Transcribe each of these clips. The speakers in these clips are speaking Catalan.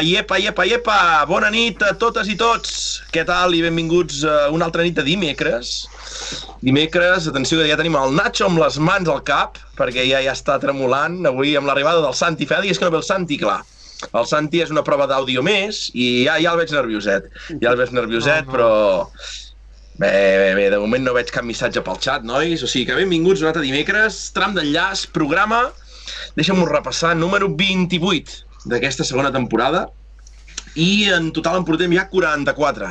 Iepa, iepa, iepa! Bona nit a totes i tots! Què tal i benvinguts a una altra nit de dimecres. Dimecres, atenció que ja tenim el Nacho amb les mans al cap, perquè ja ja està tremolant avui amb l'arribada del Santi. Fa dies que no ve el Santi, clar. El Santi és una prova d'àudio més i ja, ja el veig nervioset. Ja el veig nervioset, uh -huh. però... Bé, bé, bé, de moment no veig cap missatge pel xat, nois. O sigui que benvinguts un altre dimecres, tram d'enllaç, programa, deixa'm-ho repassar, número 28 d'aquesta segona temporada i en total en portem ja 44,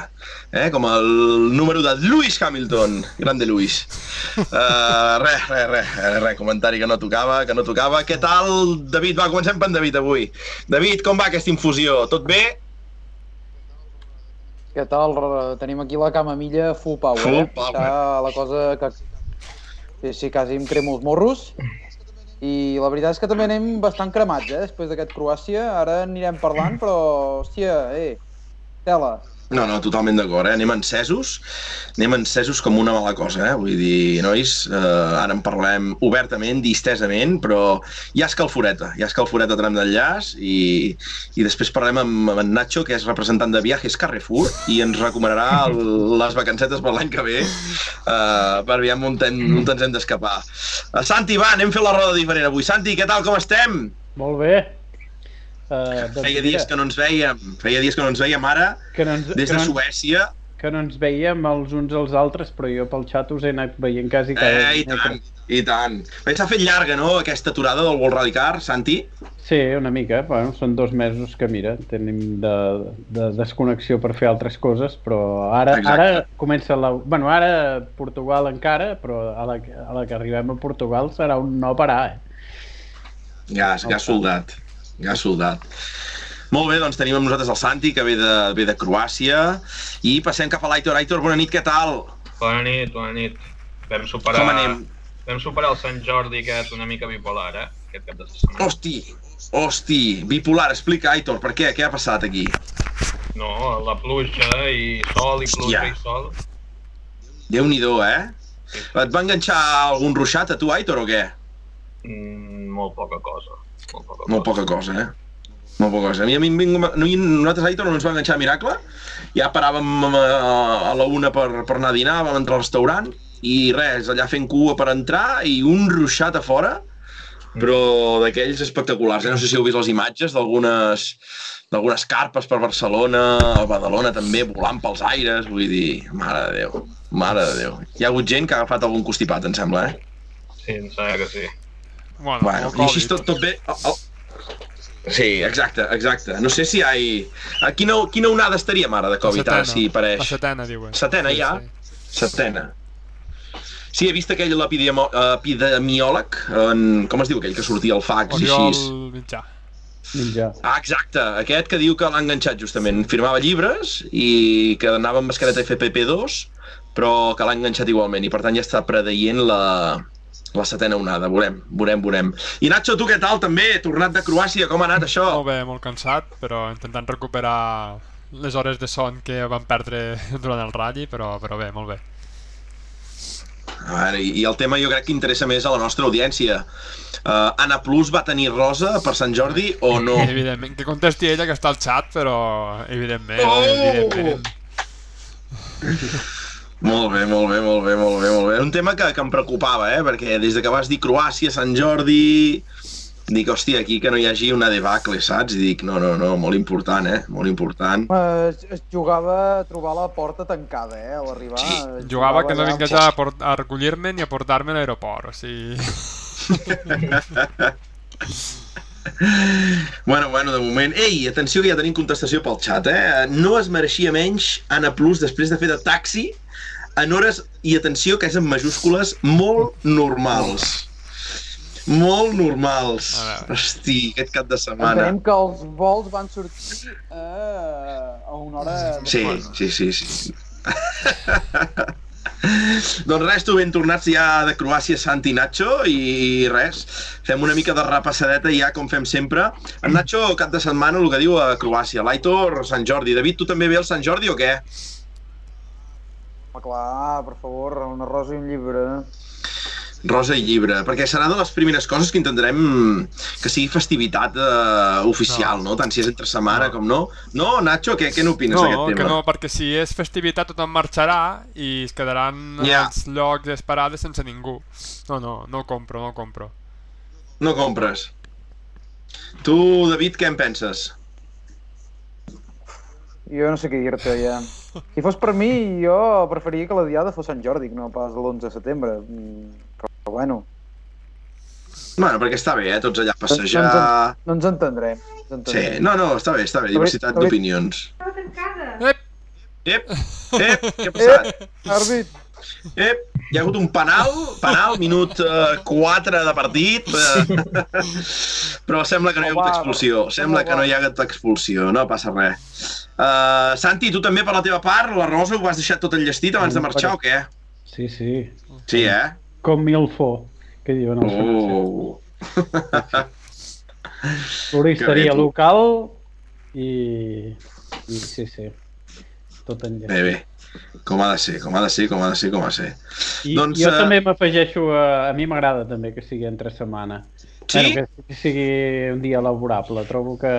eh? com el número de Lewis Hamilton, grande Lewis. Uh, res, res, res, res, comentari que no tocava, que no tocava. Què tal, David? Va, comencem per en David avui. David, com va aquesta infusió? Tot bé? Què tal? Tenim aquí la camamilla full power, Full eh? power. Està la cosa que... Sí, sí, quasi em cremo els morros. I la veritat és que també anem bastant cremats, eh? Després d'aquest Croàcia. Ara anirem parlant, però, hòstia, eh, tela. No, no, totalment d'acord, eh? Anem encesos, anem encesos com una mala cosa, eh? Vull dir, nois, eh, ara en parlem obertament, distesament, però hi ha escalforeta, hi ha escalforeta tram d'enllaç i, i després parlem amb, amb en Nacho, que és representant de Viajes Carrefour, i ens recomanarà el, les vacancetes per l'any que ve eh, per aviam on, ten, on ens hem d'escapar. Uh, Santi, va, anem fent la roda diferent avui. Santi, què tal, com estem? Molt bé. Uh, doncs Feia mira, dies que no ens veiem, feia dies que no ens veiem ara, que no ens, des que de no, ens- Suècia, que no ens veiem els uns als altres, però jo pel xat us he anat veient quasi cada Eh, i tant, i tant. S'ha fet llarga, no?, aquesta aturada del World Rally Car, Santi? Sí, una mica. Bueno, són dos mesos que, mira, tenim de, de desconnexió per fer altres coses, però ara, Exacte. ara comença la... Bueno, ara Portugal encara, però a la, que- a la que arribem a Portugal serà un no parar, eh? Gas, gas soldat. Gas soldat. Molt bé, doncs tenim amb nosaltres el Santi, que ve de, ve de Croàcia, i passem cap a l'Aitor. Aitor, bona nit, què tal? Bona nit, bona nit. Vam superar... Com anem? Vam superar el Sant Jordi aquest una mica bipolar, eh? Aquest cap de setmana. Hosti, hosti, bipolar, explica, Aitor, per què? Què ha passat aquí? No, la pluja i sol i pluja Hòstia. i sol. Déu-n'hi-do, eh? Et va enganxar algun ruixat a tu, Aitor, o què? Mm, molt poca cosa. Molt poca Molt poca cosa, eh? Molt poca cosa. A mi, a mi, vinc- no, nosaltres, Aitor, no ens va enganxar Miracle. Ja paràvem a, a la una per, per anar a dinar, vam entrar al restaurant, i res, allà fent cua per entrar, i un ruixat a fora, però d'aquells espectaculars. Eh? No sé si heu vist les imatges d'algunes d'algunes carpes per Barcelona, a Badalona també, volant pels aires, vull dir, mare de Déu, mare de Déu. Hi ha hagut gent que ha agafat algun constipat, em sembla, eh? Sí, em sembla que sí. Bueno, Bueno, el i així tot, tot bé... El, el... Sí, exacte, exacte. No sé si hi ha... A quina, quina onada estaríem ara de Covid, ara, setena. si pareix? La setena, diuen. Setena, ja? Setena. Sí, he vist aquell epidemo- epidemiòleg, en, com es diu aquell que sortia al fax i Oriol així? Mitjà. Mitjà. Ah, exacte, aquest que diu que l'ha enganxat justament. Firmava llibres i que anava amb mascareta FPP2, però que l'ha enganxat igualment i per tant ja està predeient la, la setena onada. Veurem, veurem, veurem. I Nacho, tu què tal també? Tornat de Croàcia, com ha anat això? Molt bé, molt cansat, però intentant recuperar les hores de son que vam perdre durant el ratll, però, però bé, molt bé. A veure, i el tema jo crec que interessa més a la nostra audiència. Uh, Anna Plus va tenir rosa per Sant Jordi o no? Evidentment, que contesti ella que està al xat, però evidentment, Oh! evidentment. Molt bé, molt bé, molt bé, molt bé, molt bé. Un tema que, que em preocupava, eh? Perquè des de que vas dir Croàcia, Sant Jordi... Dic, hòstia, aquí que no hi hagi una debacle, saps? I dic, no, no, no, molt important, eh? Molt important. Eh, Es, jugava a trobar la porta tancada, eh, a l'arribar. Sí, Es Jugava que no allà vingués a, port- a recollir-me ni a portar-me a l'aeroport, o sigui... Bueno, bueno, de moment... Ei, atenció que ja tenim contestació pel xat, eh? No es mereixia menys Anna Plus després de fer de taxi en hores, i atenció, que és en majúscules, molt normals. Molt normals. A. Hosti, aquest cap de setmana. Entenem que els vols van sortir eh, a una hora... Sí, sí, sí, sí. doncs res, tu ben tornats ja de Croàcia, Santi i Nacho, i res, fem una mica de repassadeta ja, com fem sempre. En Nacho, cap de setmana, el que diu a Croàcia. L'Aitor, Sant Jordi. David, tu també ve al Sant Jordi o què? Home, clar, per favor, una rosa i un llibre. Rosa i llibre, perquè serà de les primeres coses que intentarem que sigui festivitat eh, oficial, no. no? Tant si és entre setmana No. com no. No, Nacho, què, què n'opines No, d'aquest que tema? no, perquè si és festivitat tothom marxarà i es quedaran Ja. els llocs esperades sense ningú. No, no, no compro, no compro. No compres. Tu, David, què en penses? Jo no sé què dir-te, ja. Si fos per mi, jo preferiria que la diada fos Sant Jordi, no pas l'11 de setembre. Però bueno, Bueno, perquè està bé, eh? Tots allà a passejar... No ens, no ens entendrem. Ens Sí, entendrem. no, no, està bé, està bé, diversitat d'opinions. Ep! Ep, ep, què ha passat? Àrbit, Ep, hi ha hagut un penal, penal, minut eh, 4 de partit, eh, però sembla que no hi ha hagut expulsió, sembla que no hi ha hagut expulsió, no passa res. Uh, Santi, tu també per la teva part, la Rosa ho vas deixar tot enllestit abans de marxar o què? Sí, sí. Sí, eh? Com Milfo, que diuen els francesos. Oh. Floristeria local i... i sí, sí. Tot en Bé, bé. Com ha de ser, com ha de ser, com ha de ser, com ha de ser. I Doncs, jo eh, també m'afegeixo a... A mi m'agrada també que sigui entre setmana. Sí? Bueno, que sigui un dia laborable. Trobo que,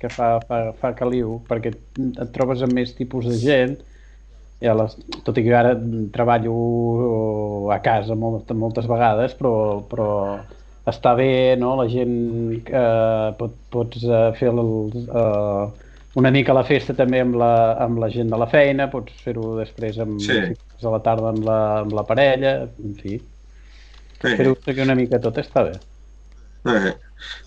que fa, fa, fa caliu, perquè et trobes amb més tipus de gent. I a les, tot i que ara treballo a casa moltes, moltes vegades, però, però està bé, no? La gent eh, pot, pots eh, fer el, eh, una mica la festa també amb la, amb la gent de la feina, pots fer-ho després amb, Sí. a la tarda amb la, amb la parella, en fi. Eh, Fer-ho seguir una mica tot està bé. eh.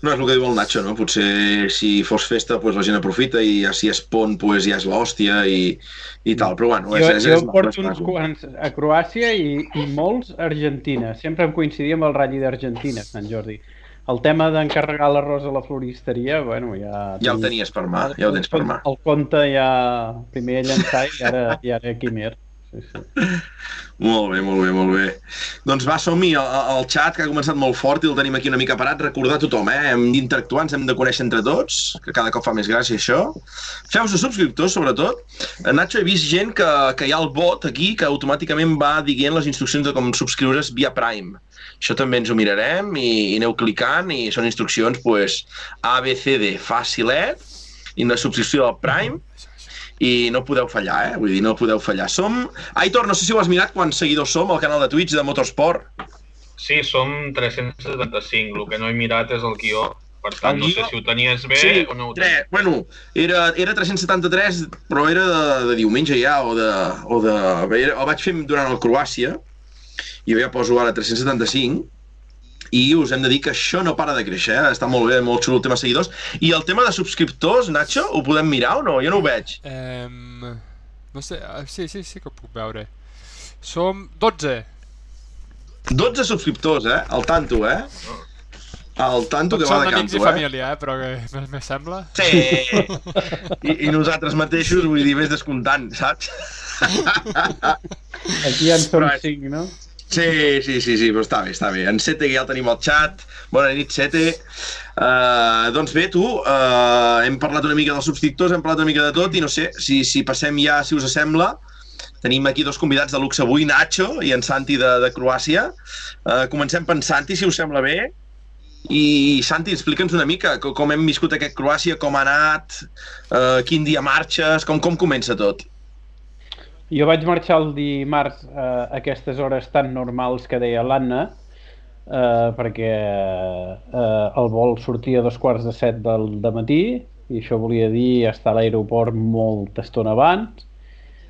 No, és el que diu el Nacho, no? Potser si fos festa pues, la gent aprofita i ja si és pont pues, ja és l'hòstia i, i tal, però bueno, és, Jo, és, jo és, porto és uns quants a Croàcia i, i molts a Argentina. Sempre em coincidia amb el ratll d'Argentina, Sant Jordi. El tema d'encarregar l'arròs a la floristeria, bueno, ja... Ja el tenies per mà, ja ho tens per mà. El conte ja primer a llançar i ara, i ara quimer. Sí, sí. Molt bé, molt bé, molt bé. Doncs va, som-hi, el xat que ha començat molt fort i el tenim aquí una mica parat. Recordar a tothom, eh? Hem d'interactuar, ens hem de conèixer entre tots, que cada cop fa més gràcia això. Feu-vos subscriptors, sobretot. Eh, Nacho, he vist gent que, que hi ha el bot aquí que automàticament va dient les instruccions de com subscriure's via Prime. Això també ens ho mirarem i, i aneu clicant i són instruccions pues, A, B, C, D, facilet, i una subscripció al Prime, i no podeu fallar, eh? Vull dir, no podeu fallar. Som... Aitor, no sé si ho has mirat quants seguidors som al canal de Twitch de Motorsport. Sí, som 375. El que no he mirat és el guió. Per tant, El no guió? sé si ho tenies bé sí, o no ho tre... tenies. bueno, era, era 373, però era de, de diumenge ja, o de... O de era, el vaig fer durant el Croàcia, i jo ja poso ara 375, i us hem de dir que això no para de créixer, eh? està molt bé, molt xulo el tema de seguidors. I el tema de subscriptors, Nacho, ho podem mirar o no? Jo no ho veig. Um, no sé, ah, sí, sí, sí que ho puc veure. Som 12. 12 subscriptors, eh? Al tanto, eh? Al tanto Tots que va són de amics canto, i eh? família, eh? Però que me, me sembla. Sí! I, I nosaltres mateixos, vull dir, més descomptant, saps? Aquí ja en som Però és- cinc, no? Sí, sí, sí, sí, però està bé, està bé. En Sete, que ja el tenim al xat. Bona nit, Sete. Uh, doncs bé, tu, uh, hem parlat una mica dels subscriptors, hem parlat una mica de tot, i no sé, si, si passem ja, si us sembla, tenim aquí dos convidats de luxe avui, Nacho i en Santi de, de Croàcia. Uh, comencem per en Santi, si us sembla bé. I Santi, explica'ns una mica co- com hem viscut aquest Croàcia, com ha anat, uh, quin dia marxes, com, com comença tot. Jo vaig marxar el dimarts eh, aquestes hores tan normals que deia l'Anna, eh, perquè eh, el vol sortia a dos quarts de set del de matí i això volia dir estar a l'aeroport molta estona abans.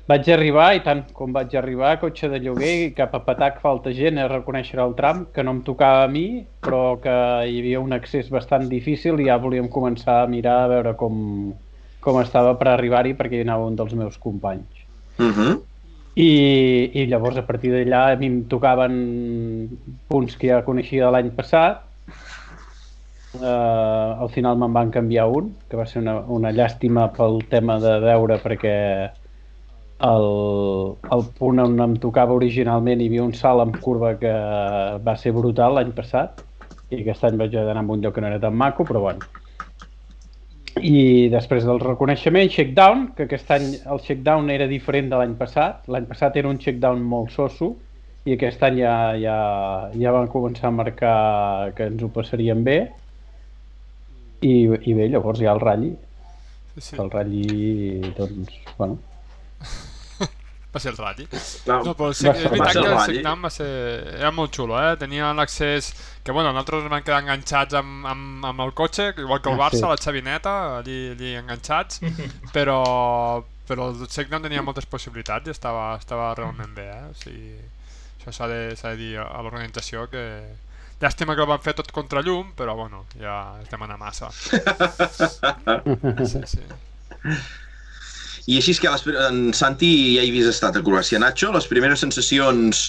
Vaig arribar i tant com vaig arribar, cotxe de lloguer i cap a Patac falta gent a reconèixer el tram, que no em tocava a mi, però que hi havia un accés bastant difícil i ja volíem començar a mirar a veure com, com estava per arribar-hi perquè hi anava un dels meus companys. Uh -huh. I, i llavors a partir d'allà a mi em tocaven punts que ja coneixia de l'any passat uh, al final me'n van canviar un que va ser una, una llàstima pel tema de veure perquè el, el punt on em tocava originalment hi havia un salt amb curva que va ser brutal l'any passat i aquest any vaig d'anar a un lloc que no era tan maco però bueno i després del reconeixement, shakedown, que aquest any el shakedown era diferent de l'any passat. L'any passat era un shakedown molt soso i aquest any ja, ja, ja van començar a marcar que ens ho passaríem bé i, i bé, llavors hi ha el ratlli Sí, sí. el ratlli doncs, bueno, Va ser el ratll. No, No, però sí, és veritat que el Rally. Signam va ser... Era molt xulo, eh? Tenia l'accés... Que, bueno, nosaltres vam quedar enganxats amb, amb, amb el cotxe, igual que el Ah, Barça, sí. la xavineta, allí, allí enganxats, però, però el Signam tenia moltes possibilitats i estava, estava realment bé, eh? O sigui, això s'ha de, de dir a l'organització que... Llàstima que el van fer tot contra llum, però bueno, ja es demana massa. Sí, sí. I així és que les, en Santi ja hi havies estat a Croàcia. Nacho, les primeres sensacions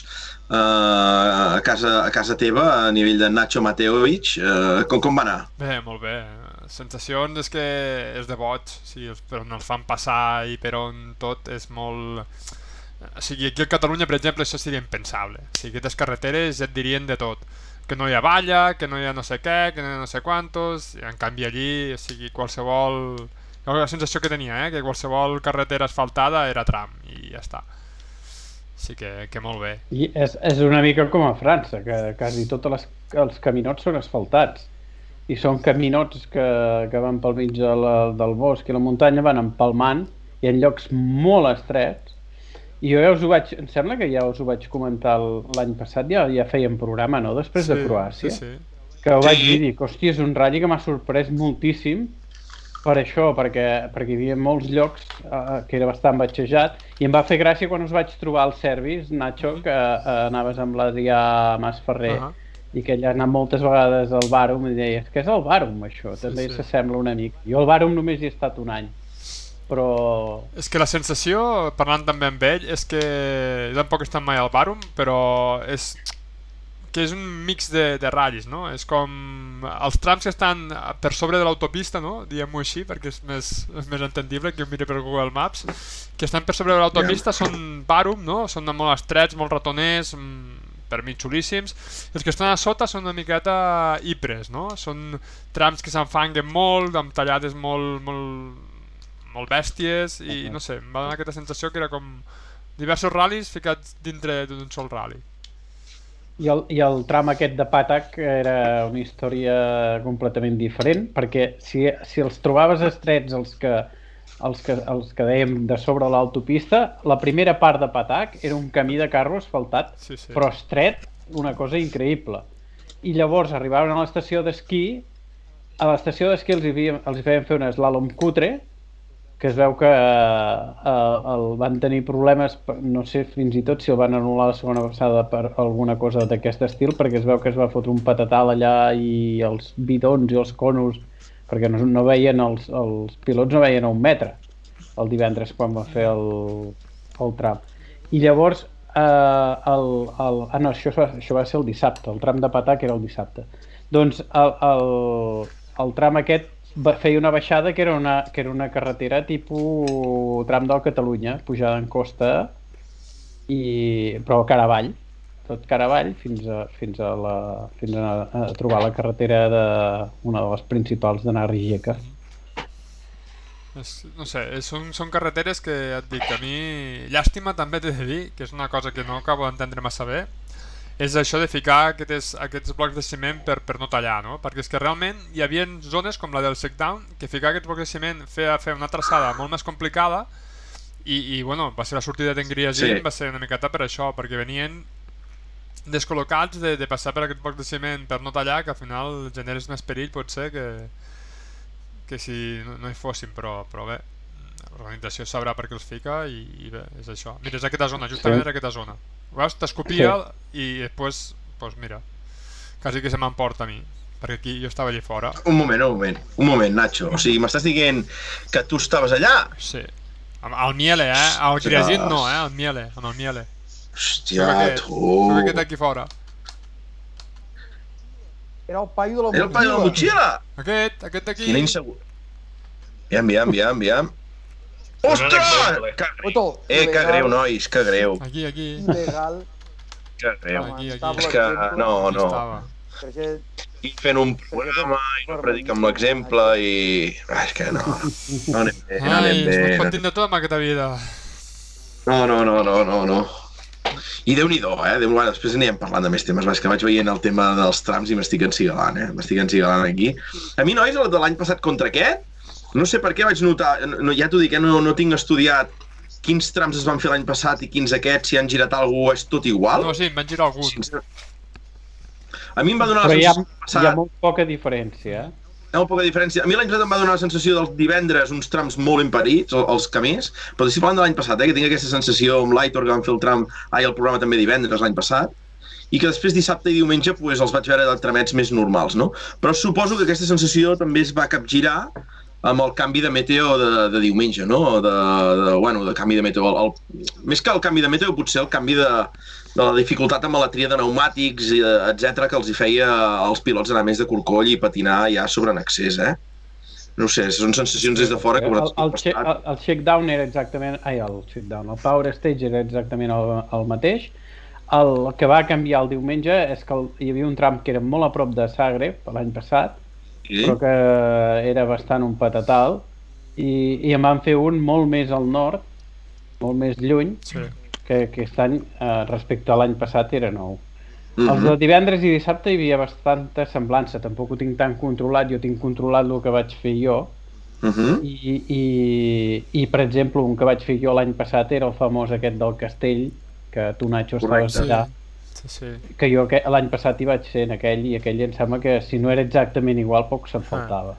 eh, a, casa, a casa teva a nivell de Nacho Mateovic, eh, com, com va anar? Bé, molt bé. Sensacions és que és de boig, o sigui, per on els fan passar i per on tot és molt... O sigui, aquí a Catalunya, per exemple, això seria impensable. O sigui, aquestes carreteres et dirien de tot. Que no hi ha valla, que no hi ha no sé què, que no hi ha no sé quantos, en canvi allí, o sigui, qualsevol... La sensació que tenia, eh? que qualsevol carretera asfaltada era tram, i ja està. Sí que, que molt bé. I és, és una mica com a França, que quasi tots les, els caminots són asfaltats. I són caminots que, que van pel mig de la, del bosc i la muntanya, van empalmant i en llocs molt estrets. I jo ja us ho vaig... Em sembla que ja us ho vaig comentar l'any passat, ja, ja fèiem programa, no?, després de Croàcia. Sí, sí. Que ho vaig Sí. dir, dic, hòstia, és un ratll que m'ha sorprès moltíssim per això, perquè, perquè hi havia molts llocs eh, que era bastant batxejat i em va fer gràcia quan us vaig trobar al service, Nacho, que eh, anaves amb l'Adrià Masferrer uh. -huh. i que ell ha anat moltes vegades al Bàrum i deia, és que és el Bàrum això, també sí. s'assembla una mica. Jo al Bàrum només hi he estat un any, però És que la sensació, parlant també amb ell, és que jo tampoc he estat mai al Barum, però és que és un mix de, de ratllis, no? És com els trams que estan per sobre de l'autopista, no? Diguem-ho així, perquè és més, és més entendible que ho miri per Google Maps, que estan per sobre de l'autopista són Barum, no? Són molt estrets, molt ratoners, mm, per mi xulíssims. Els que estan a sota són una miqueta Ypres, no? Són trams que s'enfanguen molt, amb tallades molt, molt, molt bèsties i no sé, em va donar aquesta sensació que era com diversos ral·lis ficats dintre d'un sol rally. I el, I el tram aquest de Patac era una història completament diferent, perquè si, si els trobaves estrets els que, els que, els que dèiem de sobre l'autopista, la primera part de Patac era un camí de carro asfaltat, Sí, sí. però estret, una cosa increïble. I llavors arribaven a l'estació d'esquí, a l'estació d'esquí els, hi els hi feien fer un slalom cutre, que es veu que eh, el van tenir problemes, no sé fins i tot si el van anul·lar la segona passada per alguna cosa d'aquest estil, perquè es veu que es va fotre un patatal allà i els bidons i els conos, perquè no, no veien els, els pilots no veien a un metre el divendres quan va fer el, el tram. I llavors, eh, el, el, ah no, això, això va ser el dissabte, el tram de Patà que era el dissabte. Doncs el, el, el tram aquest feia una baixada que era una, que era una carretera tipus tram del Catalunya, pujada en costa, i, però cara avall, tot cara avall fins a, fins a, la, fins a, a trobar la carretera de una de les principals d'anar a Rijeka. No sé, són, són carreteres que et dic, a mi llàstima també t'he de dir, que és una cosa que no acabo d'entendre massa bé, és això de ficar aquests, aquests blocs de ciment per, per no tallar, no? Perquè és que realment hi havia zones com la del Shakedown que ficar aquests blocs de ciment feia fer una traçada molt més complicada i, i bueno, va ser la sortida d'Engria Sí. sí. va ser una miqueta per això, perquè venien descol·locats de, de passar per aquest bloc de ciment per no tallar, que al final generes més perill potser que, que si no, no hi fossin, però, però bé, l'organització sabrà per què els fica i, i bé, és això. Mira, és aquesta zona, justament Sí. és aquesta zona. Veus? T'escopia i després, doncs mira, quasi que se m'emporta a mi, perquè aquí jo estava allà fora. Un moment, un moment, un moment, Nacho. O sigui, m'estàs dient que tu estaves allà? Sí. Amb el Miele, eh? El Griasit no, eh? El Miele, amb el Miele. Hòstia, aquest, tu... sóc aquest aquí fora. Era el paio de la Era el paio de la motxilla! Aquest, aquest aquí. Quina insegur... Aviam, aviam, aviam, aviam. Ostres! Que greu. Eh, que greu, nois, que greu. Aquí, aquí. Il·legal. Que greu. Aquí, aquí. És que, no, no. I fent un programa i no predica amb l'exemple i... Ah, és que no, no anem bé, no Ai, anem es pot bé. fotent de tot amb aquesta vida. No, no, no, no, no, no. I déu nhi eh? Déu bueno, després anirem parlant de més temes, va, és que vaig veient el tema dels trams i m'estic encigalant, eh? M'estic encigalant aquí. A mi, nois, el de l'any passat contra aquest, no sé per què vaig notar, no, ja t'ho dic, eh? no, no tinc estudiat quins trams es van fer l'any passat i quins aquests, si han girat algú, és tot igual. No, sí, van girar algun. Sincer- A mi em va donar la Però hi ha, sensació hi ha passat, molt poca diferència. eh? hi ha molt poca diferència. A mi l'any passat em va donar la sensació dels divendres uns trams molt imparits, el- els camins, però estic parlant de l'any passat, eh, que tinc aquesta sensació amb l'Aitor que van fer el tram, ai, el programa també divendres l'any passat, i que després dissabte i diumenge pues, els vaig veure de tramets més normals, no? Però suposo que aquesta sensació també es va capgirar amb el canvi de meteo de, de diumenge, no? De, de, bueno, de canvi de meteo. El, el, més que el canvi de meteo, potser el canvi de, de la dificultat amb la tria de pneumàtics, eh, etc que els hi feia als pilots anar més de corcoll i patinar ja sobre en accés, eh? No sé, són sensacions des de fora que el, vosaltres el, passat. el, el checkdown era exactament... Ai, el checkdown, el power stage era exactament el, el mateix. El que va canviar el diumenge és que el, hi havia un tram que era molt a prop de Zagreb l'any passat, Sí? però que era bastant un patatal, i, i en van fer un molt més al nord, molt més lluny, Sí. que aquest any, eh, respecte a l'any passat, era nou. Mhm. Els de divendres i dissabte hi havia bastanta semblança, tampoc ho tinc tan controlat, jo tinc controlat el que vaig fer jo, Mhm. i, i, i per exemple, un que vaig fer jo l'any passat era el famós aquest del castell, que tu, Nacho, estaves allà, Sí, sí. que jo l'any passat hi vaig ser en aquell, i aquell em sembla que si no era exactament igual, poc se'n faltava.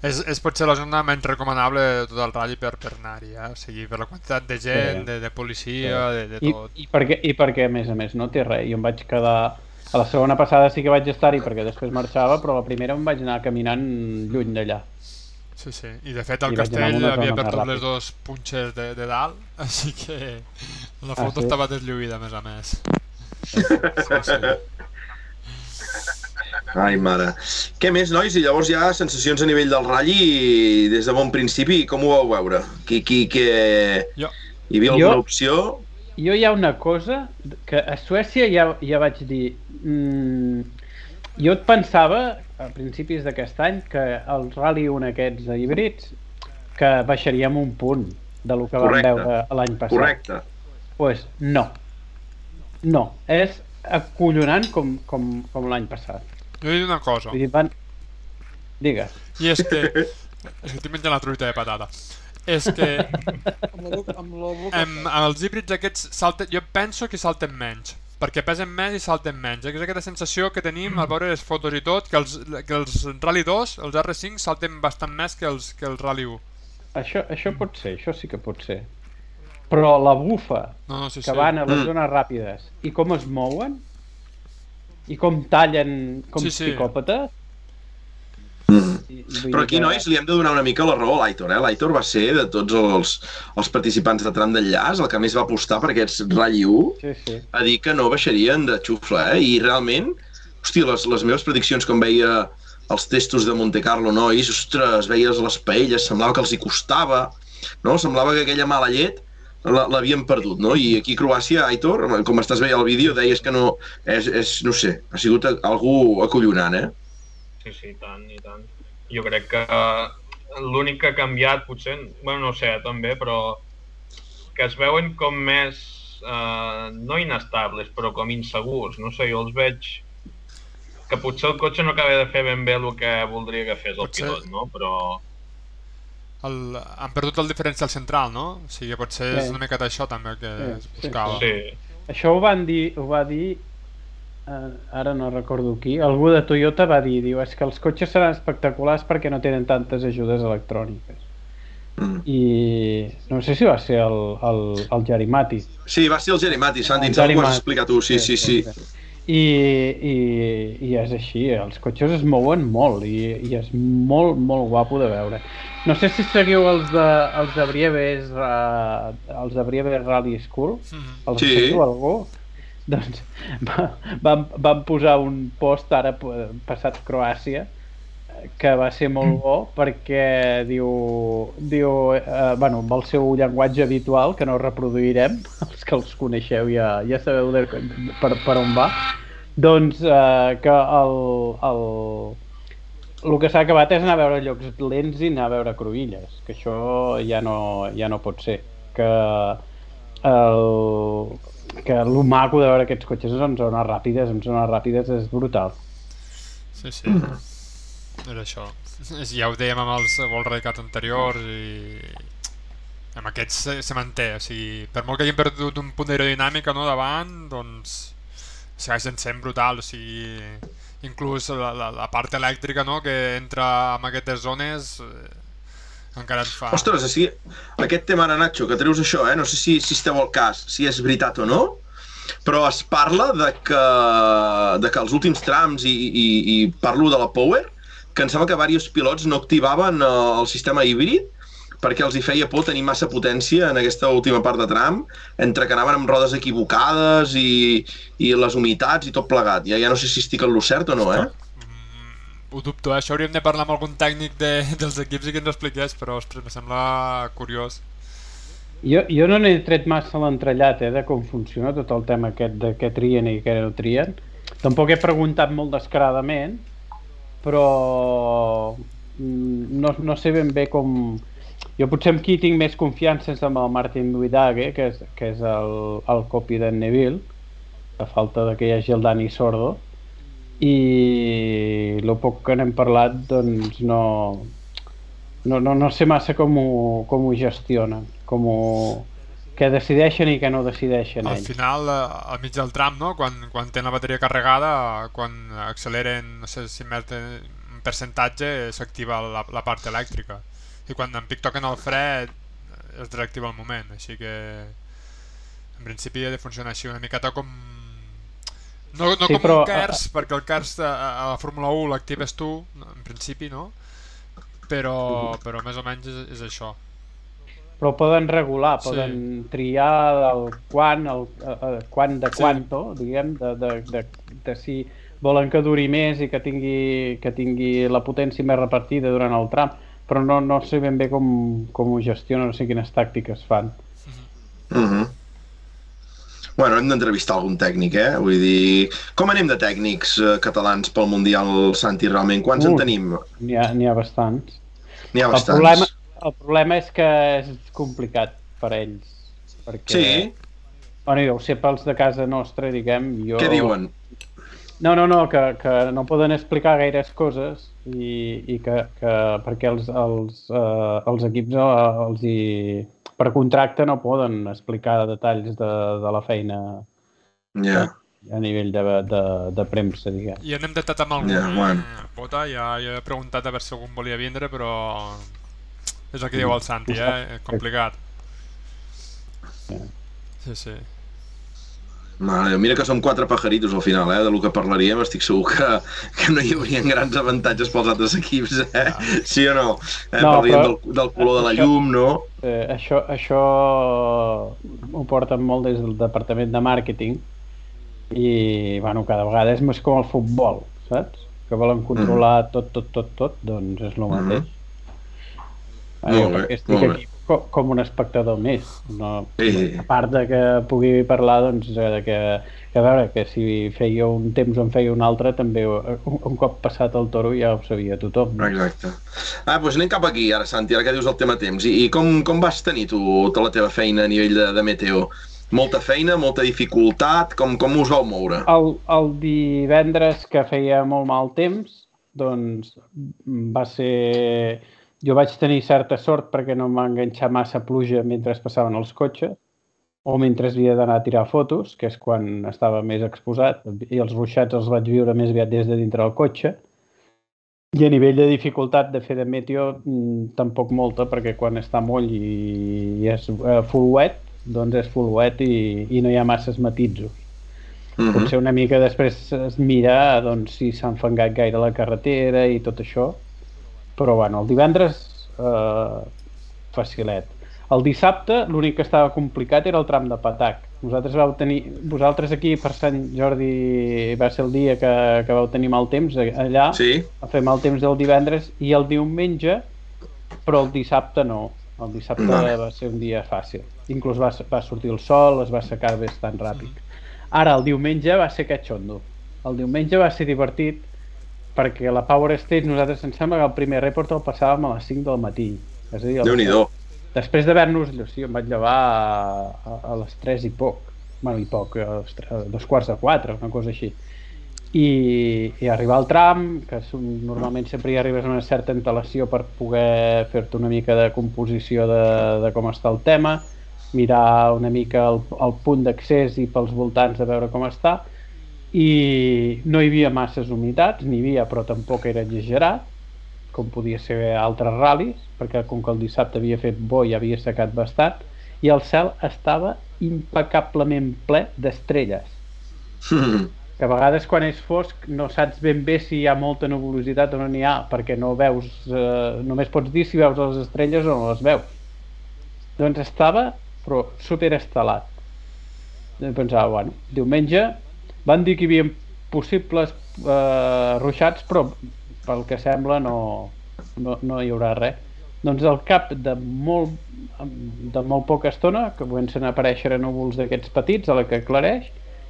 És, és potser la zona menys recomanable de tot el ratll per, per anar-hi, eh? O sigui, per la quantitat de gent, Sí. de, de policia, de, de I, tot. i, perquè, I perquè, a més a més, no té res. Jo em vaig quedar... A la segona passada sí que vaig estar-hi perquè després marxava, però la primera em vaig anar caminant lluny d'allà. Sí, sí. I de fet el I castell havia perdut les dos punxes de, de dalt, així que la Ah, foto sí? estava deslluïda, a més a més. Ai, mare. Què més, nois? I llavors ja sensacions a nivell del ratll des de bon principi, com ho vau veure? Qui, qui, que... Jo, Hi havia Jo- alguna opció? Jo hi ha una cosa que a Suècia ja, ja vaig dir... Mm, jo et pensava, a principis d'aquest any, que els Rally 1 aquests híbrids, que baixaríem un punt de lo que vam Correcte. veure l'any passat. Correcte. pues no. No, és acollonant com, com, com l'any passat. jo he dit una cosa, Vull dir, van... Digues. i és que... És que estic menjant la truita de patata. És que Amb la, boca- amb la boca amb, amb els híbrids aquests salten, jo penso que salten menys perquè pesen més i salten menys és aquesta sensació que tenim al veure les fotos i tot que els, que els Rally 2, els R5 salten bastant més que els, que els Rally 1 Això, això pot ser, això sí que pot ser. Però la bufa no, no, sí, que sí. van a les Mm. zones ràpides i com es mouen i com tallen com Sí, sí. psicòpates Mm. Però aquí, que- nois, li hem de donar una mica la raó a l'Aitor, eh? L'Aitor va ser, de tots els, els participants de tram d'enllaç, el que més va apostar per aquests Rally 1 Sí, sí. a dir que no baixarien de xufla, eh? I realment, hòstia, les, les meves prediccions quan veia els testos de Monte Carlo, nois, ostres, veies les paelles, semblava que els hi costava, no? Semblava que aquella mala llet l'havien perdut, no? I aquí a Croàcia, Aitor, com estàs veient el vídeo, deies que no... És, és no sé, ha sigut algú acollonant, eh? Sí, sí, i tant, i tant. Jo crec que l'únic que ha canviat, potser, bueno, no ho sé, també, però que es veuen com més, eh, no inestables, però com insegurs. No sé, jo els veig que potser el cotxe no acaba de fer ben bé el que voldria que fes el Potser- pilot, no? Però el, han perdut el diferencial central, no? O sigui, potser és Sí. una mica d'això també que Sí, es sí, buscava sí, Això ho van dir, ho va dir, eh, ara no recordo qui, algú de Toyota va dir, diu, és que els cotxes seran espectaculars perquè no tenen tantes ajudes electròniques. Mm. I no sé si va ser el, el, el Jarimati. Sí, va ser el Gerimati, Santi, El ens ho has Gerimati. explicat tu, sí, sí, sí. I, i, I és així, els cotxes es mouen molt i, i és molt, molt guapo de veure. No sé si seguiu els de, els de Brieves, uh, els de Brieves Rally School, Mhm. els Sí. seguiu algú? Doncs va, van, van posar un post ara p- passat Croàcia que va ser molt bo perquè diu, diu eh, bueno, amb el seu llenguatge habitual que no reproduirem, els que els coneixeu ja, ja sabeu de, per, per on va doncs eh, que el, el, el que s'ha acabat és anar a veure llocs lents i anar a veure cruïlles que això ja no, ja no pot ser que el, que el maco de veure aquests cotxes en zones ràpides, en zones ràpides és brutal. Sí, sí. Era això. Ja ho dèiem amb els World Cups anteriors i amb aquests se, se manté, o sigui, per molt que hagin perdut un punt d'aerodinàmica no, davant, doncs segueixen sent brutal, o sigui, inclús la, la, la part elèctrica no, que entra en aquestes zones eh, encara et fa... Ostres, o sigui, aquest tema ara, Nacho, que treus això, eh? no sé si, si esteu al cas, si és veritat o no, però es parla de que, de que els últims trams, i, i, i parlo de la Power, que em sembla que diversos pilots no activaven eh, el sistema híbrid perquè els hi feia por tenir massa potència en aquesta última part de tram, entre que anaven amb rodes equivocades i, i les humitats i tot plegat. Ja, ja no sé si estic en lo cert o no, eh? Mm, ho dubto, eh? això hauríem de parlar amb algun tècnic de, dels equips i que ens ho expliqués, però ostres, me sembla curiós. Jo, jo no n'he tret massa l'entrellat eh, de com funciona tot el tema aquest de què trien i què no trien. Tampoc he preguntat molt descaradament, però mm, no, no sé ben bé com... Jo potser amb qui tinc més confiança és amb el Martin Duidage, que és, que és el, el copi d'en Neville, a falta de que hi hagi el Dani Sordo, i el poc que n'hem parlat doncs no, no, no, no sé massa com ho, com ho gestionen, com ho, què decideixen i què no decideixen Al ells. final, eh, al mig del tram, no? quan, quan tenen la bateria carregada, quan acceleren, no sé si de un percentatge, s'activa la, la part elèctrica. I quan en pic toquen el fre, eh, es desactiva el moment. Així que, en principi, ha de funcionar així una miqueta com... No, no Sí, com però, un KERS, perquè el KERS a, a la Fórmula 1 l'actives tu, en principi, no? Però, però més o menys és, és això. Però poden regular, Sí. poden triar el quan, el, el quan de Sí. quanto, diguem, de, de, de, de si volen que duri més i que tingui, que tingui la potència més repartida durant el tram, però no, no sé ben bé com, com ho gestionen, no sé quines tàctiques fan. Uh -huh. Bueno, hem d'entrevistar algun tècnic, eh? Vull dir, com anem de tècnics eh, catalans pel Mundial, Santi, realment? Quants en Ui. tenim? N'hi ha, ha bastants. N'hi ha El bastants. problema, el problema és que és complicat per a ells. Perquè, Sí? Bueno, jo ho sé pels de casa nostra, diguem. Jo... Què diuen? No, no, no, que, que no poden explicar gaires coses i, i que, que perquè els, els, uh, els equips uh, els hi, per contracte no poden explicar detalls de, de la feina Ja. a nivell de, de, de premsa, diguem. I hem intentat amb algun Ja, bueno. pota, ja, ja he preguntat a veure si algun volia vindre, però és el que diu el Santi, eh? És complicat. Sí, sí. Mare, mira que som quatre pajaritos al final, eh? De lo que parlaríem, estic segur que, que no hi haurien grans avantatges pels altres equips, eh? Sí o no? Eh? No, Parlaríem però- del, del color de la això- llum, no? Eh, això, això ho porten molt des del departament de màrqueting i bueno, cada vegada és més com el futbol, saps? Que volen controlar tot, tot, tot, tot, doncs és el mateix. Ah, jo Molt bé, estic molt aquí com, com un espectador més. No, Sí. A part de que pugui parlar, doncs, eh, de que, que a veure, que si feia un temps o en feia un altre, també eh, un, un cop passat el toro ja ho sabia tothom. No? Exacte. Ah, doncs anem cap aquí, ara, Santi, ara que dius el tema temps. I, i com, com vas tenir tu tota la teva feina a nivell de, de meteo? Molta feina, molta dificultat? Com, com us vau moure? El, el divendres que feia molt mal temps, doncs va ser... Jo vaig tenir certa sort perquè no em va enganxar massa pluja mentre passaven els cotxes o mentre havia d'anar a tirar fotos, que és quan estava més exposat, i els ruixats els vaig viure més aviat des de dintre del cotxe. I a nivell de dificultat de fer de meteo, mm, tampoc molta, perquè quan està moll i, i és eh, full wet, doncs és full wet i, i no hi ha masses matisos. Mhm. Potser una mica després es mira doncs, si s'ha enfangat gaire la carretera i tot això. Però bueno, el divendres eh, facilet. El dissabte l'únic que estava complicat era el tram de Patac. Vosaltres vau tenir, vosaltres aquí per Sant Jordi va ser el dia que, que vau tenir mal temps eh, allà, Sí? va fer mal temps el divendres i el diumenge, però el dissabte no. El dissabte Vale. va ser un dia fàcil. Inclús va, va sortir el sol, es va secar bastant ràpid. Ara, el diumenge va ser catxondo. El diumenge va ser divertit perquè la Power Stage nosaltres em sembla que el primer report el passàvem a les 5 del matí. És a dir, el- Déu-n'hi-do. després d'haver-nos... Sí, em vaig llevar a, a, a les 3 i poc. bueno, i poc, ostres, dos quarts de quatre, una cosa així. I, i arribar al tram, que un, normalment sempre hi arribes a una certa antelació per poder fer-te una mica de composició de, de com està el tema, mirar una mica el, el punt d'accés i pels voltants de veure com està, i no hi havia masses humitats, n'hi havia però tampoc era exagerat, com podia ser altres ral·lis, perquè com que el dissabte havia fet bo i havia secat bastant, i el cel estava impecablement ple d'estrelles. Que a vegades quan és fosc no saps ben bé si hi ha molta nuvolositat o no n'hi ha, perquè no veus, eh, només pots dir si veus les estrelles o no les veus. Doncs estava, però superestelat. I pensava, bueno, diumenge van dir que hi havia possibles eh, ruixats, però pel que sembla no, no, no hi haurà res. Doncs al cap de molt, de molt poca estona, que comencen a aparèixer núvols d'aquests petits a la que aclareix,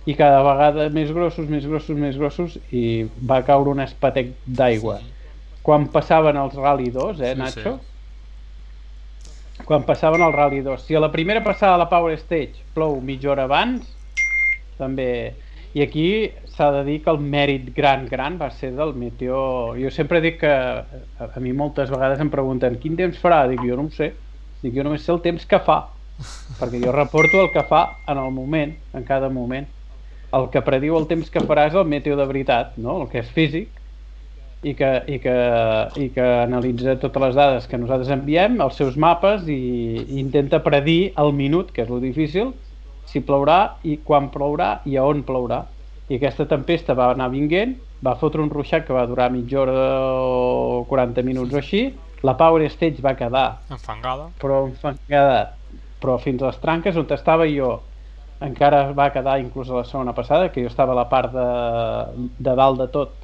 i cada vegada més grossos, més grossos, més grossos, i va caure un espatec d'aigua. Quan passaven els Rally 2, eh, Sí, Nacho? sí. Quan passaven el Rally 2. Si a la primera passada a la Power Stage plou mitja hora abans, també... I aquí s'ha de dir que el mèrit gran, gran va ser del Meteo... Jo sempre dic que a, a mi moltes vegades em pregunten quin temps farà? Dic, jo no ho sé. Dic, jo només sé el temps que fa. Perquè jo reporto el que fa en el moment, en cada moment. El que prediu el temps que farà és el meteo de veritat, no? el que és físic, i que, i, que, i que analitza totes les dades que nosaltres enviem, els seus mapes, i, i intenta predir el minut, que és lo difícil, si plourà i quan plourà i a on plourà. I aquesta tempesta va anar vinguent, va fotre un ruixat que va durar mitja hora o 40 minuts o així, la Power Stage va quedar Enfangada. però enfangada, però fins a les tranques on estava jo encara va quedar inclús a la segona passada que jo estava a la part de, de dalt de tot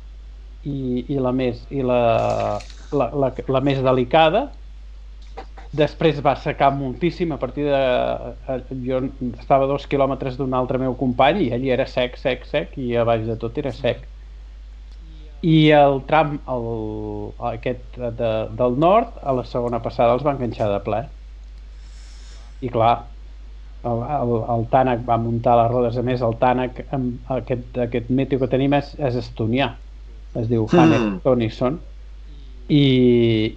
i, i la més i la, la, la, la més delicada després va secar moltíssim. A partir de... eh, jo estava a dos quilòmetres d'un altre meu company i ell era sec, sec, sec i a baix de tot era sec. I el tram el, aquest de, del nord a la segona passada els va enganxar de ple. I clar el, el, el Tànec va muntar les rodes. A més el Tànec amb aquest, aquest meteo que tenim és, és estonià. Es diu Hannes Mm. Tonison i,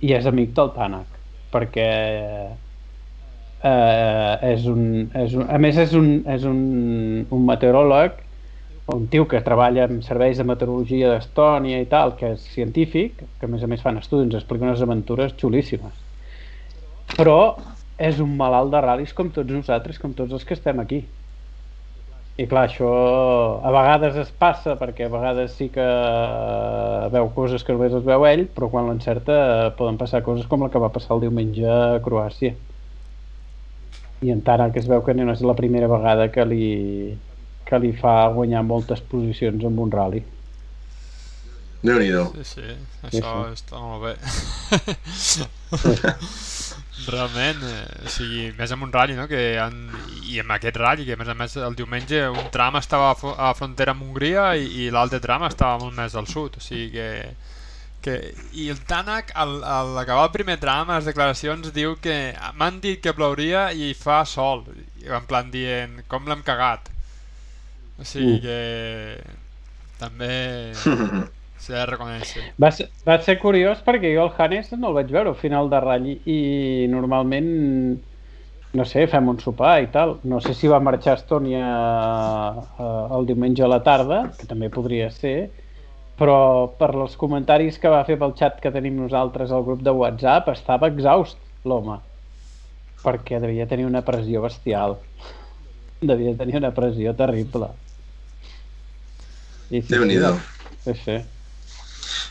i és amic del Tànec perquè eh, és, un, és un, a més és un, és un, un meteoròleg un tio que treballa en serveis de meteorologia d'Estònia i tal, que és científic, que a més a més fan estudis, explica unes aventures xulíssimes. Però és un malalt de ral·lis com tots nosaltres, com tots els que estem aquí. I clar, això a vegades es passa, perquè a vegades sí que veu coses que només es veu ell, però quan l'encerta eh, poden passar coses com la que va passar el diumenge a Croàcia. I en tant que es veu que no és la primera vegada que li, que li fa guanyar moltes posicions amb un rally. Déu-n'hi-do. Sí, sí, això sí. està molt bé. Realment, eh, o sigui, més amb un ratll, no? Que han, I amb aquest ratll, que a més a més el diumenge un tram estava a, a frontera amb Hongria i, i l'altre tram estava molt més al sud, o sigui que... que I el Tanak, al, al acabar el primer tram, a les declaracions, diu que m'han dit que plouria i fa sol, I en plan dient, com l'hem cagat. O sigui Mm. que... També s'ha de reconèixer. Va ser, va ser curiós perquè jo el Hannes no el vaig veure al final de ratll i normalment no sé, fem un sopar i tal no sé si va marxar a Estònia eh, el diumenge a la tarda que també podria ser però per els comentaris que va fer pel xat que tenim nosaltres al grup de WhatsApp estava exhaust l'home perquè devia tenir una pressió bestial devia tenir una pressió terrible I sí, Déu-n'hi-do. sí, sí.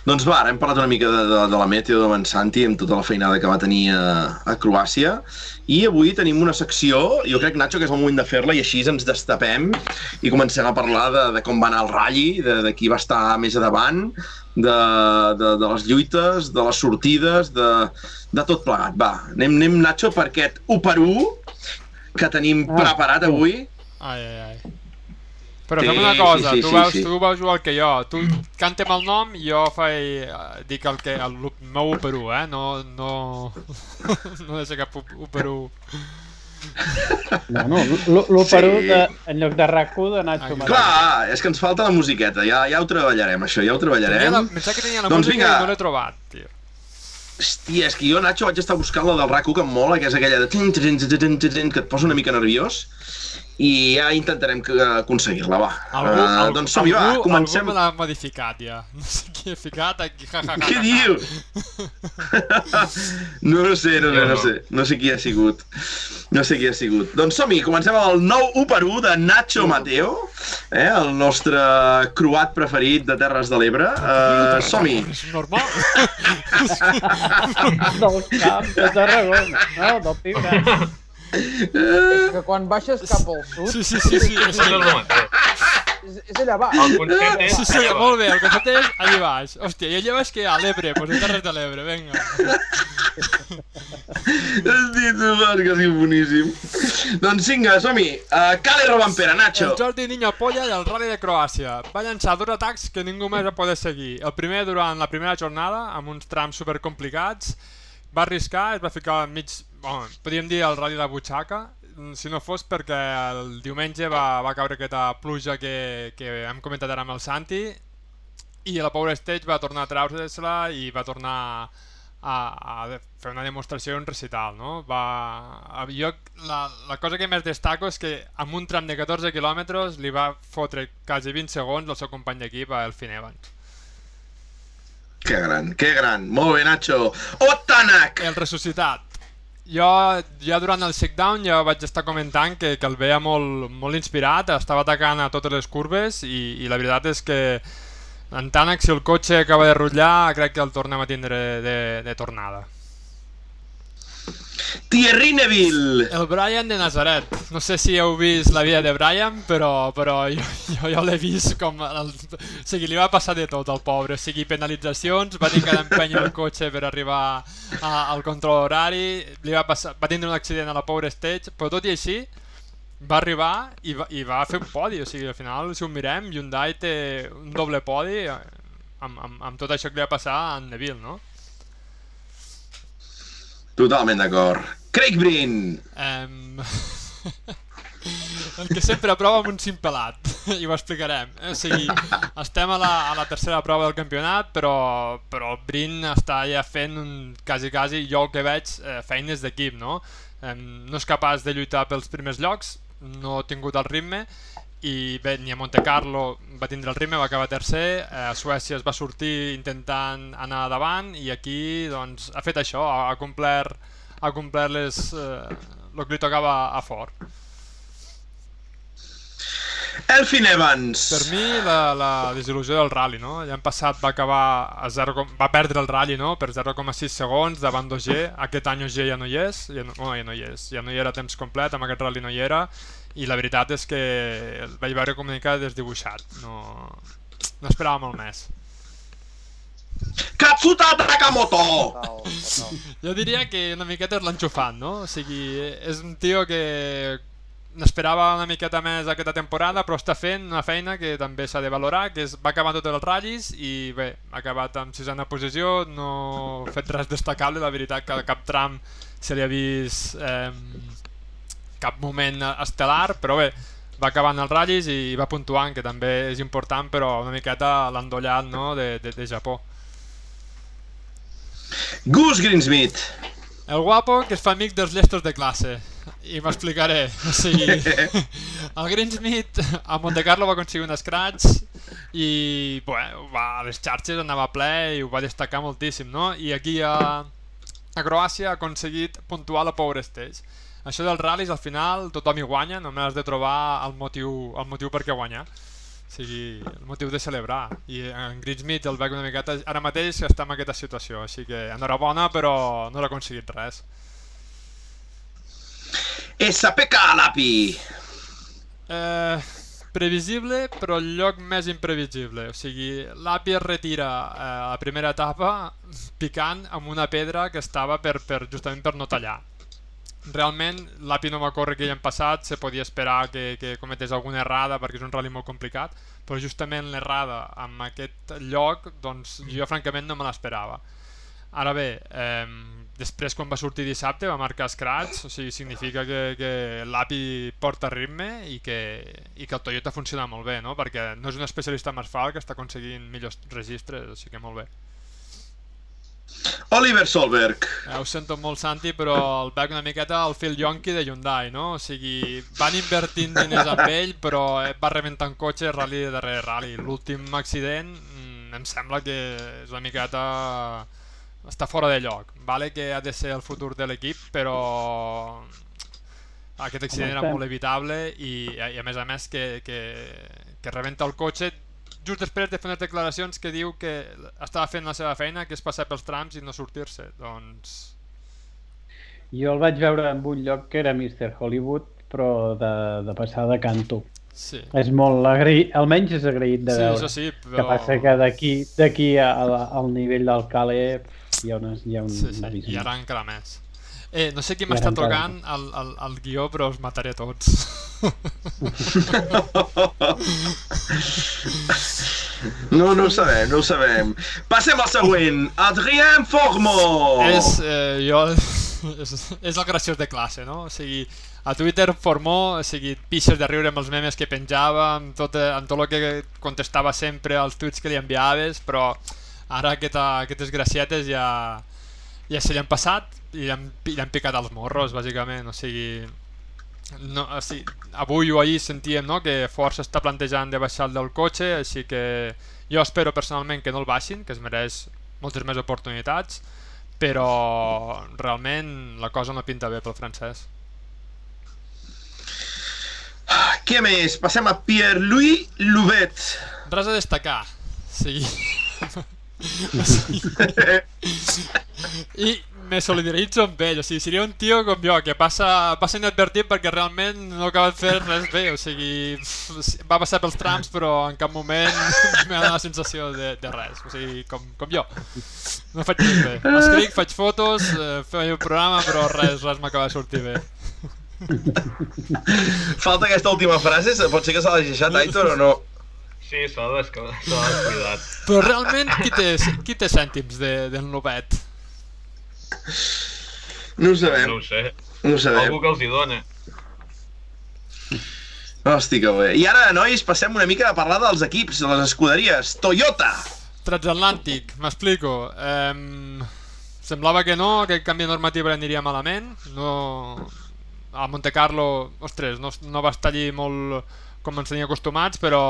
Doncs va, ara hem parlat una mica de, de, de la meteo d'en Santi amb tota la feinada que va tenir a, a Croàcia i avui tenim una secció, jo crec, Nacho, que és el moment de fer-la i així ens destapem i comencem a parlar de, de com va anar el ratll, de, de qui va estar més a davant, de, de, de les lluites, de les sortides, de, de tot plegat. Va, anem, anem Nacho, per aquest 1 per 1 que tenim Ah, preparat avui. Ai, ai, ai. Però Sí, fem una cosa, sí, sí, tu, sí, veus, sí. tu veus igual que jo. Tu cantem el nom i jo faig, eh, dic el, que, el meu 1 per 1, eh? No, no, no deixa cap 1 per 1. No, no, l'1 Sí. de, en lloc de RAC1 de Nacho Ah, Mateo. Clar, és que ens falta la musiqueta, ja, ja ho treballarem, això, ja ho Tenia la, treballarem. pensava que tenia la Doncs música vinga. i no l'he trobat, tio. Hòstia, és que jo, Nacho, vaig estar buscant la del RAC1 que em mola, que és aquella de... tin, tin, tin, tin, tin, tin, que et posa una mica nerviós, i ja intentarem que- aconseguir-la, va. Algú, Eh, algú, doncs som-hi, va, comencem. algú me l'ha modificat ja. No sé qui he ficat aquí. Ja, ja, ja, Què diu? no, no sé, no no no. sé. No sé qui ha sigut. No sé qui ha sigut. Doncs som-hi, comencem amb el nou 1 per 1 de Nacho Mateo, eh, el nostre croat preferit de Terres de l'Ebre. Uh, som-hi. És normal. Del camp de Tarragona, no, del Picat. És que quan baixes cap al sud, Sí, sí, sí, sí. És, és el és, és allà baix. El concepte és... sí, sí, molt bé, el concepte és allà baix. Hòstia, i allà baix que hi ha l'Ebre, doncs pues Terres de l'Ebre, vinga. Hosti, tu, vas, que ha sigut boníssim. doncs vinga, som-hi. Uh, Cale Robampera, Nacho. El Jordi Niño Polla del Rally de Croàcia. Va llançar dos atacs que ningú més va poder seguir. El primer durant la primera jornada, amb uns trams supercomplicats, va arriscar, es va ficar enmig, bueno, podríem dir el rally de butxaca, mm, si no fos perquè el diumenge va, va caure aquesta pluja que, que hem comentat ara amb el Santi i la Power Stage va tornar a treure-se-la i va tornar a, a fer una demostració i un recital, no? Va, jo, la, la cosa que més destaco és que amb un tram de 14 quilòmetres li va fotre quasi 20 segons al seu company d'equip, a Elfin Evans. Que gran, que gran. Molt bé, Nacho. Otanak! El ressuscitat. Jo ja durant el shakedown ja vaig estar comentant que, que el veia molt, molt inspirat, estava atacant a totes les curves i, i la veritat és que en tant que si el cotxe acaba de rotllar crec que el tornem a tindre de, de tornada. Thierry Neville. El Brian de Nazaret. No sé si heu vist la vida de Brian, però, però jo, jo, jo l'he vist com... El, o sigui, li va passar de tot al pobre. O sigui, penalitzacions, va tenir que empènyer el cotxe per arribar a, al control horari, li va, passar, va tindre un accident a la Power Stage, però tot i així va arribar i va, i va fer un podi. O sigui, al final, si ho mirem, Hyundai té un doble podi eh, amb, amb, amb tot això que li va passar a Neville, no? Totalment d'acord. Craig Breen. Um... el que sempre aprova amb un simpelat i ho explicarem o sigui, estem a la, a la tercera prova del campionat però, però el Brin està ja fent un, quasi quasi jo el que veig eh, feines d'equip no? Um, no és capaç de lluitar pels primers llocs no ha tingut el ritme i bé, ni a Monte Carlo va tindre el ritme, va acabar tercer, eh, a Suècia es va sortir intentant anar davant i aquí doncs, ha fet això, ha, ha complert, ha complert les, eh, el que li tocava a fort. Elfin Evans. Per mi la, la desil·lusió del rally, no? L'any passat va acabar a 0, com- va perdre el rally, no? Per 0,6 segons davant d'OG. Aquest any OG ja no hi és, ja no, no, ja no hi és, ja no hi era temps complet, amb aquest rally no hi era, i la veritat és que el vaig veure com una mica desdibuixat, no, no esperava molt més. Katsuta Takamoto. Jo diria que una miqueta és l'enxufat, no? O sigui, és un tio que n'esperava una miqueta més aquesta temporada, però està fent una feina que també s'ha de valorar, que és, va acabar tots els ratllis i bé, ha acabat amb sisena posició, no ha fet res destacable, la veritat que a cap tram se li ha vist eh, cap moment estel·lar, però bé, va acabant els ratllis i va puntuant, que també és important, però una miqueta l'endollat no? de, de, de Japó. Gus Greensmith. El guapo que es fa amic dels llestos de classe. I m'explicaré. O sigui, el Greensmith a Monte Carlo va aconseguir un scratch i bueno, va, a les xarxes anava ple i ho va destacar moltíssim, no? I aquí a, a Croàcia ha aconseguit puntuar la Power Stage. Això dels ral·lis al final tothom hi guanya, només has de trobar el motiu, el motiu per què guanyar. O sigui, el motiu de celebrar. I en Greensmith el veig una miqueta... Ara mateix està en aquesta situació, així que enhorabona, però no l'ha aconseguit res. SPK Lapi. Eh, previsible, però el lloc més imprevisible. O sigui, l'API es retira eh, a la primera etapa picant amb una pedra que estava per, per justament per no tallar. Realment, l'API no va córrer aquell any passat, se podia esperar que, que cometés alguna errada perquè és un rally molt complicat, però justament l'errada en aquest lloc, doncs jo francament no me l'esperava. Ara bé, eh, després quan va sortir dissabte va marcar scratch, o sigui, significa que, que l'API porta ritme i que, i que el Toyota funciona molt bé, no? perquè no és un especialista en asfalt que està aconseguint millors registres, o sigui que molt bé. Oliver Solberg. Eh, ho sento molt, Santi, però el veig una miqueta al Phil Yonki de Hyundai, no? O sigui, van invertint diners amb ell, però va rebentant cotxe rally de darrere rally. L'últim accident mm, em sembla que és una miqueta... està fora de lloc. Vale que ha de ser el futur de l'equip, però aquest accident era molt evitable i, i a més a més que, que, que rebenta el cotxe just després de fer unes declaracions que diu que estava fent la seva feina, que és passar pels trams i no sortir-se. Doncs... Jo el vaig veure en un lloc que era Mr. Hollywood, però de, de passar de canto. Sí. És molt agraït, almenys és agraït de sí, veure. Sí, però... Que passa que d'aquí d'aquí al nivell del Cale hi ha, una, hi ha un sí, sí. abisme. I ara encara més. Eh, no sé qui m'està tocant el, el, el guió, però els mataré tots. No, no ho sabem, no ho sabem. Passem al següent. Adrien Formo. és, eh, jo, és, és el graciós de classe, no? O sigui, a Twitter formó, o sigui, pixes de riure amb els memes que penjava, amb tot, eh, amb tot el que contestava sempre als tuits que li enviaves, però ara aquesta, aquestes gracietes ja, ja se li han passat i han, li han picat els morros, bàsicament, o sigui... No, o sigui, avui o ahir sentíem no, que Força està plantejant de baixar el del cotxe, així que jo espero personalment que no el baixin, que es mereix moltes més oportunitats, però realment la cosa no pinta bé pel francès. Què més? Passem a Pierre-Louis Louvet. Res a destacar. Sí. sigui, I me solidaritzo amb ell, o sigui, seria un tio com jo, que passa, passa inadvertit perquè realment no acaba de fer res bé, o sigui, va passar pels trams però en cap moment m'ha donat la sensació de, de res, o sigui, com, com jo. No faig res bé. Escric, faig fotos, eh, faig un programa, però res, res m'acaba de sortir bé. Falta aquesta última frase, pot ser que se l'hagi deixat Aitor o no? Sí, s'ha descuidat. Però realment, qui té, qui té cèntims de, del Novet? No ho sabem, No ho sé. no ho sabem. Algú que els hi dona. Hosti, que bé. I ara, nois, passem una mica a parlar dels equips, de les escuderies. Toyota! Transatlàntic, m'explico. Um, semblava que no, que el canvi de normativa aniria malament. No... A Monte Carlo, ostres, no, no va estar allí molt com ens tenia acostumats, però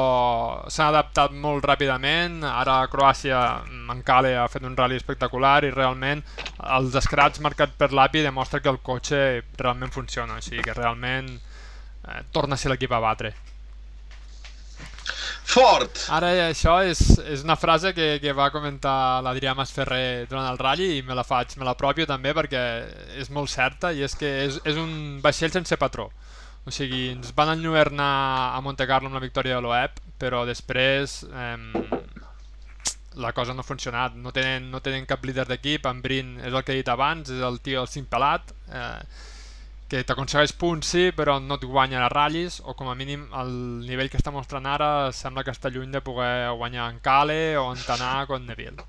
s'ha adaptat molt ràpidament. Ara Croàcia, en Cale, ha fet un rally espectacular i realment els scratch marcats per l'API demostra que el cotxe realment funciona, sigui que realment eh, torna a ser l'equip a batre. Ford! Ara això és, és una frase que, que va comentar l'Adrià Masferrer durant el ratll i me la faig, me l'apropio també perquè és molt certa i és que és, és un vaixell sense patró. O sigui, ens van enlluernar a Monte Carlo amb la victòria de l'OEP, però després eh, la cosa no ha funcionat. No tenen, no tenen cap líder d'equip, en Brin és el que he dit abans, és el tio el simpelat, eh, que t'aconsegueix punts sí, però no et guanya a ratllis, o com a mínim el nivell que està mostrant ara sembla que està lluny de poder guanyar en Cale o en Tanà o en Neville.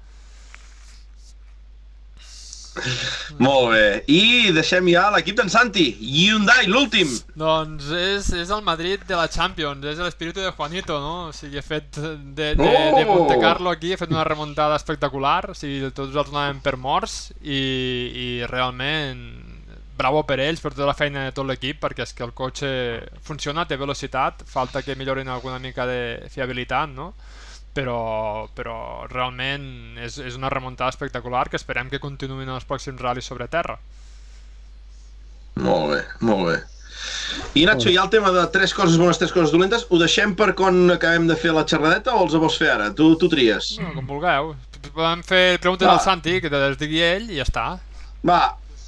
Molt bé. I deixem ja l'equip d'en Santi. Hyundai, l'últim. Doncs és, és el Madrid de la Champions, és l'espíritu de Juanito, no? O sigui, he fet de, de, de Oh! Monte Carlo aquí, he fet una remuntada espectacular, o sigui, tots els anàvem per morts i, i realment bravo per ells, per tota la feina de tot l'equip, perquè és que el cotxe funciona, té velocitat, falta que millorin alguna mica de fiabilitat, no? Però, però realment és, és una remuntada espectacular que esperem que continuïn en els pròxims ral·lis sobre terra. Molt bé, molt bé. I Nacho, hi ha el tema de tres coses bones, tres coses dolentes. Ho deixem per quan acabem de fer la xerradeta o els vols fer ara? Tu, tu tries. No, com vulgueu. Podem fer preguntes Va. al Santi, que te les digui ell i ja està. Va,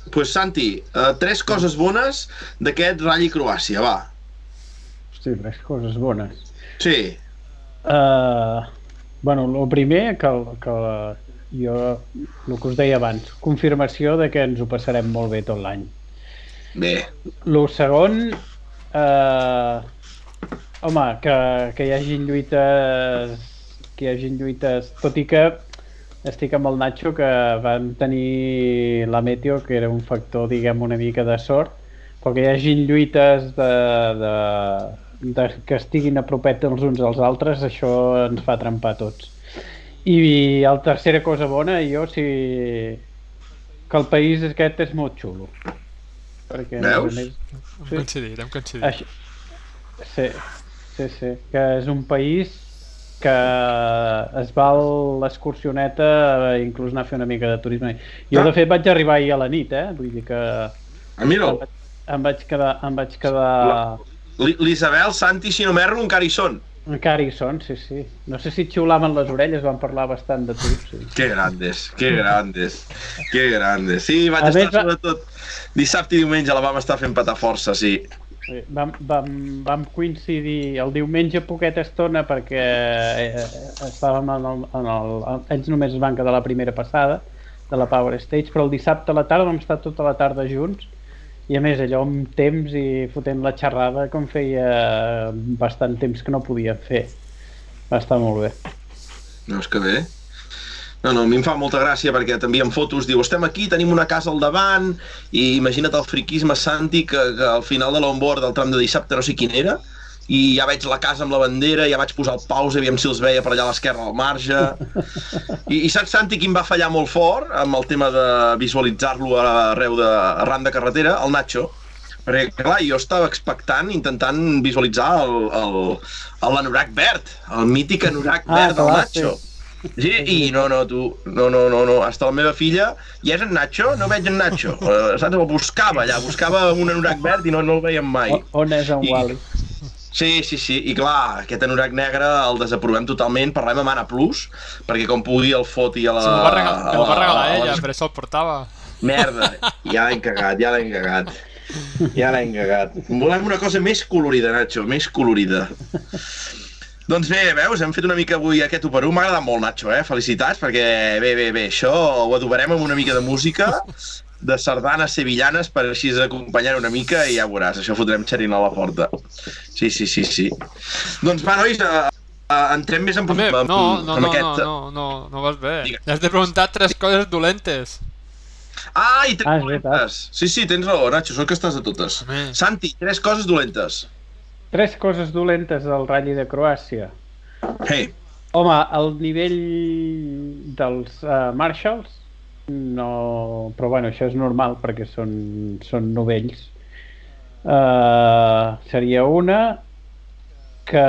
doncs pues, Santi, uh, tres coses bones d'aquest Rally Croàcia, va. Hosti, tres coses bones. Sí. Uh, bueno, el primer, que, que jo, el que us deia abans, confirmació de que ens ho passarem molt bé tot l'any. Bé. El segon, eh, home, que, que hi hagin lluites, que hi hagin lluites, tot i que estic amb el Nacho que vam tenir la Meteo, que era un factor, diguem, una mica de sort, però que hi hagin lluites de, de, de que estiguin a propet els uns als altres, això ens fa trempar tots. I la tercera cosa bona, jo, si... que el país aquest és molt xulo. Perquè, més Veus? més, Hem Sí. coincidit, hem coincidit. això, sí, sí, sí, que és un país que es val l'excursioneta inclús anar a fer una mica de turisme. Jo, Ah. de fet, vaig arribar ahir a la nit, eh? Vull dir que Ah, mira'l. em vaig quedar... Em vaig quedar... Li- L'Isabel, Santi, si no m'erro, encara hi són. Encara hi són, sí, sí. No sé si et xiulaven les orelles, van parlar bastant de tu, sí. Que grandes, que grandes, que grandes. Sí, vaig A estar va- sobretot dissabte i diumenge la vam estar fent patar força, sí. Sí, Vam, vam, vam coincidir el diumenge poqueta estona perquè eh, estàvem en el, en el, ells només es van quedar la primera passada de la Power Stage, però el dissabte a la tarda vam estar tota la tarda junts i a més allò amb temps i fotent la xerrada com feia bastant temps que no podia fer. Va estar molt bé. No, és que bé. No, no, a mi em fa molta gràcia perquè t'envien fotos, diu, estem aquí, tenim una casa al davant, i imagina't el friquisme, Santi, que, que al final de l'onboard del tram de dissabte no sé quin era, i ja veig la casa amb la bandera, ja vaig posar el pause, aviam si els veia per allà a l'esquerra al marge. I, I saps, Santi, qui em va fallar molt fort amb el tema de visualitzar-lo arreu de, arran de carretera? El Nacho. Perquè, clar, jo estava expectant, intentant visualitzar l'anorac verd, el mític anorac Ah, verd del Nacho. Sí, i no, no, tu, no, no, no, no, hasta la meva filla, i és en Nacho? No veig en Nacho. Uh, saps? El buscava allà, buscava un anorac verd i no, no el veiem mai. O, on és en I- Wally? Sí, sí, sí, i clar, aquest anorac negre el desaprovem totalment, parlem amb Anna Plus, perquè com pugui el foti a la... Si me'l va, regalar, va a la- regalar a ella, les- per això el portava. Merda, ja l'hem cagat, ja l'hem cagat. Ja l'hem cagat. Volem una cosa més colorida, Nacho, més colorida. Doncs bé, veus, hem fet una mica avui aquest 1 per 1. M'ha agradat molt, Nacho, eh? Felicitats, perquè bé, bé, bé, això ho adobarem amb una mica de música, de sardanes sevillanes, per així acompanyar una mica i ja veuràs, això fotrem xerin a la porta. Sí, sí, sí, sí. Doncs va, nois, uh, uh, entrem més en, Home, en, no, no, en no, aquest... no, no, no, no vas bé. Digues. Has de preguntar tres coses dolentes. Ah, i tres Ah, dolentes. Sí, sí, tens raó, Nacho, sóc que estàs de totes. Home. Santi, tres coses dolentes. Tres coses dolentes del Rally de Croàcia. Hey, Home, el nivell dels uh, Marshalls no... Però bueno, això és normal perquè són, són novells. Uh, seria una que...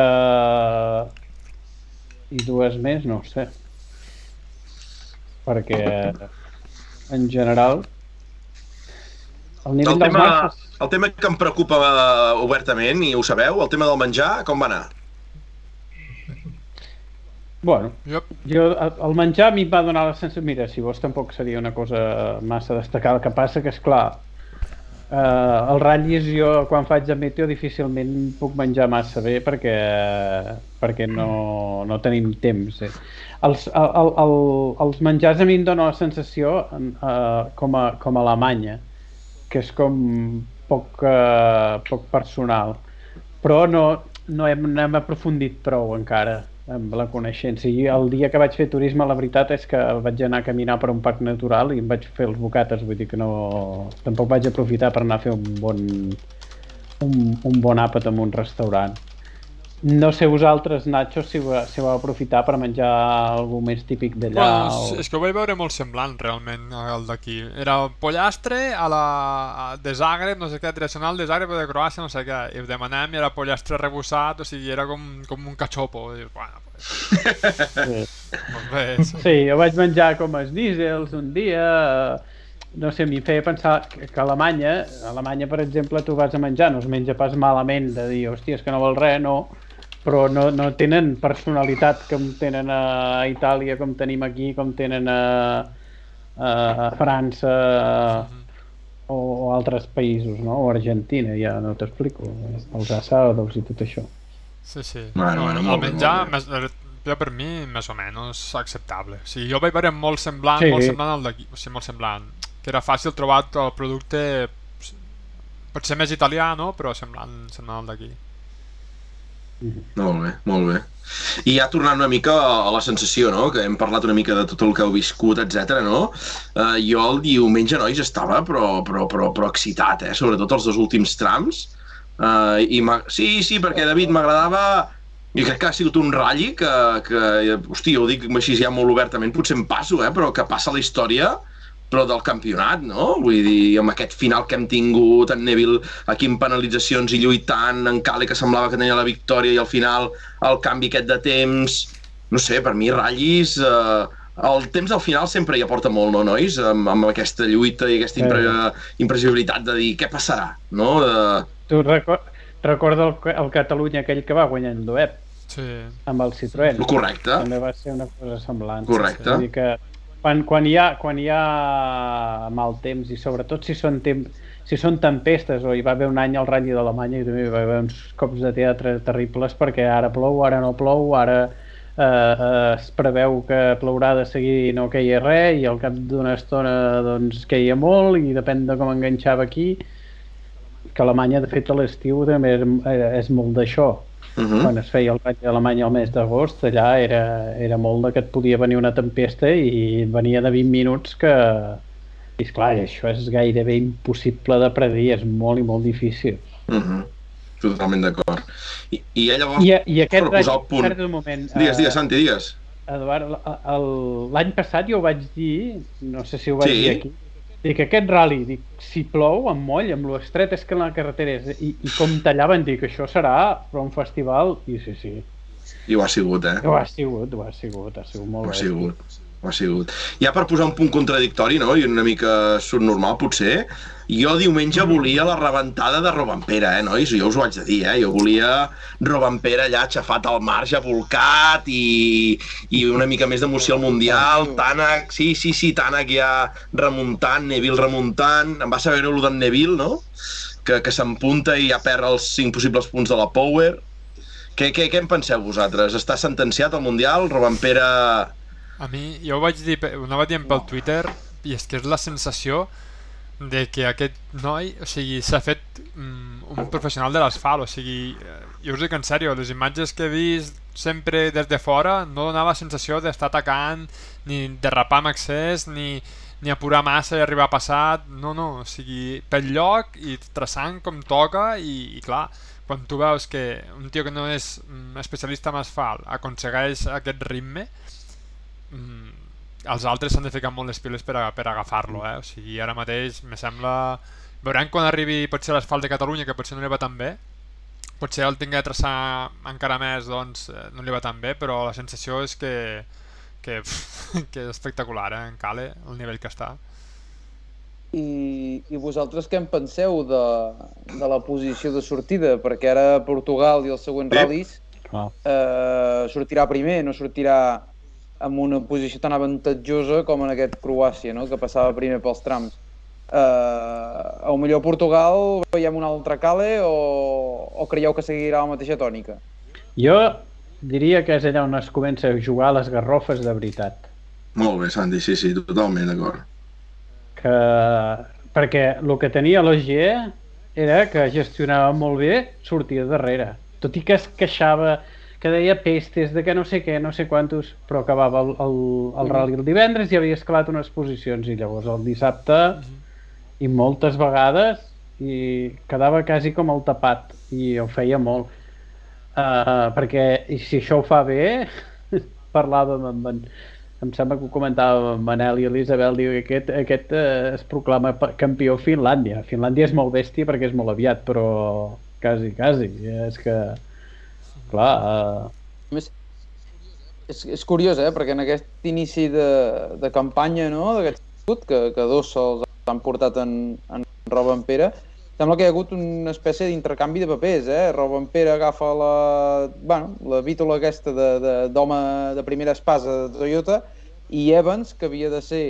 I dues més, no sé. Perquè en general el nivell el dels tema, Marshalls el tema que em preocupa obertament, i ho sabeu, el tema del menjar, com va anar? Bueno, Yep. jo, el menjar a mi em va donar la sensació... Mira, si vols tampoc seria una cosa massa destacada. El que passa que, és clar, eh, el ratllis jo, quan faig de meteo, difícilment puc menjar massa bé perquè, perquè no, no tenim temps. Eh. Els, el, el, el, els menjars a mi em dona la sensació eh, com, a, com a Alemanya, que és com poc, eh, poc personal. Però no, no, hem, no hem aprofundit prou encara amb la coneixença. I el dia que vaig fer turisme, la veritat és que vaig anar a caminar per un parc natural i em vaig fer els bocates, vull dir que no... Tampoc vaig aprofitar per anar a fer un bon, un, un bon àpat en un restaurant. No sé vosaltres, Nacho, si, va, si vau aprofitar per menjar algú més típic d'allà Bueno, o... és, que ho vaig veure molt semblant, realment, el d'aquí. Era pollastre a la a, de Zagreb, no sé què, tradicional de Zagreb o de Croàcia, no sé què, i ho demanem i era pollastre rebussat, o sigui, era com, com un cachopo. I dius, bueno, pues, Sí. bé, sí. Sí, jo vaig menjar com els dísels un dia, eh, no sé, em feia pensar que, que a Alemanya, a Alemanya, per exemple, tu vas a menjar, no es menja pas malament de dir, hòstia, és que no vol res, no, però no, no tenen personalitat com tenen a Itàlia, com tenim aquí, com tenen a, a, França o, o altres països, no? O Argentina, ja no t'explico, els assados i tot això. Sí, sí. Bueno, bueno, molt bé, menjar, molt més, jo per mi, més o menys acceptable. O sigui, jo vaig veure molt semblant, Sí. molt semblant al d'aquí, o sigui, molt semblant. Que era fàcil trobar el producte, potser més italià, no? Però semblant, semblant al d'aquí. Molt bé, molt bé. I ja tornant una mica a la sensació, no? que hem parlat una mica de tot el que heu viscut, etc. no? Uh, jo el diumenge, nois, estava però, però, però, però excitat, eh? sobretot els dos últims trams. Uh, i sí, sí, perquè David m'agradava i crec que ha sigut un ratlli que, que hosti, ho dic així ja molt obertament, potser em passo, eh? però que passa la història però del campionat, no? Vull dir, amb aquest final que hem tingut, en Neville aquí en penalitzacions i lluitant, en Cale que semblava que tenia la victòria i al final el canvi aquest de temps... No sé, per mi ratllis... Eh, el temps al final sempre hi aporta molt, no, nois? Amb, amb aquesta lluita i aquesta impre imprevisibilitat de dir què passarà, no? De... Tu reco recorda el, el Catalunya aquell que va guanyar en Duet Sí. amb el Citroën? Correcte, També va ser una cosa semblant. Correcte. Vull dir que quan, quan, hi ha, quan hi ha mal temps i sobretot si són temps si són tempestes o hi va haver un any al Rally d'Alemanya i també hi va haver uns cops de teatre terribles perquè ara plou, ara no plou, ara eh, eh, es preveu que plourà de seguir i no queia res i al cap d'una estona doncs queia molt i depèn de com enganxava aquí que Alemanya de fet a l'estiu també és, és molt d'això uh -huh. quan es feia el Rally d'Alemanya al mes d'agost, allà era, era molt de que et podia venir una tempesta i venia de 20 minuts que... I esclar, això és gairebé impossible de predir, és molt i molt difícil. Uh -huh. Totalment d'acord. I, I va... I, i aquest per posar el punt. un moment, Digues, digues, eh, Santi, digues. Eduard, l'any passat jo ho vaig dir, no sé si ho vaig Sí. dir aquí, dic, aquest rally, dic, si plou, amb moll, amb lo estret és que la carretera és, i, i com tallaven, dic, això serà per un festival, i sí, sí, I ho ha sigut, eh? ho ha sigut, ho ha sigut, ha sigut molt Ho ha sigut. Ha sigut. Ja per posar un punt contradictori, no?, i una mica subnormal, potser, jo diumenge volia la rebentada de Robampera, eh, nois? Jo us ho haig de dir, eh? Jo volia Robampera allà aixafat al marge, volcat i, i una mica més d'emoció al Mundial, Tanak, sí, sí, sí, Tanak ja remuntant, Neville remuntant, em va saber el d'en Neville, no? Que, que s'empunta i ja perd els cinc possibles punts de la Power. Què, què, què en penseu vosaltres? Està sentenciat al Mundial? Robampera A mi, jo ho vaig dir, ho anava dient pel Twitter, i és que és la sensació de que aquest noi, o sigui, s'ha fet mm, un professional de l'asfalt, o sigui, eh, jo us dic en sèrio, les imatges que he vist sempre des de fora no donava la sensació d'estar atacant, ni derrapar amb excés, ni, ni apurar massa i arribar passat, no, no, o sigui, pel lloc i traçant com toca i, i clar, quan tu veus que un tio que no és mm, especialista en asfalt aconsegueix aquest ritme, mm, els altres s'han de ficar molt les piles per, a, per agafar-lo, eh? O sigui, ara mateix me sembla... Veurem quan arribi potser l'asfalt de Catalunya, que potser no li va tan bé, potser el tingui de traçar encara més, doncs eh, no li va tan bé, però la sensació és que, que, que és espectacular, eh, en Cale, el nivell que està. I, I vosaltres què en penseu de, de la posició de sortida? Perquè ara Portugal i els següents Sí. ral·lis eh, sortirà primer, no sortirà amb una posició tan avantatjosa com en aquest Croàcia, no? que passava primer pels trams. Eh, a millor Portugal veiem un altre cale o, o creieu que seguirà la mateixa tònica? Jo diria que és allà on es comença a jugar les garrofes de veritat. Molt bé, Santi, sí, sí, totalment d'acord. Que... Perquè el que tenia l'OGE era que gestionava molt bé sortir darrere. Tot i que es queixava, que deia pestes, de que no sé què, no sé quantos, però acabava el, el, el rally el divendres i havia escalat unes posicions i llavors el dissabte i moltes vegades i quedava quasi com el tapat i ho feia molt. Uh, perquè si això ho fa bé parlàvem amb en, em sembla que ho comentàvem amb Manel i Elisabel diu que aquest, aquest eh, es proclama campió a Finlàndia. Finlàndia és molt bèstia perquè és molt aviat però quasi, quasi és que clar uh, més, és, és curiós, eh? perquè en aquest inici de, de campanya, no? d'aquest escut, que, que dos se'ls han portat en, en Robampera, sembla que hi ha hagut una espècie d'intercanvi de papers. Eh? Robampera agafa la, bueno, la vítola aquesta de- de- d'home de, de primera espasa de Toyota i Evans, que havia de ser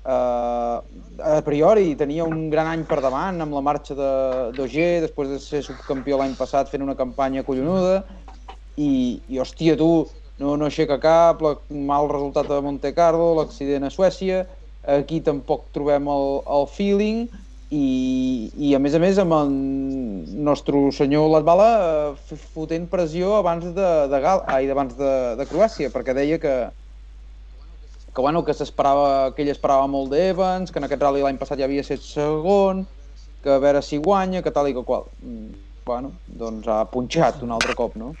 Uh, a priori tenia un gran any per davant amb la marxa de d'OG, després de ser subcampió l'any passat fent una campanya collonuda. I, i hòstia, tu no, no aixeca cap, la, mal resultat a Monte Carlo, l'accident a Suècia, aquí tampoc trobem el, el feeling. I, i a més a més amb en, nostre senyor Latvala eh, fotent pressió abans de, de Gal, ai, abans de, de Croàcia, perquè deia que que, bueno, que s'esperava que ell esperava molt d'Evans, que en aquest rally l'any passat ja havia set segon, que a veure si guanya, que tal i que qual. Mm, Bueno, doncs ha punxat un altre cop, no?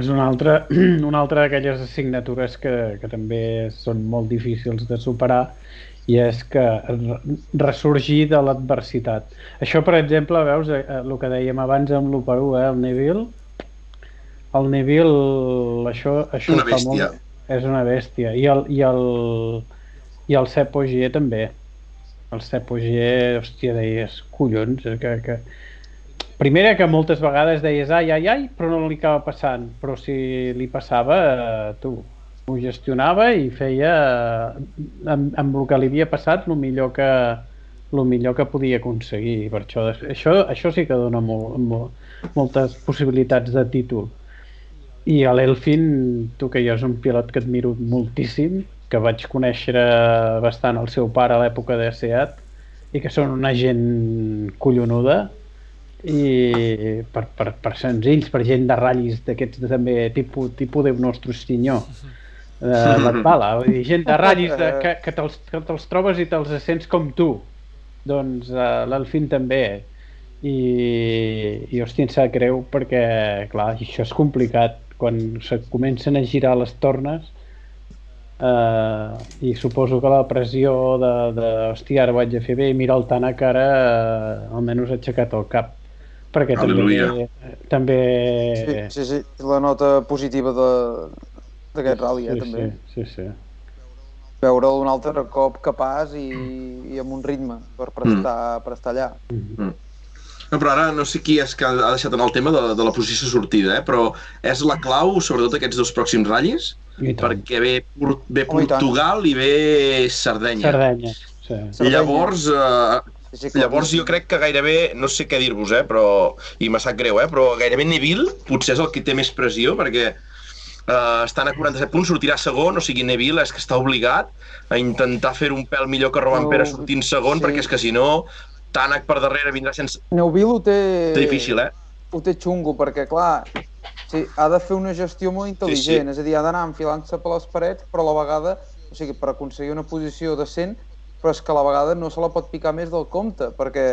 És una altra, una altra d'aquelles assignatures que, que també són molt difícils de superar i és que re- ressorgir de l'adversitat. Això, per exemple, veus, eh, eh, el que dèiem abans amb l'1 eh, el Neville, el Neville, això, això Una fa bèstia. molt... És una bèstia. I el, i el, i el Sepp Ogier també. El Sepp Ogier, hòstia, deies, collons, eh, que, que... Primera que moltes vegades deies ai, ai, ai, però no li acaba passant. Però si li passava, eh, tu, ho gestionava i feia eh, amb, amb el que li havia passat el millor que, el millor que podia aconseguir. Per això, això, això sí que dona molt, molt, moltes possibilitats de títol. I a l'Elfin, tu que jo és un pilot que admiro moltíssim, que vaig conèixer bastant el seu pare a l'època de SEAT i que són una gent collonuda i per, per, per senzills, per gent de ratllis d'aquests de, també tipus, tipus Déu nostre senyor de Latvala, vull dir, gent de ratllis de, que, que te'ls que te'ls trobes i te'ls sents com tu. Doncs uh, l'Elfin també. I, i hòstia, em sap greu perquè clar, això és complicat quan se comencen a girar les tornes Uh, i suposo que la pressió de, de hòstia, ara ho haig de fer bé i mirar el Tanak ara uh, almenys ha aixecat el cap perquè Al·leluia. també, també Sí, sí, sí, la nota positiva de- d'aquest rally, eh, sí, també. sí, sí, sí. Veure'l un altre cop capaç i, i amb un ritme per prestar, per estar allà. No, però ara no sé qui és que ha deixat en el tema de, de la posició sortida, eh? però és la clau, sobretot aquests dos pròxims ratllis, perquè ve, ve i. Portugal i ve Sardenya. Sardenya sí. Sardenya. Llavors, eh, llavors jo crec que gairebé, no sé què dir-vos, eh, però, i me sap greu, eh, però gairebé Neville potser és el que té més pressió, perquè eh, estan a 47 punts, sortirà segon, o sigui, Neville és que està obligat a intentar fer un pèl millor que Roman No, Pere sortint segon, sí. perquè és que si no, Tanak per darrere vindrà sense... Neuville ho té... És difícil, eh? Ho té xungo, perquè, clar, sí, ha de fer una gestió molt intel·ligent, Sí, sí. és a dir, ha d'anar enfilant-se per les parets, però a la vegada, o sigui, per aconseguir una posició decent, però és que a la vegada no se la pot picar més del compte, perquè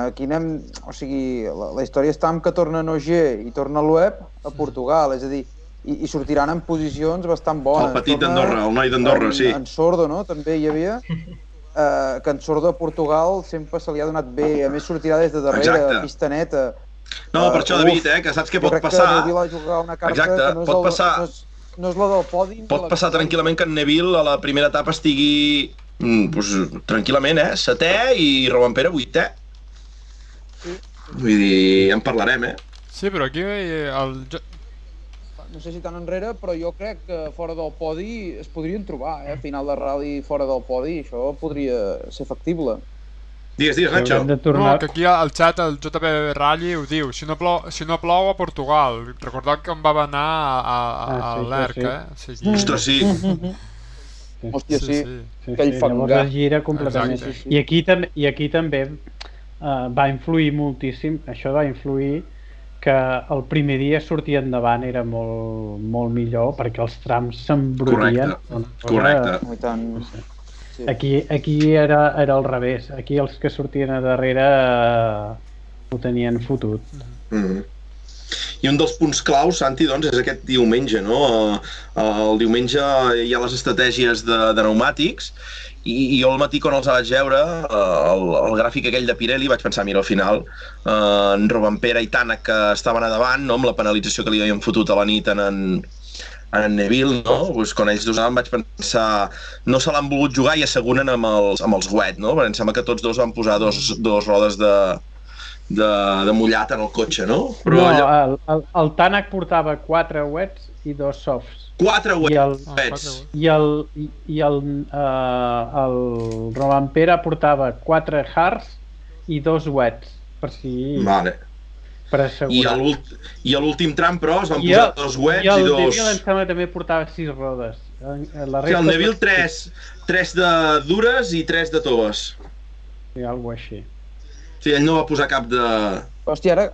aquí anem, o sigui, la, la història està amb que torna Noger i torna l'Ueb a Portugal, és a dir, i, i sortiran en posicions bastant bones. El petit d'Andorra, el noi d'Andorra, en, sí. En Sordo, no?, també hi havia, eh, que en Sordo a Portugal sempre se li ha donat bé, a més sortirà des de darrere, Exacte. pista neta, No, per això, Uf, David, eh, que saps què pot passar? que Neville ha jugat una carta Exacte, que no és, pot el, passar- no, és, no és la del podi. Pot passar victòria. tranquil·lament que en Neville a la primera etapa estigui mm, pues, tranquil·lament, eh? Setè i Roman Pere vuitè. Sí. Vull dir, en parlarem, eh? Sí, però aquí eh, el... No sé si tan enrere, però jo crec que fora del podi es podrien trobar, eh? Final de rally fora del podi, això podria ser factible. Digues, digues, Nacho. De No, tornar... que aquí al xat el JP Rally ho diu, si no plou, si no plou a Portugal. Recordeu que em va anar a, a, a, Ah, sí, l'ERC, sí. eh? O sigui, Ostres, sí. Hòstia, sí. sí. Sí, aquell sí, fangar. gira completament. Exacte. Sí, sí. I aquí, tam I aquí també uh, va influir moltíssim, això va influir que el primer dia sortir endavant era molt, molt millor perquè els trams s'embrutien. Correcte, correcte. Tant. Sí. Aquí, aquí era, era al revés. Aquí els que sortien a darrere uh, ho tenien fotut. Mm. I un dels punts claus, Santi, doncs, és aquest diumenge, no? Eh, El diumenge hi ha les estratègies de, de pneumàtics i, i jo al matí quan els vaig veure, eh, el, el gràfic aquell de Pirelli, vaig pensar, mira, al final eh, en Robampera i Tanak que estaven a davant, no? amb la penalització que li havien fotut a la nit en en, en Neville, no? Pues quan ells dos anaven vaig pensar no se l'han volgut jugar i asseguren amb els, amb els wet, no? Perquè em sembla que tots dos van posar dos, dos rodes de, de, de mullat en el cotxe, no? no, allò- el, el, el Tanak portava quatre wets i dos softs. Quatre I el, Ah, wets. i el, i, i el, uh, el Roman Pere portava quatre hards i dos wets per si Vale. per I assegurar. a l'últ- I a l'últim tram, però, es van I posar el- dos wets i i, el dos... Neville em sembla també portava sis rodes. En- en La Sí, el resta- Neville, tres, tres de dures i tres de toves. Sí, alguna així. Sí, ell no va posar cap de, Hòstia, ara,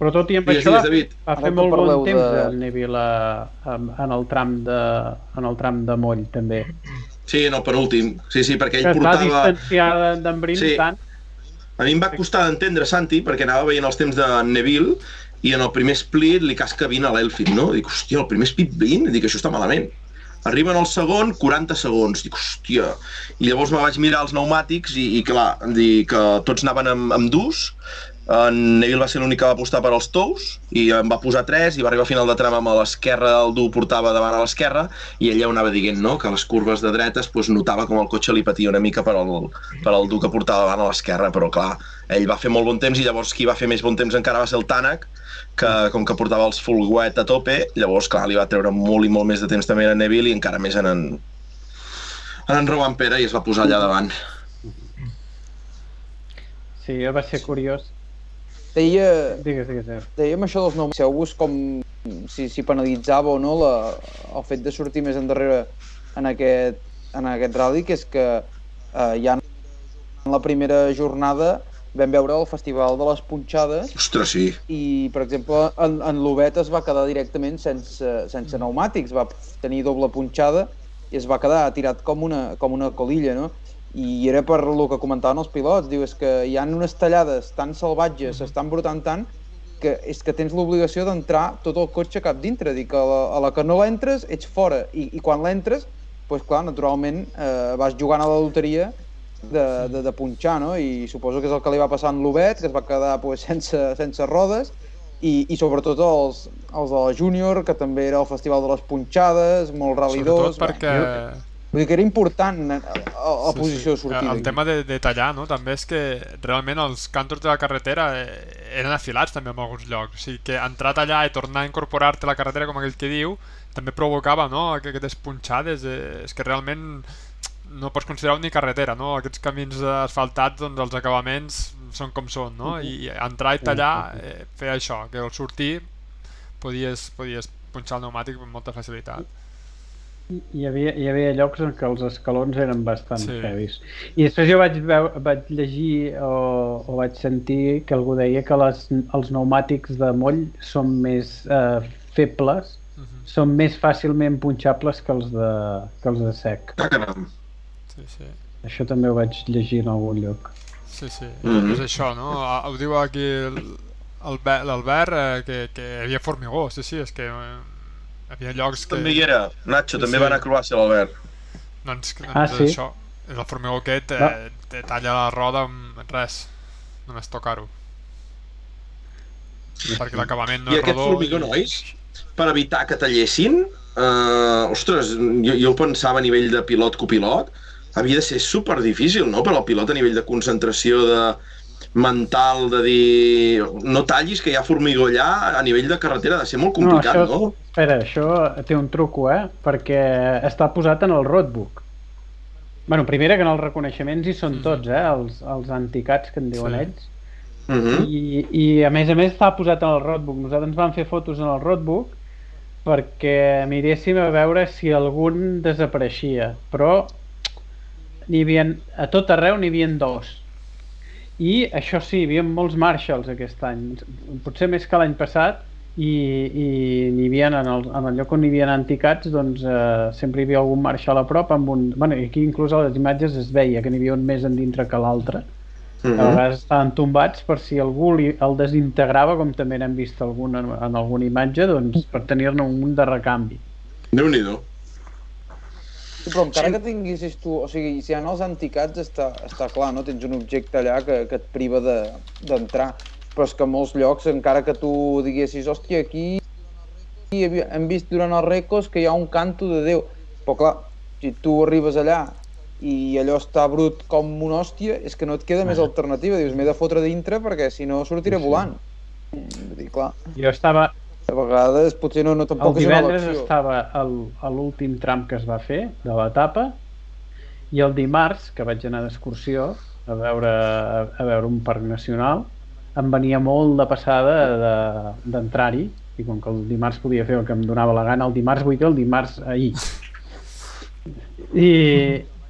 Però tot i amb Digues, això digues, va, David. va Ara fer molt bon temps de- el Neville a, a, en el tram de, en el tram de moll també. Sí, en el penúltim. Sí, sí, perquè Que ell es va portava... distanciar de- d'en Brin Sí. tant. A mi em va costar d'entendre Santi, perquè anava veient els temps de Neville, i en el primer split li casca 20 a l'Elfin, no? Dic, hòstia, el primer split 20? Dic, això està malament. Arriben al segon, 40 segons. Dic, hòstia... I llavors me vaig mirar els pneumàtics i, i clar, dir que tots anaven amb, amb durs. En Neville va ser l'únic que va apostar per als tous i em va posar 3 i va arribar a final de tram amb l'esquerra, el dur portava davant a l'esquerra i ell ja ho anava dient, no?, que les curves de dretes pues, notava com el cotxe li patia una mica per al, per al dur que portava davant a l'esquerra, però clar, ell va fer molt bon temps i llavors qui va fer més bon temps encara va ser el Tanak, que com que portava els full wet a tope, llavors clar, li va treure molt i molt més de temps també a Neville i encara més en en, en, en Rowan Pera i es va posar allà davant. Sí, va ser curiós. deia, Digues, digues, digues. dèiem això dels noms. Fixeu-vos com si, si penalitzava o no la, el fet de sortir més endarrere en aquest, en aquest rally, que és que eh, ja en la primera jornada vam veure el Festival de les Punxades Ostres, sí. i, per exemple, en, en l'Obet es va quedar directament sense, sense pneumàtics, va tenir doble punxada i es va quedar tirat com una, com una colilla, no? I era per el que comentaven els pilots, diu, és que hi ha unes tallades tan salvatges, s'estan brotant tant, que és que tens l'obligació d'entrar tot el cotxe cap dintre, dir que a la, a la que no l'entres ets fora, i, i quan l'entres, doncs clar, naturalment eh, vas jugant a la loteria de, de, de punxar, no? I suposo que és el que li va passar en l'Obet, que es va quedar pues, sense, sense rodes, i, i sobretot els, els de la Júnior, que també era el Festival de les Punxades, molt 2... Sobretot perquè... Vull dir que era important eh, la, la posició de sortida. El tema de, de tallar, no? també és que realment els cantors de la carretera eh, eren afilats també en alguns llocs. O sigui que entrar a tallar i tornar a incorporar-te a la carretera, com aquell que diu, també provocava no? Aqu- aquestes punxades. Eh, és que realment no pots considerar ni carretera, no? Aquests camins asfaltats, doncs els acabaments són com són, no? I entrar i tallar eh, feia això, que al sortir podies, podies punxar el pneumàtic amb molta facilitat. Hi havia, hi havia llocs en què els escalons eren bastant Sí. heavis. I després jo vaig, veu, vaig llegir o, o vaig sentir que algú deia que les, els pneumàtics de moll són més eh, febles, Uh -huh. són més fàcilment punxables que els de, que els de sec. Caram. Sí, sí. Això també ho vaig llegir en algun lloc. Sí, sí, Mhm. és això, no? Ah, Ho diu aquí l'Albert eh, que, que hi havia formigó, sí, sí, és que eh, hi havia llocs que... També hi era. Nacho, Sí, també sí. va anar a Croàcia, l'Albert. Doncs, doncs Ah, sí? això, és el formigó aquest, eh, te talla la roda amb res, només tocar-ho. Perquè l'acabament no I és aquest rodó... formigó, nois, per evitar que tallessin, eh, ostres, jo, jo ho pensava a nivell de pilot-copilot, havia de ser super difícil, no?, per al pilot a nivell de concentració, de mental, de dir no tallis que hi ha formigó allà, a nivell de carretera ha de ser molt complicat, no, no? això, Espera, això té un truco, eh? Perquè està posat en el roadbook. bueno, primera que en els reconeixements hi són Mhm. tots, eh? Els, els anticats que en diuen Sí. ells. Uh -huh. I, I a més a més està posat en el roadbook. Nosaltres ens vam fer fotos en el roadbook perquè miréssim a veure si algun desapareixia. Però n'hi havia, a tot arreu n'hi havia dos. I això sí, hi havia molts Marshalls aquest any, potser més que l'any passat, i, i n'hi havia en el, en el lloc on hi havia anticats doncs eh, sempre hi havia algun Marshall a prop amb un... Bueno, i aquí inclús a les imatges es veia que n'hi havia un més endintre que l'altre Uh a -huh. vegades estaven tombats per si algú li, el desintegrava, com també n'hem vist algun en, en alguna imatge, doncs per tenir-ne un munt de recanvi. Déu-n'hi-do. Sí, però encara que tinguessis tu... O sigui, si hi ha els anticats està, està clar, no? Tens un objecte allà que, que et priva de- d'entrar. Però és que en molts llocs, encara que tu diguessis, hòstia, aquí hi havia- hem vist durant els recos que hi ha un canto de Déu. Però clar, si tu arribes allà i allò està brut com una hòstia, és que no et queda més alternativa. Dius, m'he de fotre dintre perquè si no sortiré Sí, sí. volant. Vull dir, clar, Jo estava, a vegades potser no, no el tampoc és una estava al- a l'últim tram que es va fer de l'etapa i el dimarts, que vaig anar d'excursió a veure, a veure un parc nacional, em venia molt de passada de- d'entrar-hi i com que el dimarts podia fer el que em donava la gana, el dimarts vull dir el dimarts ahir. I,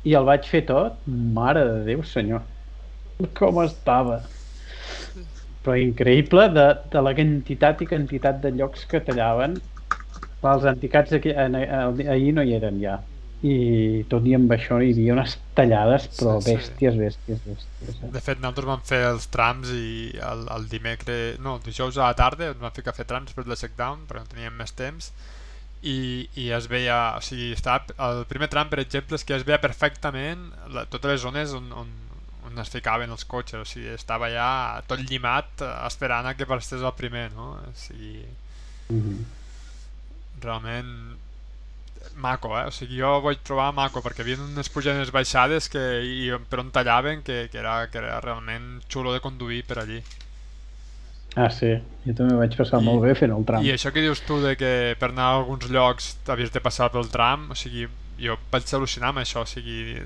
i el vaig fer tot, mare de Déu senyor, com estava. Però increïble de, de la quantitat i quantitat de llocs que tallaven. Clar, els anticats aquí, en, en, ahir no hi eren ja. I tot i amb això hi havia unes tallades, però Sí, sí. bèsties, bèsties, bèsties. Eh? De fet, nosaltres vam fer els trams i el, el dimecres... No, el dijous a la tarda ens vam ficar a fer trams després de checkdown perquè no teníem més temps i, i es veia, o sigui, estava, el primer tram, per exemple, és que es veia perfectament la, totes les zones on, on, on es ficaven els cotxes, o sigui, estava ja tot llimat eh, esperant a que passés el primer, no? O sigui, Mm -hmm. realment maco, eh? O sigui, jo vaig trobar maco perquè hi havia unes pujades baixades que, i per on tallaven que, que, era, que era realment xulo de conduir per allí. Ah, sí. Jo també vaig passar I- molt bé fent el tram. I això que dius tu de que per anar a alguns llocs t'havies de passar pel tram, o sigui, jo vaig al·lucinar amb això, o sigui,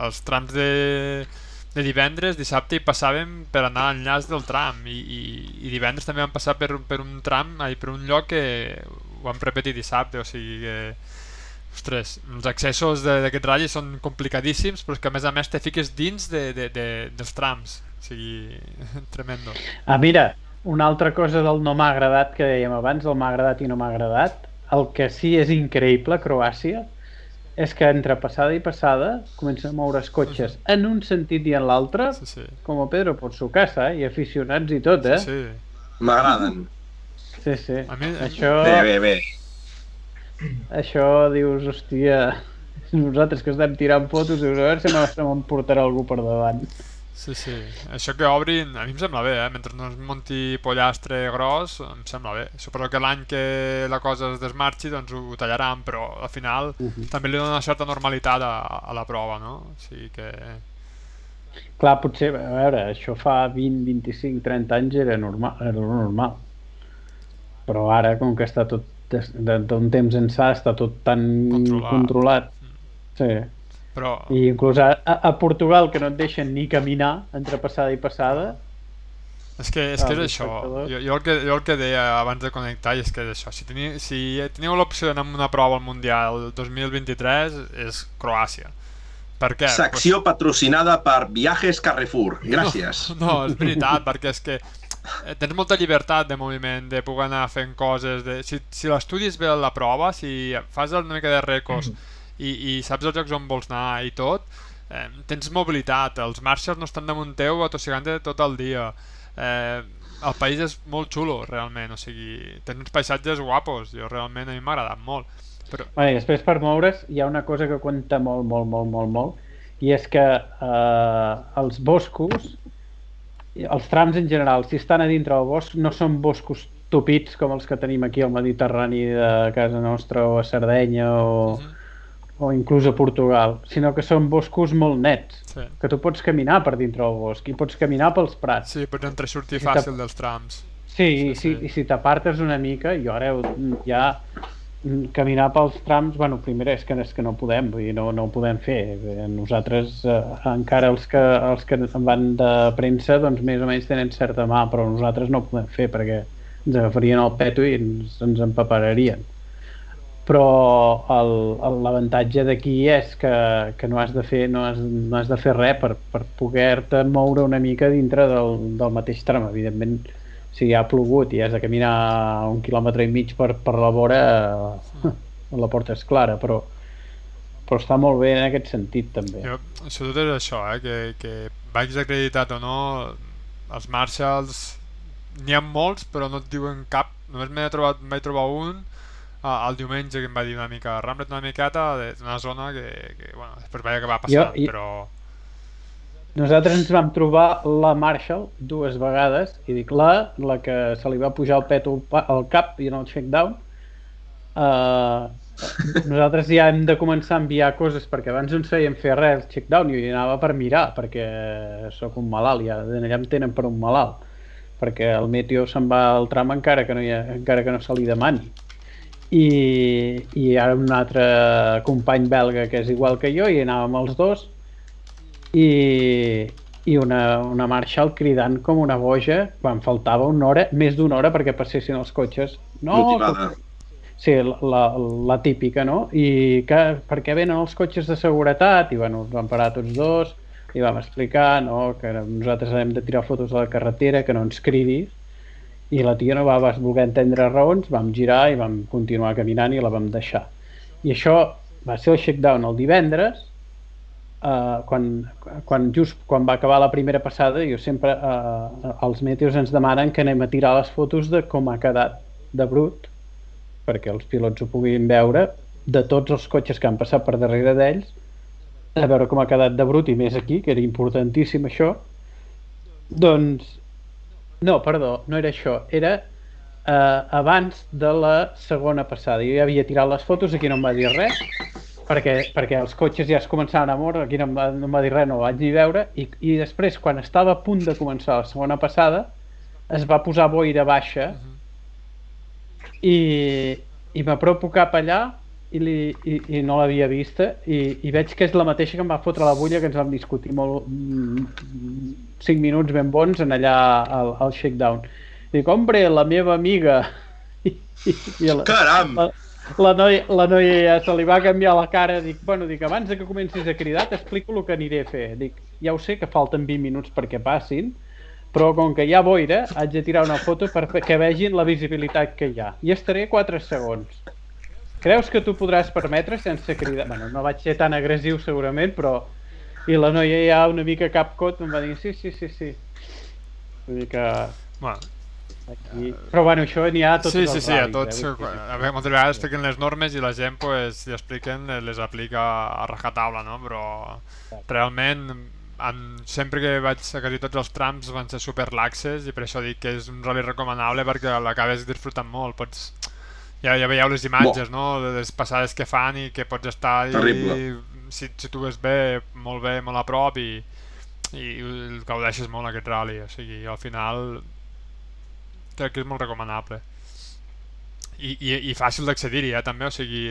els trams de, de divendres, dissabte hi passàvem per anar a l'enllaç del tram. I, i, i divendres també vam passar per, per un tram, ai, per un lloc que ho vam repetir dissabte, o sigui que ostres, els accessos d'aquest ratll són complicadíssims però és que a més a més te fiques dins de, de, de, dels trams. O sigui, tremendo. Ah, mira, una altra cosa del no m'ha agradat que dèiem abans, el m'ha agradat i no m'ha agradat, el que sí és increïble Croàcia és que entre passada i passada comencen a moure's cotxes en un sentit i en l'altre, sí, sí, com a Pedro por su casa, eh? i aficionats i tot, eh? sí. M'agraden. Sí, sí. A mi- Això, Bé, bé, bé. això dius, hòstia, nosaltres que estem tirant fotos, dius, a veure si me- se me'n portarà algú per davant. Sí, sí. Això que obrin, a mi em sembla bé, eh? Mentre no es munti pollastre gros, em sembla bé. Suposo que l'any que la cosa es desmarxi, doncs ho tallaran, però al final Mhm. també li dona una certa normalitat a, a la prova, no? O sigui que... Clar, potser, a veure, això fa 20, 25, 30 anys era normal, era lo normal. Però ara, com que està tot, d'un temps ençà, està tot tan Controlat. controlat. Sí. Però... I inclús a, a Portugal, que no et deixen ni caminar entre passada i passada, És que, és, que és Ah, això, jo, jo, el que, jo el que deia abans de connectar és que és això, si teniu, si teniu l'opció d'anar a una prova al Mundial el 2023 és Croàcia. Per què? Secció patrocinada per Viajes Carrefour. Gràcies. No, no, és veritat, perquè és que eh, tens molta llibertat de moviment, de poder anar fent coses, de, si, si l'estudis bé la prova, si fas una mica de recos i, i saps els llocs on vols anar i tot, eh, tens mobilitat, els marxes no estan damunt teu atossegant tot el dia, eh, el país és molt xulo realment, o sigui, tens uns paisatges guapos, jo realment a mi m'ha agradat molt, però Bé, i després per moure's hi ha una cosa que compta molt, molt, molt, molt, molt, i és que eh, els boscos, els trams en general, si estan a dintre del bosc, no són boscos tupits com els que tenim aquí al Mediterrani de casa nostra o a Sardenya o, Mhm. O inclús a Portugal, sinó que són boscos molt nets, sí, que tu pots caminar per dintre del bosc i pots caminar pels prats. sí pots entrar i sortir Si fàcil dels trams. Sí, i Sí, si, sí. i si t'apartes una mica, jo ara ja mm, caminar pels trams, bueno, primer és que, és que no podem, vull dir, no, no ho podem fer. Eh, Nosaltres, eh, encara els que, els que en van de premsa, doncs més o menys tenen certa mà, però nosaltres no ho podem fer perquè ens agafarien el peto i ens, ens empapararien. Però l'avantatge d'aquí és que, que no has de fer no has, no has de fer res per, per poder-te moure una mica dintre del, del mateix tram. Evidentment, si ha plogut i has de caminar un quilòmetre i mig per, per la vora, eh, la porta és clara, però, però està molt bé en aquest sentit també. Jo, sobretot és això, eh, que, que vagis acreditat o no, els Marshalls n'hi ha molts, però no et diuen cap. Només m'he trobat, vaig trobar un ah, el diumenge que em va dir una mica Ramblet una miqueta d'una zona que, que bueno, després vaig acabar passant, Jo- i- però Nosaltres ens vam trobar la Marshall dues vegades, i dic la, la que se li va pujar el pet al, cap i en el check-down. Uh, nosaltres ja hem de començar a enviar coses perquè abans no ens feien fer res el check-down i anava per mirar perquè sóc un malalt, ja allà em tenen per un malalt perquè el meteo se'n va al tram encara que no, hi ha, encara que no se li demani i, i ara un altre company belga que és igual que jo i anàvem els dos i, i una, una Marshall cridant com una boja quan faltava una hora, més d'una hora perquè passessin els cotxes. No, Motivada. Sí, la, la, la típica, no? I que, per què venen els cotxes de seguretat? I bueno, ens van parar tots dos, i vam explicar no, que nosaltres hem de tirar fotos a la carretera, que no ens cridis, i la tia no va, voler entendre raons, vam girar i vam continuar caminant i la vam deixar. I això va ser el shakedown el divendres, uh, quan, quan just quan va acabar la primera passada, jo sempre, uh, els meteos ens demanen que anem a tirar les fotos de com ha quedat de brut, perquè els pilots ho puguin veure, de tots els cotxes que han passat per darrere d'ells, a veure com ha quedat de brut i més aquí, que era importantíssim això, doncs no, perdó, no era això. Era eh, abans de la segona passada. Jo ja havia tirat les fotos, aquí no em va dir res, perquè, perquè els cotxes ja es començaven a moure, aquí no em va, no em va dir res, no ho vaig ni veure, i, i després, quan estava a punt de començar la segona passada, es va posar boira baixa i, i m'apropo cap allà i, li, i, i no l'havia vista i, i veig que és la mateixa que em va fotre la bulla que ens vam discutir molt 5 minuts ben bons en allà al, al shakedown. Dic, hombre, la meva amiga. I, i, i la, caram! la, la noia, la noia ja se li va canviar la cara. Dic, bueno, dic, abans de que comencis a cridar t'explico el que aniré a fer. Dic, ja ho sé que falten 20 minuts perquè passin però com que hi ha boira haig de tirar una foto per que vegin la visibilitat que hi ha. I estaré 4 segons creus que tu podràs permetre sense cridar? Bueno, no vaig ser tan agressiu segurament, però... I la noia ja una mica capcot em va dir sí, sí, sí, sí. Vull dir que... Bueno, Aquí... Però bueno, això n'hi ha a tots sí, els sí, sí, a ràdios, tots, eh? a veure, moltes vegades expliquen les normes i la gent pues, li expliquen, les aplica a rajatabla, no? Però realment en, sempre que vaig a quasi tots els trams van ser super laxes i per això dic que és un rally recomanable perquè l'acabes disfrutant molt, pots ja, ja veieu les imatges, no? De les passades que fan i que pots estar i, si, si tu ves bé, molt bé, molt a prop i, i el gaudeixes molt aquest rally, o sigui, al final crec que és molt recomanable. I, i, i fàcil d'accedir-hi eh, també, o sigui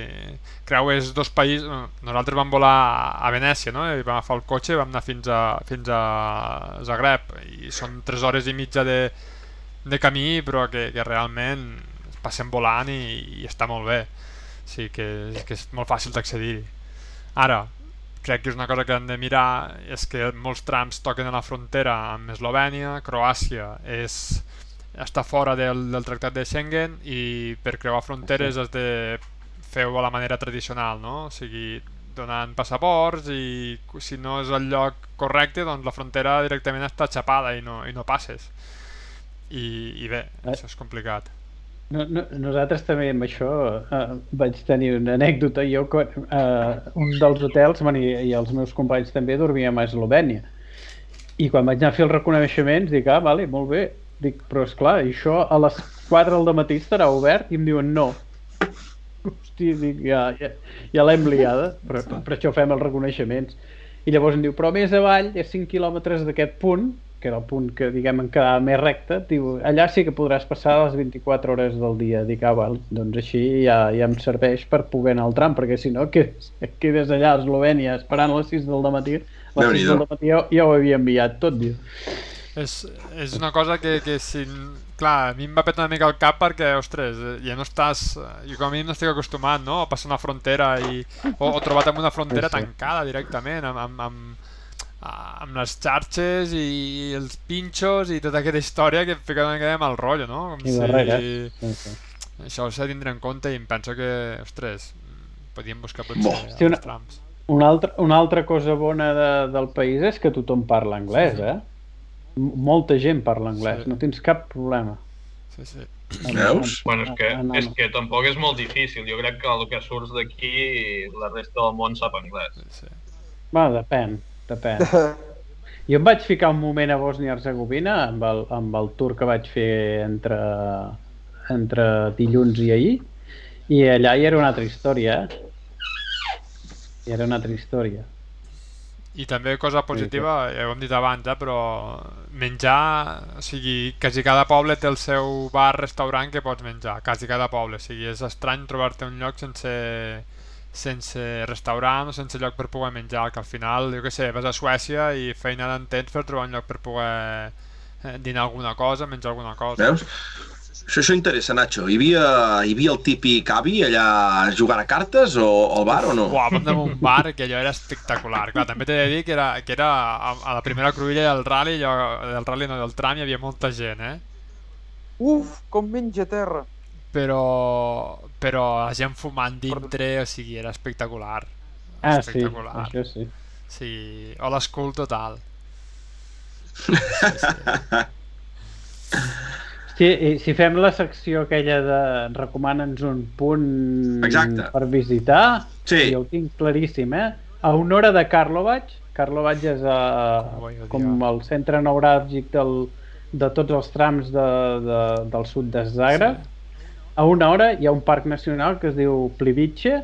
creues dos països, nosaltres vam volar a Venècia, no? i vam agafar el cotxe i vam anar fins a, fins a Zagreb. I són 3 hores i mitja de, de camí però que, que realment passem volant i, i està molt bé. O sigui que, que és molt fàcil d'accedir-hi. Ara, crec que és una cosa que hem de mirar és que molts trams toquen a la frontera amb Eslovènia, Croàcia és, està fora del, del tractat de Schengen i per creuar fronteres has de fer-ho a la manera tradicional, no? O sigui, donant passaports i si no és el lloc correcte doncs la frontera directament està xapada i no, i no passes. I, i bé, eh? això és complicat no, no, nosaltres també amb això uh, vaig tenir una anècdota. Jo, uh, un dels hotels, bueno, i, i els meus companys també, dormíem a Eslovènia. I quan vaig anar a fer els reconeixements, dic, ah, vale, molt bé. Dic, però és clar, això a les 4 del matí estarà obert? I em diuen, no. Hosti, dic, ja, ja, ja l'hem liada, però per això fem els reconeixements. I llavors em diu, però més avall, a 5 quilòmetres d'aquest punt, que era el punt que diguem em quedava més recte, diu, allà sí que podràs passar les 24 hores del dia. Dic, ah, val, doncs així ja, ja em serveix per poder anar al tram, perquè si no quedes, quedes allà a Eslovènia esperant a les 6 del matí, a les 6 del matí ja, ja ho havia enviat tot, diu. És, és una cosa que, que si, clar, a mi em va petar una mica el cap perquè, ostres, ja no estàs, jo com a mi no estic acostumat, no?, a passar una frontera i, o, o trobat amb una frontera sí, sí. tancada directament, amb, amb, amb amb les xarxes i els pinxos i tota aquesta història que fica una mica de mal rotllo, no? Com I si... darrere. Sí, sí. Això s'ha de tindre en compte i em penso que, ostres, podíem buscar potser sí, una, trams. Una altra, una altra cosa bona de, del país és que tothom parla anglès, sí. eh? Molta gent parla anglès, sí. no tens cap problema. Sí, sí. Veus? Bueno, és que, és que tampoc és molt difícil. Jo crec que el que surts d'aquí la resta del món sap anglès. Sí, sí. Va, depèn. Depèn. Jo em vaig ficar un moment a Bòsnia-Herzegovina amb, el, amb el tour que vaig fer entre, entre dilluns i ahir i allà hi era una altra història, eh? Hi era una altra història. I també cosa positiva, ja ho hem dit abans, eh, però menjar, o sigui, quasi cada poble té el seu bar, restaurant que pots menjar, quasi cada poble, o sigui, és estrany trobar-te un lloc sense sense restaurant o sense lloc per poder menjar, que al final, jo què sé, vas a Suècia i feina d'en tens per trobar un lloc per poder eh, dinar alguna cosa, menjar alguna cosa. Veus? Això, això interessa, Nacho. Hi havia, hi havia el típic avi allà jugant a cartes o al bar o no? Uau, vam anar a un bar que allò era espectacular. Clar, també t'he de dir que era, que era a, a la primera cruïlla del rally, allò, del rally no, del tram, hi havia molta gent, eh? Uf, com menja terra. Però, però la gent fumant dintre, o sigui, era espectacular. Ah, sí, espectacular. això sí. Sí, old school total. Sí, i si fem la secció aquella de recomana'ns un punt Exacte. per visitar, Sí. jo ho tinc claríssim, eh? A una hora de Karlovac, Karlovac és a, Ui, Déu. com el centre neuràlgic del, de tots els trams de, de, del sud de Zagreb. A una hora hi ha un parc nacional que es diu Plivice,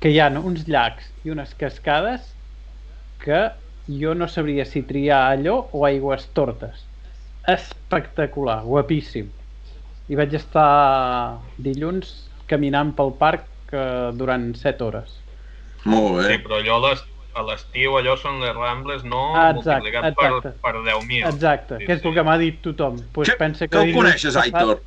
que hi ha uns llacs i unes cascades que jo no sabria si triar allò o aigües tortes. Espectacular, guapíssim. I vaig estar dilluns caminant pel parc eh, durant 7 hores. Molt Sí, bé. però allò a l'es- a l'estiu, allò són les Rambles, no? Ah, exacte, multiplicat exacte. per, per 10.000. Exacte, Sí, que és el sí. que m'ha dit tothom. Pues Que, pensa que ho dilluns coneixes, passat- Aitor?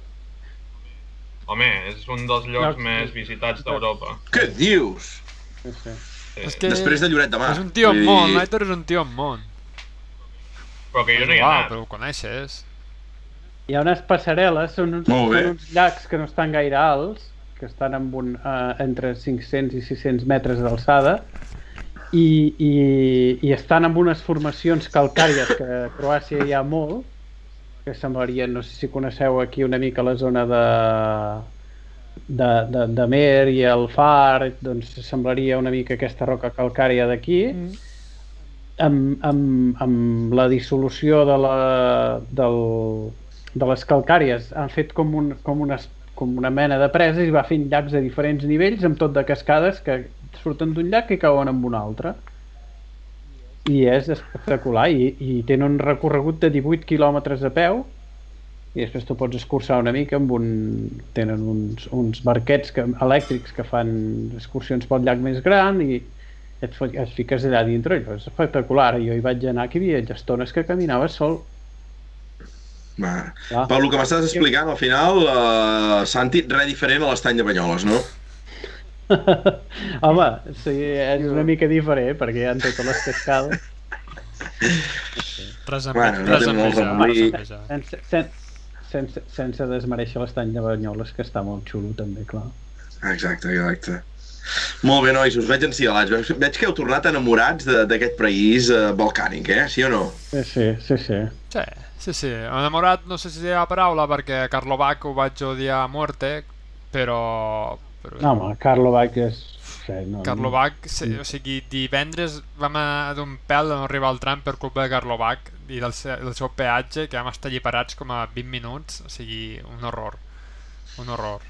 Home, és un dels llocs Llocs- més visitats d'Europa. Què dius? Sí, sí. Sí. És que Després de Lloret de Mar. és un tio amb món, l'Aitor és un tio amb món. Però que jo no hi he anat. però ho coneixes. Hi ha unes passarel·les, són uns, són uns llacs que no estan gaire alts, que estan amb un, eh, entre 500 i 600 metres d'alçada, i, i, i estan amb unes formacions calcàries que a Croàcia hi ha molt, que semblarien, no sé si coneixeu aquí una mica la zona de, de, de, de Mer i el Far, doncs semblaria una mica aquesta roca calcària d'aquí, Mm. amb, amb, amb la dissolució de, la, del, de les calcàries han fet com, un, com, unes, com una mena de preses i va fent llacs de diferents nivells amb tot de cascades que surten d'un llac i cauen en un altre i és espectacular i, i tenen un recorregut de 18 quilòmetres a peu i després tu pots escurçar una mica amb un... tenen uns, uns barquets que, elèctrics que fan excursions pel llac més gran i et, et fiques allà dintre allò és espectacular, jo hi vaig anar que hi havia estones que caminava sol Va. Clar. Pel que m'estàs explicant, al final, uh, Santi, res diferent a l'estany de Banyoles, no? home, sí, és una mica diferent perquè hi ha totes les cascades Res a Bueno, no res a envejar. sense, sen, sense, sense desmereixer l'estany de Banyoles que està molt xulo també, clar Exacte, exacte. Molt bé, nois, us veig encigalats. Veig- Veig que heu tornat enamorats d'aquest país uh, balcànic, eh? Sí o no? sí, sí, sí, sí. Sí, sí, sí. Enamorat no sé si hi ha paraula perquè Karlovac ho vaig odiar a muerte, però... però no, home, Karlovac és sí, no, Karlovac, sí, o sigui, divendres vam anar d'un pèl de no arribar al tram per culpa de Karlovac i del, del seu peatge, que vam estar alliberats com a 20 minuts, o sigui, un horror. Un horror.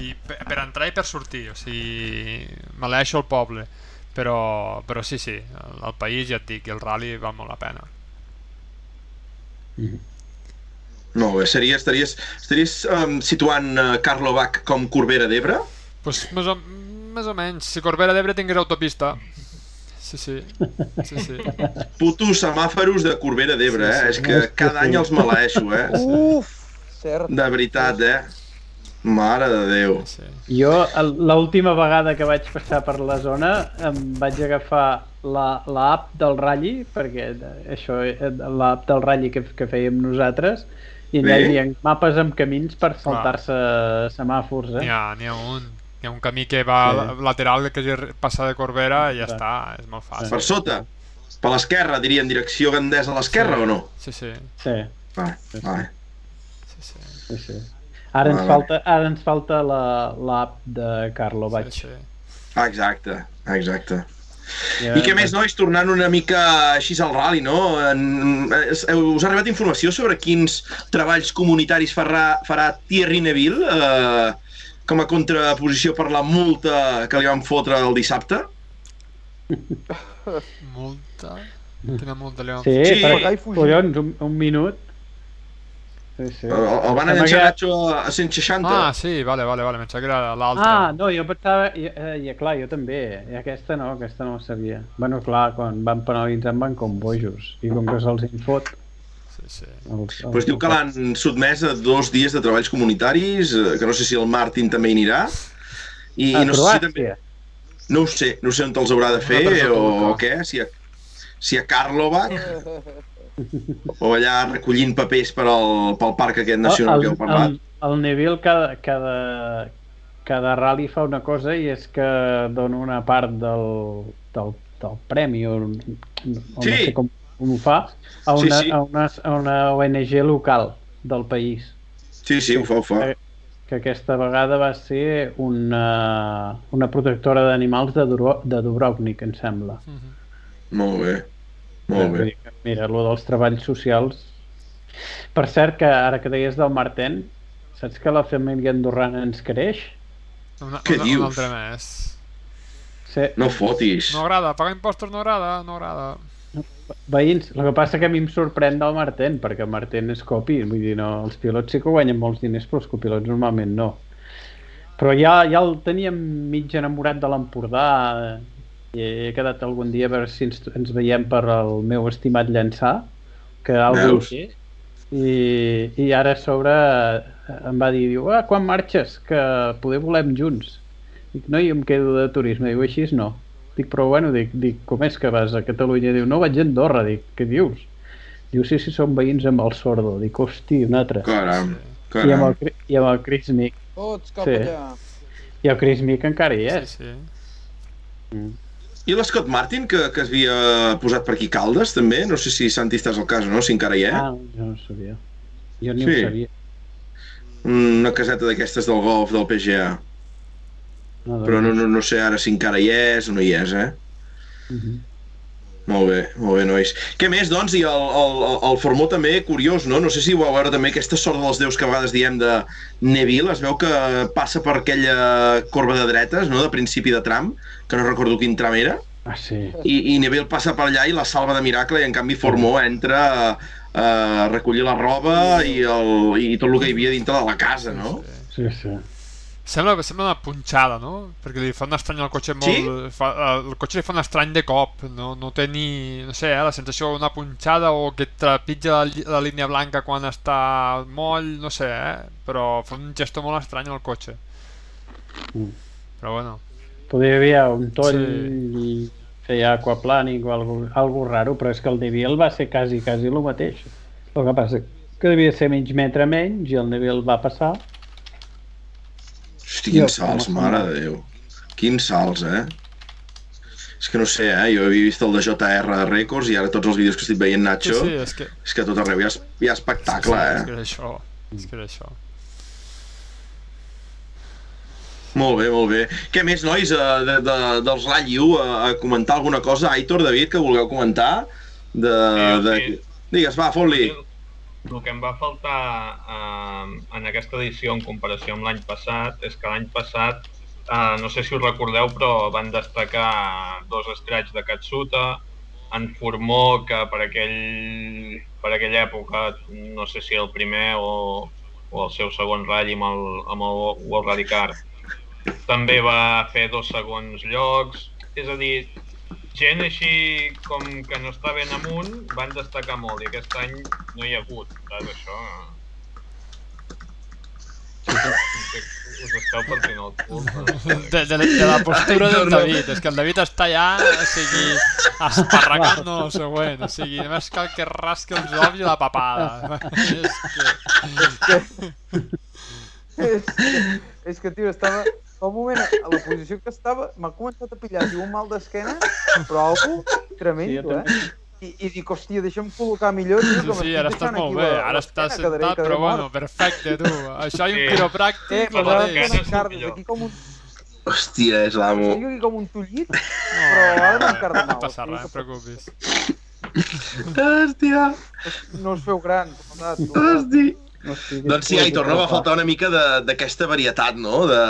I per, per entrar i per sortir, o sigui, maleeixo el poble. Però, però sí, sí, el, el país, ja et dic, i el rally val molt la pena. Molt bé, seria, estaries, estaries um, situant uh, Karlovac com Corbera d'Ebre? Pues més o, més o menys, si Corbera d'Ebre tingués autopista. Sí, sí. Sí, sí. Putos semàforos de Corbera d'Ebre, eh? És que cada any els maleeixo, eh? Uf, cert. De veritat, eh? Mare de Déu. sí. Jo, l'última vegada que vaig passar per la zona, em vaig agafar la, la app del Rally, perquè de- això, eh, l'app del Rally que, que fèiem nosaltres, i allà Bé. hi havia mapes amb camins per saltar-se semàfors, N'hi eh? ha, n'hi ha un. Hi ha un camí que va Sí. lateral que hagi passar de Corbera i ja Exacte. està, és molt fàcil. Per sota? Per l'esquerra, diria, en direcció Gandesa a l'esquerra o no? Sí, sí. Sí, Vale, vale. sí, sí. sí, sí. Ara ens Vale. falta, ara ens falta la- l'app de Karlovac. sí, sí. Ah, exacte, exacte. Ja, I què més, nois, tornant una mica així al rally, no? En, us ha arribat informació sobre quins treballs comunitaris farà, farà Thierry Neville eh, com a contraposició per la multa que li van fotre el dissabte? Multa? Quina multa li van Sí, Sí. per, collons, un, un minut. Sí, sí. El, el van Sembla enganxar que- Nacho a 160? Ah, sí, vale, vale, vale, pensava que era l'altra. Ah, no, jo pensava... I, eh, i clar, jo també. I aquesta no, aquesta no ho sabia. Bueno, clar, quan van penalitzar em van com bojos. I com que se'ls infot... Sí, Sí, sí. Els, els, Pues diu que l'han sotmès a dos dies de treballs comunitaris, eh, que no sé si el Martin també hi anirà. I A no sé si també... Croàcia. No ho sé, no sé on els haurà de fer presó o, o què, si a, si a Karlovac o allà recollint papers per al, pel parc aquest nacional que heu parlat. el, el Neville cada, cada, cada rally fa una cosa i és que dona una part del, del, del premi o, o no Sí. sé com, com ho fa a Sí, una, sí. A, una, a una ONG local del país Sí, sí, ho fa, ho fa. Eh, que aquesta vegada va ser una, una protectora d'animals de, Dubro- de Dubrovnik, em sembla. Mhm. Molt bé. Molt bé. Mira, lo dels treballs socials... Per cert, que ara que deies del Marten, saps que la família andorrana ens creix? Una, Què una, dius? Un altre més. Sí, No fotis. No agrada, pagar impostos no agrada, no agrada. veïns, el que passa que a mi em sorprèn del Marten, perquè el Marten és copi, vull dir, no, els pilots sí que guanyen molts diners, però els copilots normalment no. Però ja, ja el teníem mig enamorat de l'Empordà, i he quedat algun dia a veure si ens, ens veiem per al meu estimat llançar, que algú Veus? té, i, i ara a sobre eh, em va dir, diu, ah, quan marxes? Que poder volem junts. Dic, no, jo em quedo de turisme. Diu, així no. Dic, però bueno, dic, dic, com és que vas a Catalunya? Diu, no, vaig a Andorra. Dic, què dius? Diu, sí, sí, som veïns amb el sordo. Dic, hosti, un altre. Caram, I amb el, caram. I amb el Chris Mick. Tots cap Sí. allà. I el Chris Mick encara hi Sí, és. sí. I l'Scott Martin, que, que es havia posat per aquí Caldes, també? No sé si Santi estàs al cas o no, si encara hi és. Ah, jo no sabia. Jo ni Sí. ho sabia. Una caseta d'aquestes del golf del PGA. No, Però no, no, no sé ara si encara hi és o no hi és, eh? Mhm. Molt bé, molt bé, nois. Què més, doncs? I el, el, el, Formó també, curiós, no? No sé si vau veure també aquesta sort dels déus que a vegades diem de Neville. Es veu que passa per aquella corba de dretes, no?, de principi de tram, que no recordo quin tram era, Ah, sí. i, i Neville passa per allà i la salva de miracle, i en canvi Formó entra a, a recollir la roba i, el, i tot el que hi havia dintre de la casa, no? Sí, sí. Sembla, sembla una punxada, no? Perquè li fa un estrany al cotxe molt... Sí? Fa, el cotxe li fa un estrany de cop, no, no té ni... No sé, eh, la sensació d'una punxada o que trepitja la, la línia blanca quan està al moll, no sé, eh? Però fa un gesto molt estrany al cotxe. Mm. Però bueno, Podria haver un toll Sí. i feia aquaplaning o algo, algo raro, però és que el Neville va ser quasi, quasi el mateix. El que passa que devia ser mig metre menys i el Neville va passar. Hosti, quins salts, mare de Déu. Quins salts, eh? És que no sé, eh? Jo havia vist el de JR Records i ara tots els vídeos que estic veient, sí, Nacho, sí, és que... és que a tot arreu hi ha, hi ha espectacle, sí, És eh? que era això, és que era això. Molt bé, molt bé. Què més, nois, eh, de, de, dels Rally 1, a, a comentar alguna cosa? Aitor, David, que vulgueu comentar? De, Sí, de... sí. Digues, va, fot-li. El que em va faltar eh, en aquesta edició en comparació amb l'any passat és que l'any passat, eh, no sé si us recordeu, però van destacar dos escrats de Katsuta, en Formó, que per, aquell, per aquella època, no sé si el primer o, o el seu segon ratll amb el, amb el World Rally Car, també va fer dos segons llocs, és a dir, gent així com que no està ben amunt van destacar molt i aquest any no hi ha hagut, saps això? Us esteu partint el cul. De, de, de la postura Ai, no, del. David, és que el David està allà, o sigui, esparragant no el següent, o sigui, només cal que rasqui els ous i la papada. és que... és, que, és que, tio, estava... Fa un moment, a la posició que estava, m'ha començat a pillar diu, un mal d'esquena, però algo Sí, tremendo, jo eh? I, I dic, hòstia, deixa'm col·locar millor, tio, Sí, que sí, ara estàs molt aquí bé, ara estàs sentat, quedaré però mort. bueno, perfecte, tu. Això i un Sí. quiropràctic, Eh, però ara mateix. estem mateix. encar des d'aquí com un... Hòstia, és l'amo. Estic aquí com un tullit, però ara no em carda no mal. passa res, no et preocupis. Hòstia, No us feu grans, hòstia. No Doncs sí, Aitor, no va faltar una mica de- d'aquesta varietat, no?, de,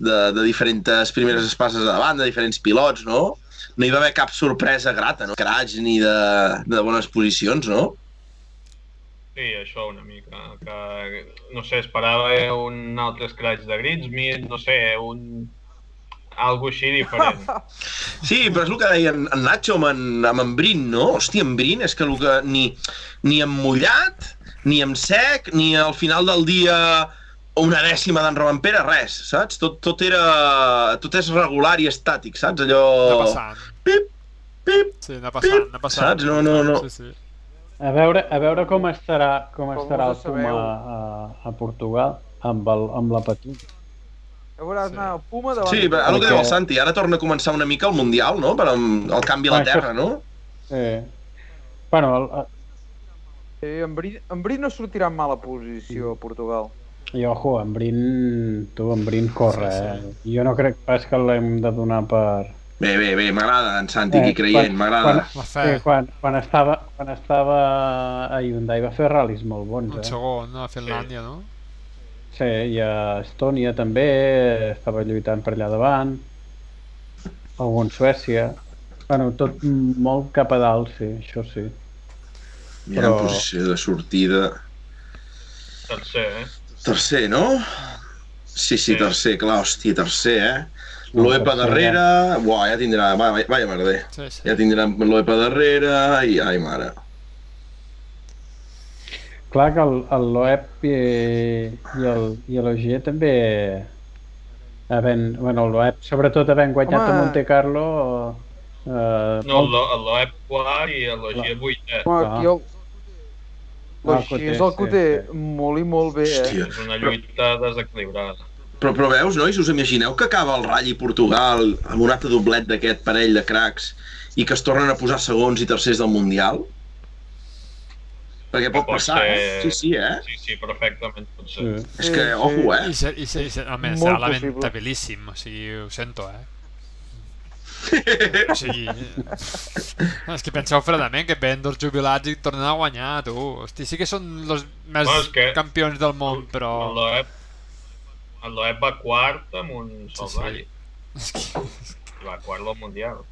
de, de diferents primeres espases a davant, de diferents pilots, no? No hi va haver cap sorpresa grata, no? Craig ni de, de bones posicions, no? Sí, això una mica, que no sé, esperava un altre scratch de Gridsmith, no sé, un, algo així diferent. Sí, però és el que deia en, en Nacho amb en, amb en Brin, no? Hòstia, en Brin és que, el que ni, ni en mullat, ni en sec, ni al final del dia una dècima d'en Robampera, res, saps? Tot, tot era... Tot és regular i estàtic, saps? Allò... Anar passant. Pip, pip, Sí, anar passant, anar passant. Saps? No, no, no. Sí, sí. A veure, a veure com estarà, com Com estarà el Puma a, a Portugal amb, el, amb la Patut. Ja veuràs Sí. anar el Puma davant. Sí, però el que diu el Santi, ara torna a començar una mica el Mundial, no? Per el canvi a la Terra, no? Sí. Bueno, el, Sí, en Bri, en Bri no sortirà en mala posició a Portugal. i ojo, en Brin, tu, en Brin corre, Sí, eh? Jo no crec pas que l'hem de donar per... Bé, bé, bé, m'agrada en Santi Eh, creient, quan- m'agrada. Fe. Sí, quan, quan, estava, quan estava a Hyundai va fer ral·lis molt bons, Un eh? segon, a Finlàndia, no? Sí, i a Estònia també estava lluitant per allà davant. Algun Suècia. Bueno, tot molt cap a dalt, sí, això sí. Mira, en però- posició de sortida... Tercer, eh? Tercer, no? Sí, sí, Sí. tercer, clar, hòstia, tercer, eh? L'Oepa tercer, darrere... Buah, ja tindrà... Va, va, vaya merder. Sí, sí. Ja tindrà l'Oepa darrere i... Ai, mare. Clar que el, el Loeb i, i el, i l'OG també havent, bueno, el Loeb sobretot havent guanyat Home. a Monte Carlo eh, No, el, Lo- el Loeb quart i el Logier vuitè. Home, Ah. aquí el... Ah, Així Coté, és el que ho té sí. molt i molt bé, eh? Hòstia. És una lluita desequilibrada. Però, però veus, nois, us imagineu que acaba el Rally Portugal amb un altre doblet d'aquest parell de cracs i que es tornen a posar segons i tercers del Mundial? Perquè pot Pot passar, ser- eh? Sí, sí, eh? Sí, sí, perfectament pot ser. Sí. És que, ojo, eh? I, ser, i, ser, i ser, a més, serà possible. lamentabilíssim, o sigui, ho sento, eh? O sigui, és que penseu fredament que ven dos jubilats i tornen a guanyar, tu. Hosti, sí que són els més Bueno, que- campions del món, però... El Loeb, el Loeb va quart amb un sol Sí, sí. que... Va quart del Mundial.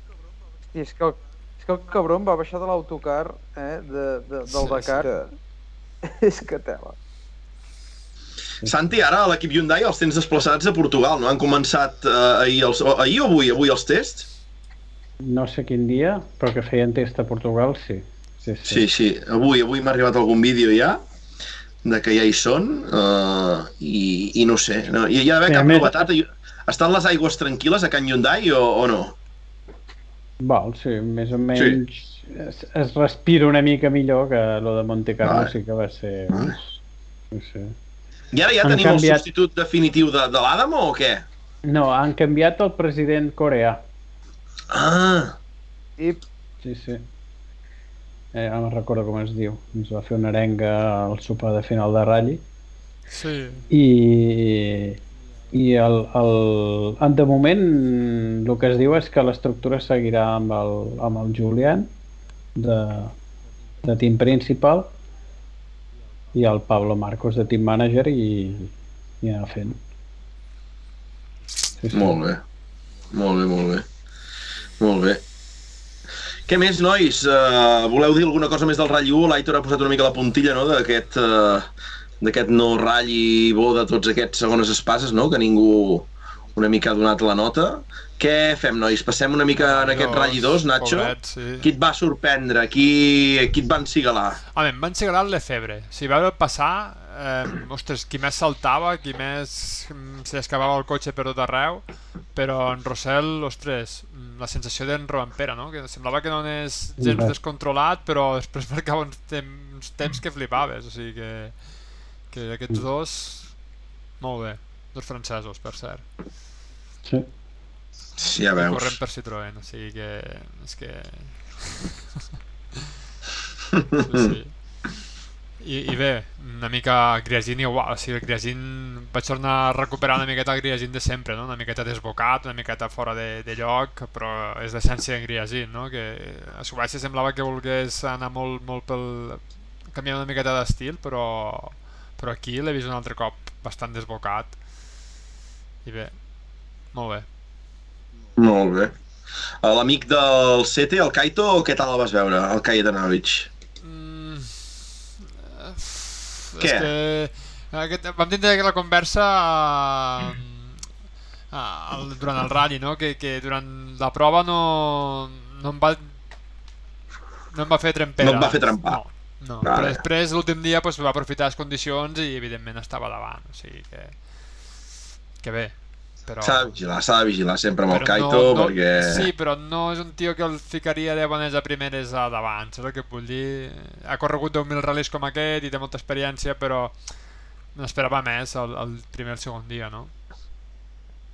I és que, el, és que el cabron va baixar de l'autocar eh, de, de, del Sí, Dakar. Que... és que tela. Santi, ara l'equip Hyundai els tens desplaçats a Portugal, no? Han començat eh, ahir, els, o, ahir o avui? Avui els tests? No sé quin dia, però que feien test a Portugal, sí. Sí, sí. Sí, sí. Avui, avui m'ha arribat algun vídeo ja de que ja hi són uh, i, i no sé, no, hi, hi ha d'haver Sí, cap més- novetat. Estan les aigües tranquil·les a Can Hyundai o, o no? Val, sí, més o menys es, es respira una mica millor que lo de Monte Carlo Vale. sí que va ser... Vale. No sé. I ara ja Han tenim canviat- el substitut definitiu de, de l'Adam o què? No, han canviat el president coreà. Ah, I Sí, sí. Eh, no recordo com es diu. Ens va fer una arenga al sopar de final de ratll Sí, i, i el, el, en de moment el que es diu és que l'estructura seguirà amb el, amb el Julián de, de team principal i el Pablo Marcos de team manager i, i anar fent. Sí, sí. molt bé. Molt bé, molt bé. Molt bé. Què més, nois? Uh, voleu dir alguna cosa més del Rally 1? L'Aitor ha posat una mica la puntilla, no?, d'aquest uh, d'aquest no Rally bo de tots aquests segones espases, no?, que ningú una mica ha donat la nota. Què fem, nois? Passem una mica en aquest Rally 2, Nacho? Pobret, sí. Qui et va sorprendre? Qui, qui et va encigalar? Home, em van seguir el Lefebvre. O sigui, veure passar, eh, ostres, qui més saltava, qui més mm, se li escapava el cotxe per tot arreu, però en Rossell, ostres, mm, la sensació d'en Robampera, no? Que semblava que no anés gens descontrolat, però després marcava uns, tem uns temps que flipaves, o sigui que, que aquests dos, molt bé, dos francesos, per cert. Sí. Sí, ja I veus. corrent per Citroën, o sigui que... És que... sí, sí. I, I bé, una mica Griasin igual, o sigui, el Griasin vaig tornar a recuperar una miqueta el Griasin de sempre, no? una miqueta desbocat, una miqueta fora de, de lloc, però és l'essència en Griasin, no? que a Suècia semblava que volgués anar molt, molt pel... canviar una miqueta d'estil, però, però aquí l'he vist un altre cop bastant desbocat. I bé, molt bé. Molt bé. L'amic del Sete, el Kaito, què tal el vas veure, el Kajetanovic? Mm, eh, Què? És que aquest, vam tindre la conversa mm, a, el, durant el rally, no? Que, que durant la prova no, no em va no em va fer trempera. No em va fer trempar. No, no. Vale. però després l'últim dia pues, va aprofitar les condicions i evidentment estava davant, o sigui que que bé, però... S'ha de vigilar, s'ha de vigilar sempre amb el Però Kaito, no, no, perquè... Sí, però no és un tio que el ficaria de bones a primeres a davant, saps el que vull dir? Ha corregut 10.000 ral·lis com aquest i té molta experiència, però n'esperava més el, el primer el segon dia, no?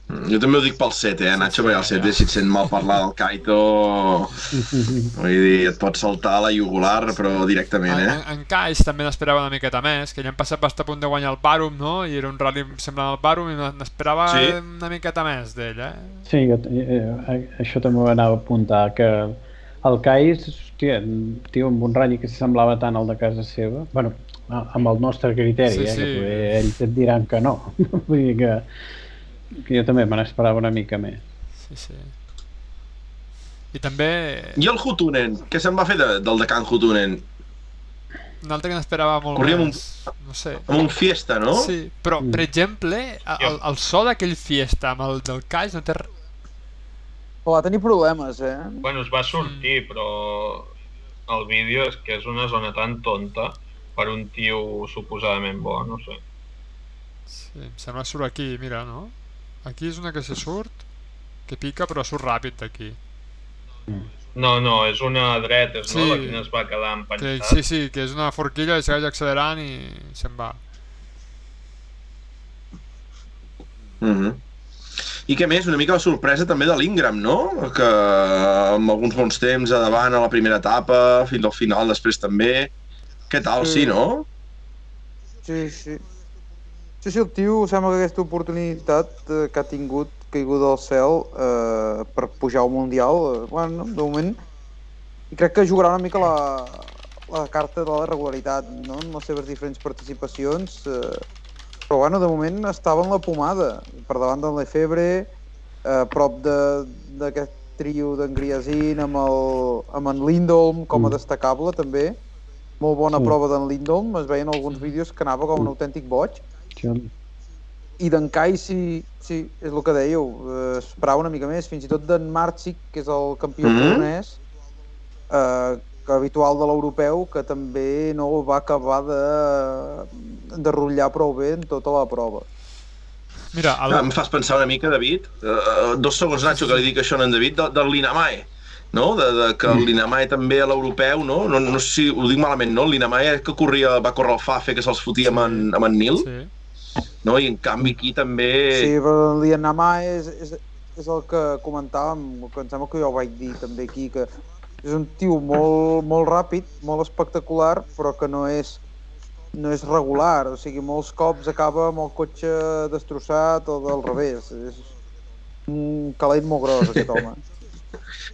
Mm, Jo també ho dic pel set, eh, Nacho, perquè el set, si et sent mal parlar del Kaito... Vull dir, et pot saltar a la jugular, però directament, En, eh? en, en Kais també n'esperava una miqueta més, que l'any passat va estar a punt de guanyar el Barum, no? I era un rally semblant al Barum i n'esperava Sí. una miqueta més d'ell, eh? Sí, jo, eh, això també ho anava a apuntar, que el Cais, hòstia, tio, amb un ratll que s'assemblava tant al de casa seva, bueno, a- amb el nostre criteri, Sí, eh, sí. que ells et diran que no. Vull dir que, que jo també me n'esperava una mica més. Sí, sí. I també I el Hutunen? Què se'n va fer de, del de Can Hutunen? un altre que n'esperava molt Corria amb un- més, no sé. Amb un Fiesta, no? Sí, però, Mm. per exemple, el, el so d'aquell fiesta amb el del Kais no té... r- Però va tenir problemes, eh? Bueno, es va sortir, però el vídeo és que és una zona tan tonta per un tio suposadament bo, no sé. Sí, em sembla que surt aquí, mira, no? Aquí és una que se surt, que pica però surt ràpid d'aquí. No, no, és una dreta, és Sí. no? La quina es va quedar Que, empanxat. sí, sí, que és una forquilla i segueix accelerant i se'n va. Mhm. I què més? Una mica la sorpresa també de l'Ingram, no? Que amb alguns bons temps a davant a la primera etapa, fins al final després també. Què tal, sí, Sí. no? Sí, sí. Sí, sí, el tio sembla que aquesta oportunitat eh, que ha tingut caigut del cel eh, per pujar al Mundial, eh, bueno, de moment, i crec que jugarà una mica la, la carta de la regularitat, no?, en les seves diferents participacions, eh, però bueno, de moment estava en la pomada, per davant del Lefebvre, eh, a prop de- d'aquest trio d'en Griasin amb, el, amb en Lindholm com a Mm. destacable també, molt bona Sí. prova d'en Lindholm, es veien alguns vídeos que anava com un autèntic boig, I d'en Kai sí, sí, és el que dèieu, eh, esperava una mica més, fins i tot d'en Marcic, que és el campió Mhm. polonès, eh, que habitual de l'europeu, que també no va acabar de, de rotllar prou bé en tota la prova. Mira, el... Ah, em fas pensar una mica, David, uh, dos segons, Nacho, que li dic això a en David, de, del Linamae, no? De, de que el Linamae també a l'europeu, no? no? No sé si ho dic malament, no? El Linamae que corria, va córrer el Fafe, que se'ls fotia amb en, amb en Nil, Sí. No? I en canvi aquí també... Sí, però l'Ianama és, és, és el que comentàvem, que em sembla que jo ho vaig dir també aquí, que és un tio molt, molt ràpid, molt espectacular, però que no és no és regular, o sigui, molts cops acaba amb el cotxe destrossat o del revés. És un calent molt gros, aquest home.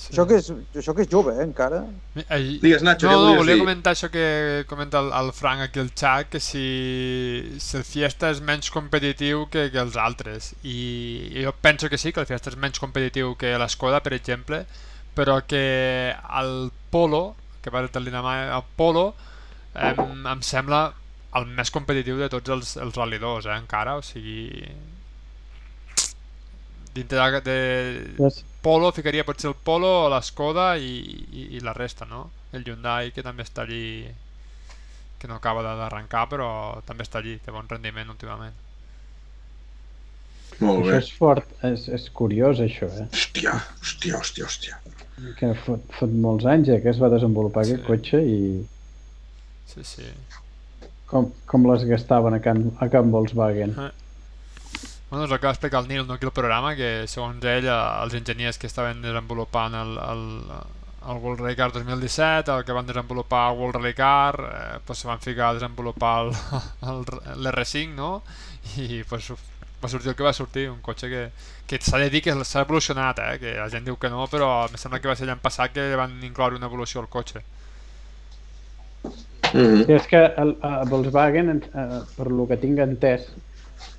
sí. Això que és, això que és jove, eh, encara. Mi- Ai, Digues, Nacho, no, no, volia dir? comentar això que comenta el, el Frank aquí al xat, que si, si el Fiesta és menys competitiu que, que els altres. I jo penso que sí, que el Fiesta és menys competitiu que l'Escoda, per exemple, però que el Polo, que va del Dinamà, el Polo, em, em sembla el més competitiu de tots els, els ralidors, eh, encara, o sigui... Dintre de, de, Yes. Polo ficaria potser el Polo, l'Escoda i, i, i la resta, no? El Hyundai que també està allí que no acaba de- d'arrencar però també està allí, té bon rendiment últimament Molt Això bé. és fort, és, és curiós això, eh? Hòstia, hòstia, hòstia, hòstia. Que fot, fot molts anys eh, que es va desenvolupar Sí. aquest cotxe i sí, sí com, com les gastaven a Can, a Can Volkswagen. Ah. Bueno, és el que va explicar el Nil no, aquí al programa, que segons ell, eh, els enginyers que estaven desenvolupant el, el, el World Rally Car 2017, el que van desenvolupar el World Rally Car, eh, pues se van ficar a desenvolupar el- el- l'R5, no? I pues, va sortir el que va sortir, un cotxe que, que s'ha de dir que s'ha evolucionat, eh? que la gent diu que no, però em sembla que va ser l'any passat que van incloure una evolució al cotxe. Mm -hmm. Sí, és que el, a Volkswagen, eh, per lo que tinc entès,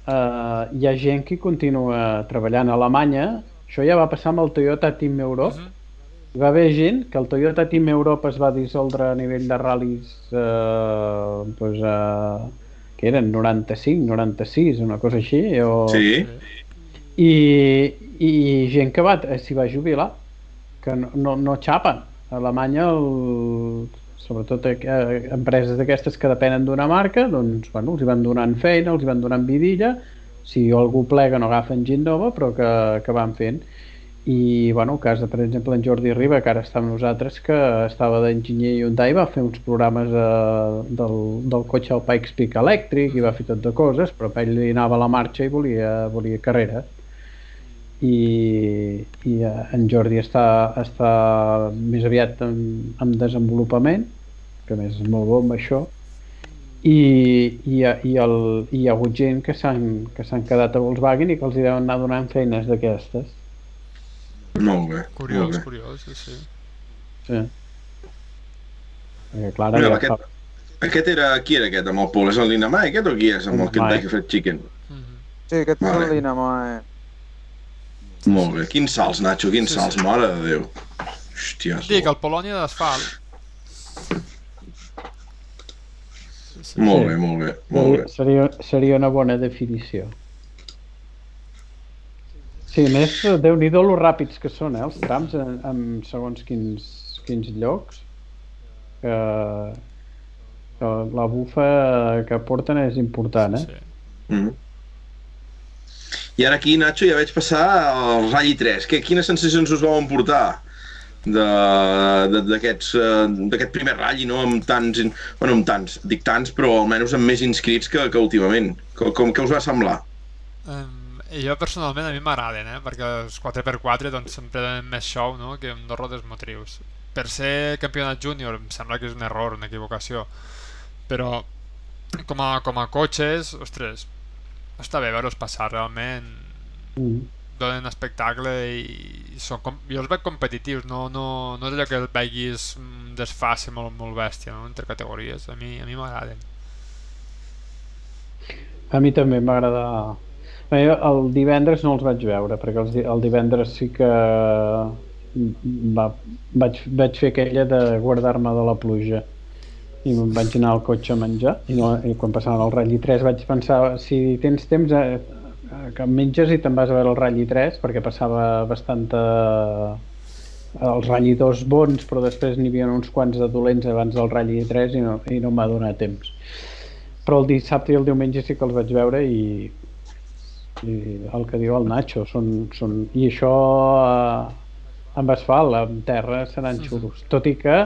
eh, hi ha gent que continua treballant a Alemanya. Això ja va passar amb el Toyota Team Europe. Mhm. Hi va haver gent que el Toyota Team Europe es va dissoldre a nivell de ral·lis eh, doncs, eh, que eren 95, 96, una cosa així, o... Sí. Sí. i, i gent que va, s'hi va jubilar, que no, no, no xapen. A Alemanya, el, sobretot eh, empreses d'aquestes que depenen d'una marca, doncs, bueno, els hi van donant feina, els hi van donant vidilla, si algú plega no agafen gent nova, però que, que van fent i bueno, el cas de, per exemple, en Jordi Riba, que ara està amb nosaltres, que estava d'enginyer Hyundai, va fer uns programes eh, del, del cotxe al Pikes Peak elèctric i va fer tot de coses, però ell li anava a la marxa i volia, volia carrera. I, i eh, en Jordi està, està més aviat en, en desenvolupament, que més és molt bo amb això, i, i, i, el, i hi ha hagut gent que s'han quedat a Volkswagen i que els hi deuen anar donant feines d'aquestes molt bé. Curiós, molt bé. curiós, sí, sí. Sí. Perquè, clar, Mira, ja aquest, aquest era... Qui era aquest, amb el Pol? És el Dinamai, aquest o qui és, amb el Dinamai. Kentucky Fried Chicken? Mhm. Sí, aquest és el Dinamo, eh? Molt bé. Quins salts, Nacho, quins Sí, salts, sí. mare de Déu. Hòstia, Dic, el Polònia d'asfalt. Sí, sí. Molt bé, molt bé, molt bé. seria, seria una bona definició. Sí, a més, déu nhi lo ràpids que són, eh, els trams en, en segons quins, quins llocs. Que, que la bufa que porten és important, eh? sí. Mm. I ara aquí, Nacho, ja veig passar el Rally 3. Que, quines sensacions us vau emportar eh, d'aquest primer ratll, no? Amb tants, bueno, amb tants, dic tants, però almenys amb més inscrits que, que últimament. Com, com què us va semblar? Um, jo personalment a mi m'agraden, eh? perquè els 4x4 doncs, sempre donen més show no? que amb dos rodes motrius. Per ser campionat júnior em sembla que és un error, una equivocació, però com a, com a cotxes, ostres, està bé veure'ls passar, realment Mm. donen espectacle i són com, jo els veig competitius, no, no, no és allò que el veguis un desfase molt, molt bèstia no? entre categories, a mi, a mi m'agraden. A mi també m'agrada... Bé, el divendres no els vaig veure, perquè els, el divendres sí que va, vaig, vaig fer aquella de guardar-me de la pluja i me'n vaig anar al cotxe a menjar. I, no, i quan passaven el Rally 3 vaig pensar si tens temps eh, eh, que menges i te'n vas a veure el Rally 3 perquè passava bastanta els Rally 2 bons però després n'hi havia uns quants de dolents abans del Rally 3 i no, i no em va donar temps. Però el dissabte i el diumenge sí que els vaig veure i, i el que diu el Nacho són, són, i això eh, amb asfalt, amb terra seran xulos. Tot i que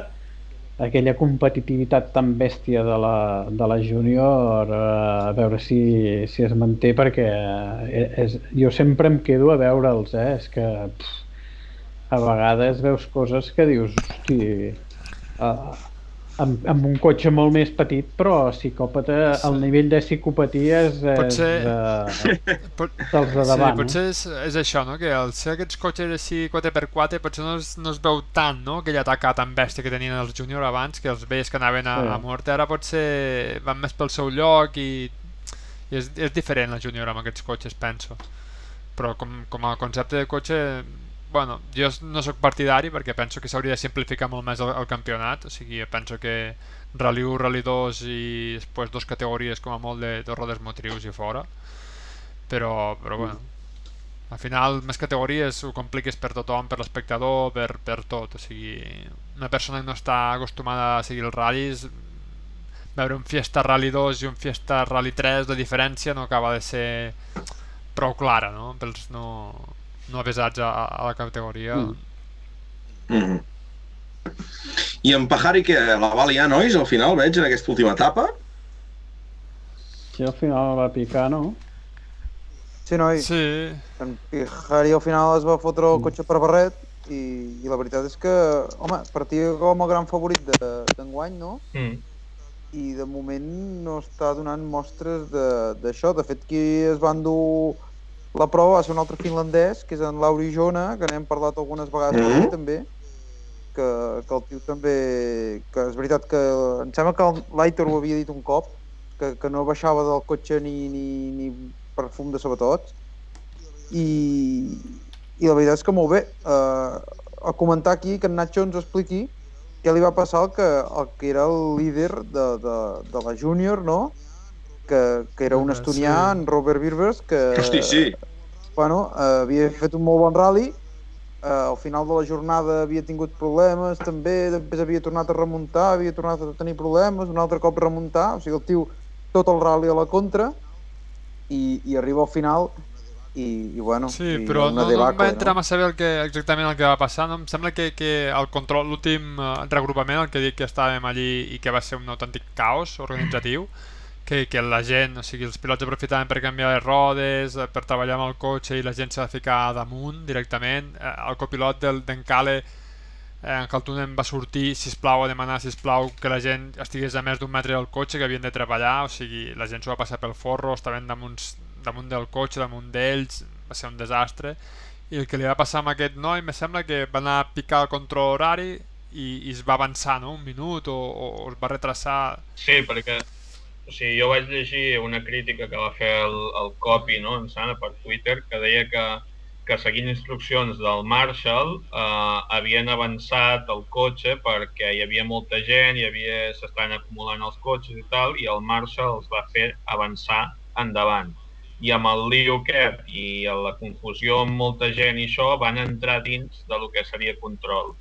aquella competitivitat tan bèstia de la, de la júnior eh, a veure si, si es manté perquè eh, és, jo sempre em quedo a veure'ls eh? és que pff, a vegades veus coses que dius hosti, uh, amb, amb un cotxe molt més petit però psicòpata, el nivell de psicopatia és, és Potser- eh, Pot, dels de sí, davant potser és, és això, no? que al ser aquests cotxes així 4x4 potser no es, no es veu tant no? aquell atacar tan bèstia que tenien els júnior abans, que els veies que anaven a, Sí. a mort, ara potser van més pel seu lloc i, i és, és diferent la júnior amb aquests cotxes, penso. Però com, com a concepte de cotxe, bueno, jo no sóc partidari perquè penso que s'hauria de simplificar molt més el, el campionat, o sigui, penso que Rally 1, Rally 2 i després dos categories com a molt de dos rodes motrius i fora però, però bueno al final més categories ho compliques per tothom, per l'espectador, per, per tot o sigui, una persona que no està acostumada a seguir els ratllis veure un Fiesta Rally 2 i un Fiesta Rally 3 de diferència no acaba de ser prou clara no? pels no, no avesats a, a la categoria Mm. Mm -hmm. I en Pajari, que la va liar, nois, al final, veig, en aquesta última etapa? Sí, al final va picar, no? Sí, noi, sí, en Pijari al final es va fotre el cotxe per barret i, i la veritat és que, home, partia com el gran favorit de- d'enguany, no? Mm. I de moment no està donant mostres de- d'això. De, de fet, qui es va endur la prova va ser un altre finlandès, que és en Lauri Jona, que n'hem parlat algunes vegades mm -hmm. també, que, que el tio també... que és veritat que em sembla que Lighter ho havia dit un cop, que, que no baixava del cotxe ni, ni, ni per fum de sabatots i, i la veritat és que molt bé uh, a comentar aquí que en Nacho ens expliqui què li va passar al que, al que era el líder de, de, de la júnior, no? Que, que era un estonià, sí. en Robert Birbers, que... Hosti, sí. bueno, havia fet un molt bon rally, eh, al final de la jornada havia tingut problemes també, després havia tornat a remuntar, havia tornat a tenir problemes, un altre cop remuntar, o sigui, el tio tot el rally a la contra i, i arriba al final i, i bueno, Sí, i però una no, no em debacle, va entrar massa bé el que, exactament el que va passar. No? Em sembla que, que el control, l'últim eh, regrupament, el que dic que estàvem allí i que va ser un autèntic caos organitzatiu, que, que la gent, o sigui, els pilots aprofitaven per canviar les rodes, eh, per treballar amb el cotxe i la gent s'ha de ficar damunt directament. Eh, El copilot d'en Cale, eh, en Caltunen va sortir, si plau a demanar, si plau que la gent estigués a més d'un metre del cotxe, que havien de treballar, o sigui, la gent s'ho va passar pel forro, estaven damunt, damunt del cotxe, damunt d'ells, va ser un desastre. I el que li va passar amb aquest noi, me sembla que va anar a picar el control horari i, i es va avançar, no?, un minut, o, o es va retrasar... Sí, perquè o sigui, jo vaig llegir una crítica que va fer el, el copy no, en Sana per Twitter que deia que, que seguint instruccions del Marshall eh, havien avançat el cotxe perquè hi havia molta gent, hi havia s'estan acumulant els cotxes i tal, i el Marshall els va fer avançar endavant. I amb el lío aquest i la confusió amb molta gent i això van entrar dins de lo que seria control.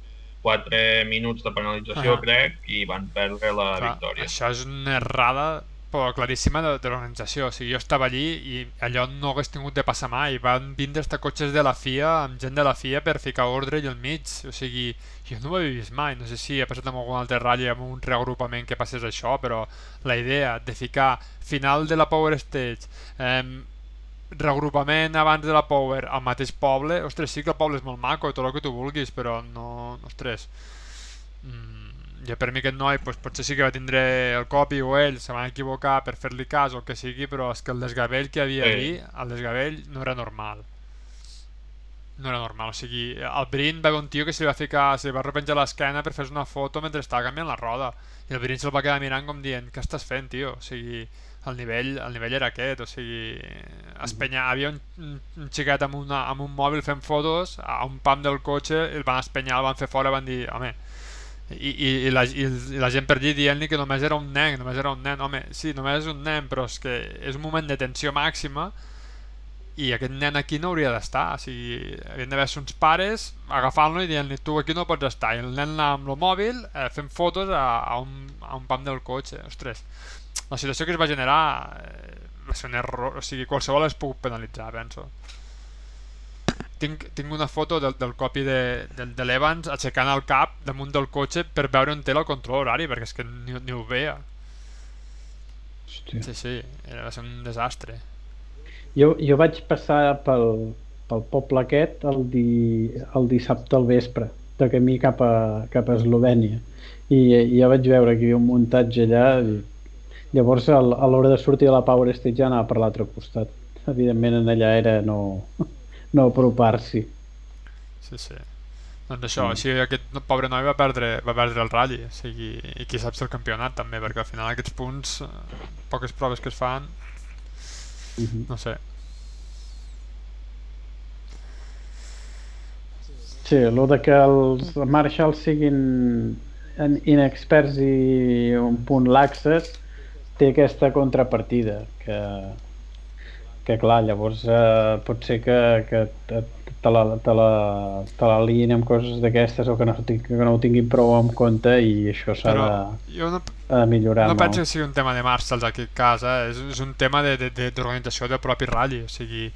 4 minuts de penalització, Ah. crec, i van perdre la Clar, victòria. Això és una errada però claríssima de, de l'organització. O sigui, jo estava allí i allò no hagués tingut de passar mai. Van vindre hasta cotxes de la FIA amb gent de la FIA per ficar ordre i al mig. O sigui, jo no ho havia vist mai. No sé si ha passat amb algun altre ratll amb un reagrupament que passés això, però la idea de ficar final de la Power Stage, eh, reagrupament abans de la Power al mateix poble, ostres, sí que el poble és molt maco tot el que tu vulguis, però no, ostres, mm, jo per mi aquest noi pues, potser sí que va tindre el copi o ell se van equivocar per fer-li cas o que sigui, però és que el desgavell que havia Sí. allí, el desgavell no era normal no era normal, o sigui, el Brin va haver un tio que se li va ficar, se li va repenjar l'esquena per fer una foto mentre estava canviant la roda i el Brin se'l va quedar mirant com dient què estàs fent, tio? O sigui, el nivell, el nivell era aquest, o sigui, es penya, havia un, un, un xiquet amb, una, amb un mòbil fent fotos a un pam del cotxe, el van espenyar, el van fer fora, van dir, home, i, i, i, la, i, la gent per allí dient-li que només era un nen, només era un nen, home, sí, només és un nen, però és que és un moment de tensió màxima i aquest nen aquí no hauria d'estar, o sigui, havien d'haver uns pares agafant-lo i dient-li tu aquí no pots estar, i el nen anava amb el mòbil eh, fent fotos a, a, un, a un pam del cotxe, ostres, la situació que es va generar eh, va ser un error, o sigui, qualsevol es puc penalitzar, penso. Tinc, tinc una foto del, del copi de, del, de l'Evans aixecant el cap damunt del cotxe per veure on té el control horari, perquè és que ni, ni ho veia. Hòstia. Sí, sí, era, va ser un desastre. Jo, jo vaig passar pel, pel poble aquest el, di, el dissabte al vespre, de camí cap a, cap a Eslovènia. I, I ja vaig veure que hi havia un muntatge allà. I, llavors, a l'hora de sortir de la Power Stage ja anava per l'altre costat. Evidentment, en allà era no, no apropar-s'hi. Sí, sí. Doncs això, així aquest pobre noi va perdre, va perdre el ratll, o sigui, i qui sap si el campionat també, perquè al final aquests punts, eh, poques proves que es fan, Mhm. no sé. Sí, el de que els Marshalls siguin inexperts i un punt laxes té aquesta contrapartida que, que clar, llavors eh, pot ser que, que te, te, la, te, la, te amb coses d'aquestes o que no, que no ho tinguin prou en compte i això s'ha de, no, ha de millorar no molt. penso que sigui un tema de Marshalls en aquest cas, eh? és, és un tema de- de- de- d'organització del propi ratll, o sigui,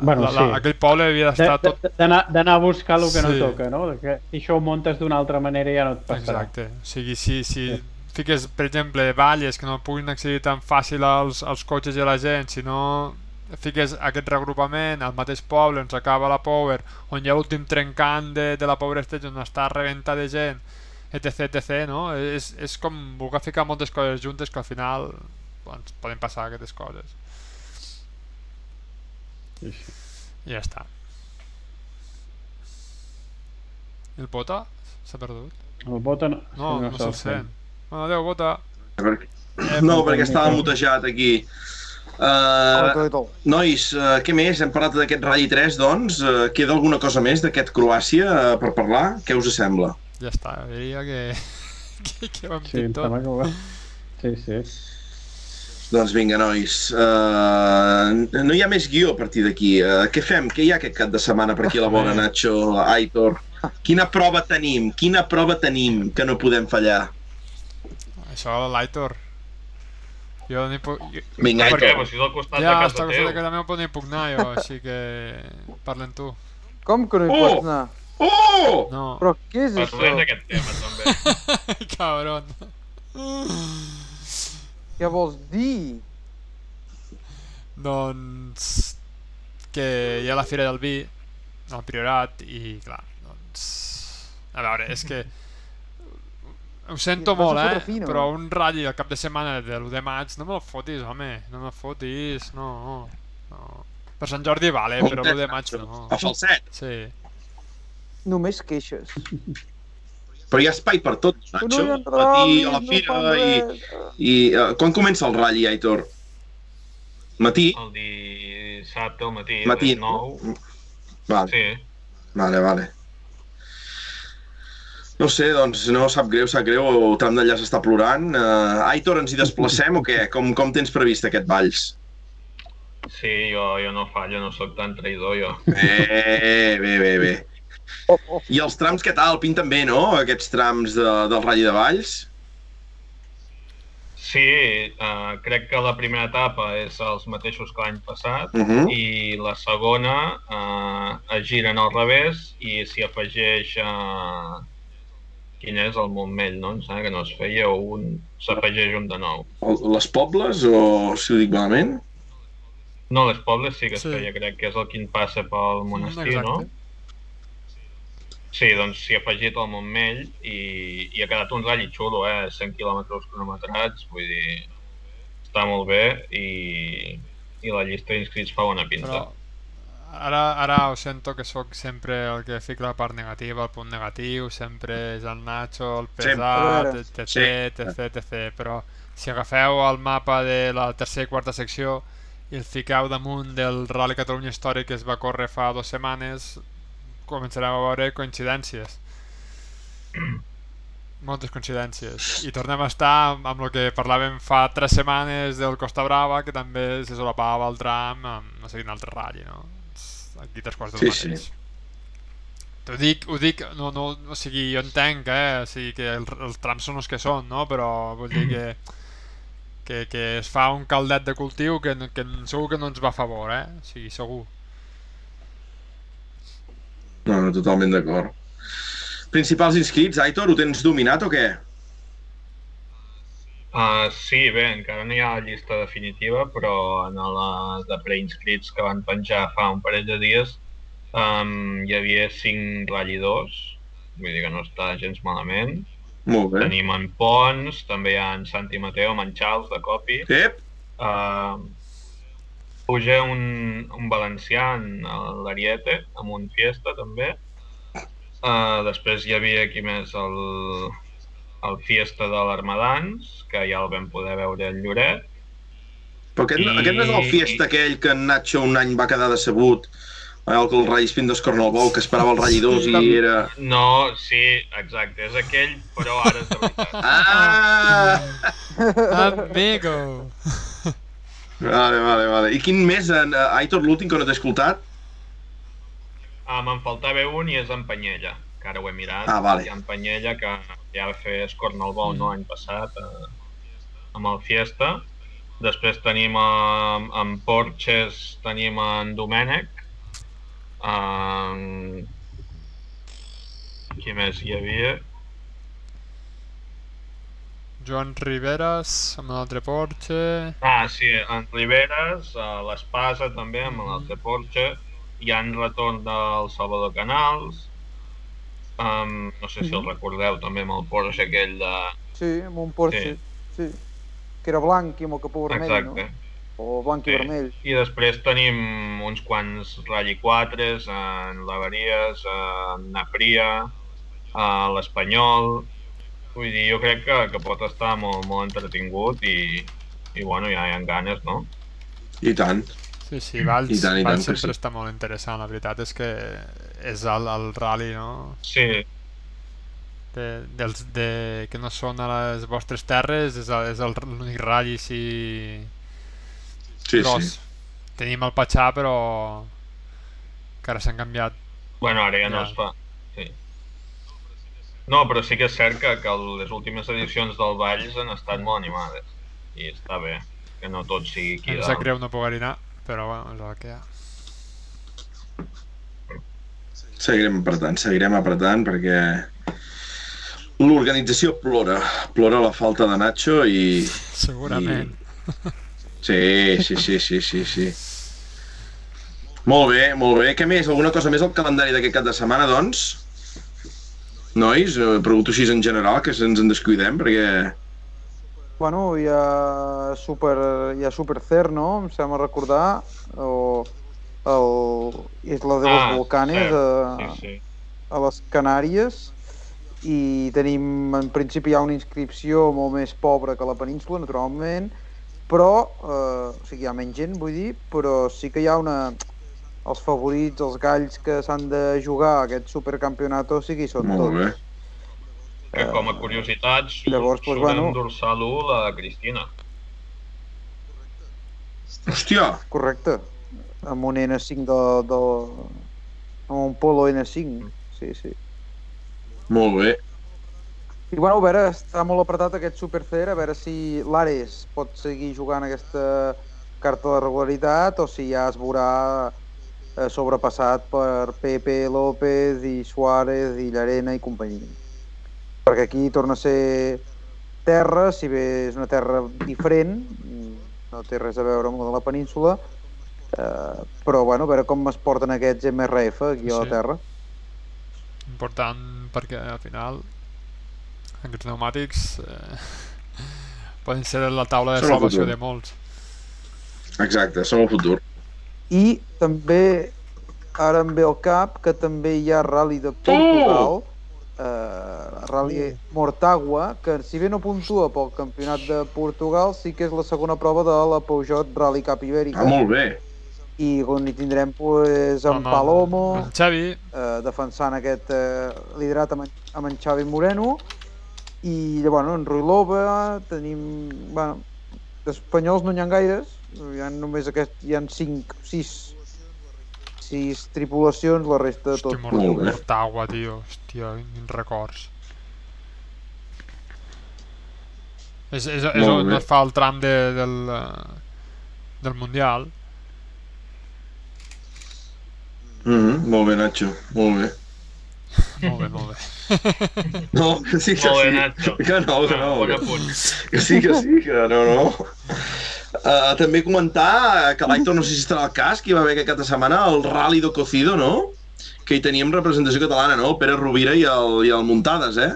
Bueno, la, la, sí. aquell poble havia De- d'estar de- tot... D'anar a buscar el que no Sí. toca, no? Que si això ho muntes d'una altra manera ja no et passarà. Exacte, o sigui, si, si Sí. fiques, per exemple, valles que no puguin accedir tan fàcil als, als cotxes i a la gent, si no fiques aquest regrupament al mateix poble on s'acaba la Power, on hi ha l'últim trencant de, de la Power Stage on està rebentat de gent, etc, etc, no? És, és com voler ficar moltes coses juntes que al final doncs, poden passar aquestes coses. I ja està. El Bota? S'ha perdut? El Bota no, No, no, se'l sent. Bueno, adéu, Bota. No, perquè estava mutejat aquí. Uh, nois, uh, què més? Hem parlat d'aquest Rally 3, doncs. Uh, queda alguna cosa més d'aquest Croàcia uh, per parlar? Què us sembla? Ja està, diria que, que, que ho hem Sí, dit tot. que ho. Sí, sí. Doncs vinga, nois. Uh, no hi ha més guió a partir d'aquí. Uh, què fem? Què hi ha aquest cap de setmana per aquí a la vora, Nacho, Aitor? Quina prova tenim? Quina prova tenim que no podem fallar? Això, l'Aitor. Jo ni puc... Jo... Vinga? Aitor. Pues si és al costat Ja, de està casa a costat de teu. casa meva, però no hi puc anar jo, així que... Parlen tu. Com que no hi Oh! pots anar? Oh! No. Però què és això? Parlem d'aquest tema, també. Cabron. Què vols dir? Doncs... Que hi ha la Fira del Vi, al Priorat, i clar, doncs... A veure, és que... Ho sento molt, eh? fino. Però un ratll al cap de setmana de l'1 de maig, no me el fotis, home. No me fotis, no. no. Per Sant Jordi vale, però l'1 de maig no. A falset. Sí. Només queixes. Però hi ha espai per tot, Nacho. no hi ha a matí, a la fira no i... i uh, quan comença el ratll, Aitor? Matí? El dissabte al matí, Matí, a les 9. Vale, Sí. vale, vale. No sé, doncs no sap greu, sap greu, el tram d'allà s'està plorant. Uh, Aitor, ens hi desplacem o què? Com, com tens previst aquest Valls? Sí, jo, jo no fallo, no sóc tan traïdor, jo. Bé, bé, bé, bé. Oh, oh. I els trams què tal? Pinten bé, no? Aquests trams de, del Rally de Valls? Sí, uh, crec que la primera etapa és els mateixos que l'any passat Uh -huh. i la segona uh, es giren al revés i s'hi afegeix uh, quin és el Montmell, no? Em sembla que no es feia un... s'afegeix un de nou. Les Pobles, o si ho dic malament? No, les Pobles sí que es Sí. feia, crec que és el quin passa pel monestir, Exacte. no? Sí, doncs s'hi ha afegit el Montmell i, i ha quedat un ratll xulo, eh? 100 quilòmetres cronometrats, vull dir, està molt bé i, i la llista d'inscrits fa bona pinta. Però ara, ara ho sento que sóc sempre el que fica la part negativa, el punt negatiu, sempre és el Nacho, el pesat, etc, Sí. etc, etc, però si agafeu el mapa de la tercera i quarta secció i el fiqueu damunt del Rally Catalunya Històric que es va córrer fa dues setmanes, començareu a veure coincidències. Moltes coincidències. I tornem a estar amb, amb el que parlàvem fa tres setmanes del Costa Brava, que també se solapava el tram amb no sé quin altre ratll, no? Aquí tres quarts del Sí, mateix. sí. Ho dic, ho dic, no, no, o sigui, jo entenc, eh, o sigui, que el, els trams són els que són, no? Però vull dir que, que, que es fa un caldet de cultiu que, que segur que no ens va a favor, eh? O sigui, segur. No, no, totalment d'acord. Principals inscrits, Aitor, ho tens dominat o què? Uh, sí, bé, encara no hi ha la llista definitiva, però en la de preinscrits que van penjar fa un parell de dies um, hi havia cinc ratllidors, vull dir que no està gens malament. Molt bé. Tenim en Pons, també hi ha en Santi Mateo, Manxals, de Copi. Ep, Uh, puja un, un valencià en l'Ariete, amb un Fiesta també. Uh, després hi havia aquí més el, el Fiesta de l'Armadans, que ja el vam poder veure al Lloret. però aquest, I- aquest no és el fiesta aquell que en Nacho un any va quedar decebut el que el Rally Spin d'Escorn al Bou, que esperava el Rally 2 i era... No, sí, exacte, és aquell, però ara és de veritat. Ah! Amigo! Vale, vale, vale. I quin més, en, uh, Aitor, l'últim que no t'he escoltat? Ah, me'n faltava un i és en Panyella, que ara ho he mirat. Ah, vale. Hi ha en Panyella, que ja va fer Escorn al Bou no, l'any passat, eh, amb el Fiesta. Després tenim eh, en Porches, tenim en Domènec. Eh, qui més hi havia? Joan Riveras, amb l'altre Porsche... Ah, sí, en Riberes, a l'Espasa també, amb l'altre Porche. Hi ha en retorn del Salvador Canals. Um, no sé si el recordeu també amb el Porsche aquell de... Sí, amb un Porsche. Sí. Que era blanc i amb el capó vermell, Exacte. no? O blanc i Sí. vermell. I després tenim uns quants Rally 4 en l'Avaries, en Napria, a l'Espanyol... Vull dir, jo crec que, que pot estar molt, molt entretingut i, i bueno, ja hi ha ganes, no? I tant. Sí, sí, Valls, I tant, i tant Valls sempre sí. està molt interessant, la veritat és que és el, el rally, no? Sí, De, dels, de, que no són a les vostres terres, és, el- és el- l'únic rally així Sí, gros. sí. Tenim el Patxà, però que ara s'han canviat. Bueno, ara ja no Ja. es fa. Sí. No, però sí que és cert que, que les últimes edicions del Valls han estat molt animades. I està bé, que no tot sigui aquí Em sap greu no poder anar, però bueno, és el que hi ha. Seguirem apretant, seguirem apretant perquè l'organització plora. Plora la falta de Nacho i... Segurament. Sí, sí, sí, sí, sí, sí. Molt bé, molt bé. Què més? Alguna cosa més al calendari d'aquest cap de setmana, doncs? Nois, eh, pregunto així en general, que ens en descuidem, perquè... Bueno, hi ha Super, hi ha Super Cer, no? Em sembla recordar, o el Isla de los Ah, Volcanes cert. a, Sí, sí. a les Canàries i tenim, en principi, hi ha una inscripció molt més pobra que la península, naturalment, però, eh, o sigui, hi ha menys gent, vull dir, però sí que hi ha una... Els favorits, els galls que s'han de jugar a aquest supercampionat, o sigui, són Molt tots. bé. Que com a curiositat surt, llavors, doncs, bueno. en dorsal 1 la Cristina. Hòstia, Correcte. Amb un N5 de, de... amb un Polo N5. Sí, sí. molt bé. I bueno, a veure, està molt apretat aquest Super a veure si l'Ares pot seguir jugant aquesta carta de regularitat o si ja es veurà eh, sobrepassat per Pepe López i Suárez i Llarena i companyia. Perquè aquí torna a ser terra, si bé és una terra diferent, no té res a veure amb la de la península, eh, però bueno, a veure com es porten aquests MRF aquí a la Sí. terra. Important perquè al final aquests pneumàtics eh, poden ser la taula de Són el salvació de molts. Exacte, som el futur. I també, ara em ve al cap, que també hi ha Rally de Portugal, eh, Rally Mortagua, que si bé no puntua pel campionat de Portugal, sí que és la segona prova de la Peugeot Rally Cup Ibèrica. Ah, molt bé. I on hi tindrem pues, en Amb- Palomo, amb Xavi, eh, defensant aquest eh, liderat amb, en- amb en Xavi Moreno, i bueno, en Ruilova, tenim... Bueno, d'espanyols no n'hi ha gaires, hi ha només aquest, hi ha 5, 6, 6 tripulacions, la resta de tot. Hòstia, Molt. Mortagua, tio. Hòstia, quins records. És, és, és Molt on bé. es fa el tram de, del, eh, del Mundial. Mm -hmm. Molt bé, Nacho, molt bé. Molt bé, molt bé. No, que sí, que Molt bé, sí. Nacho. Que no, que no. Bon Que, apunt. que sí, que sí, que no, no. Uh, també comentar que l'Aitor, no sé si estarà al cas, que hi va haver aquest cap de setmana el Rally do Cocido, no? Que hi teníem representació catalana, no? El Pere Rovira i el, i el Muntades, eh?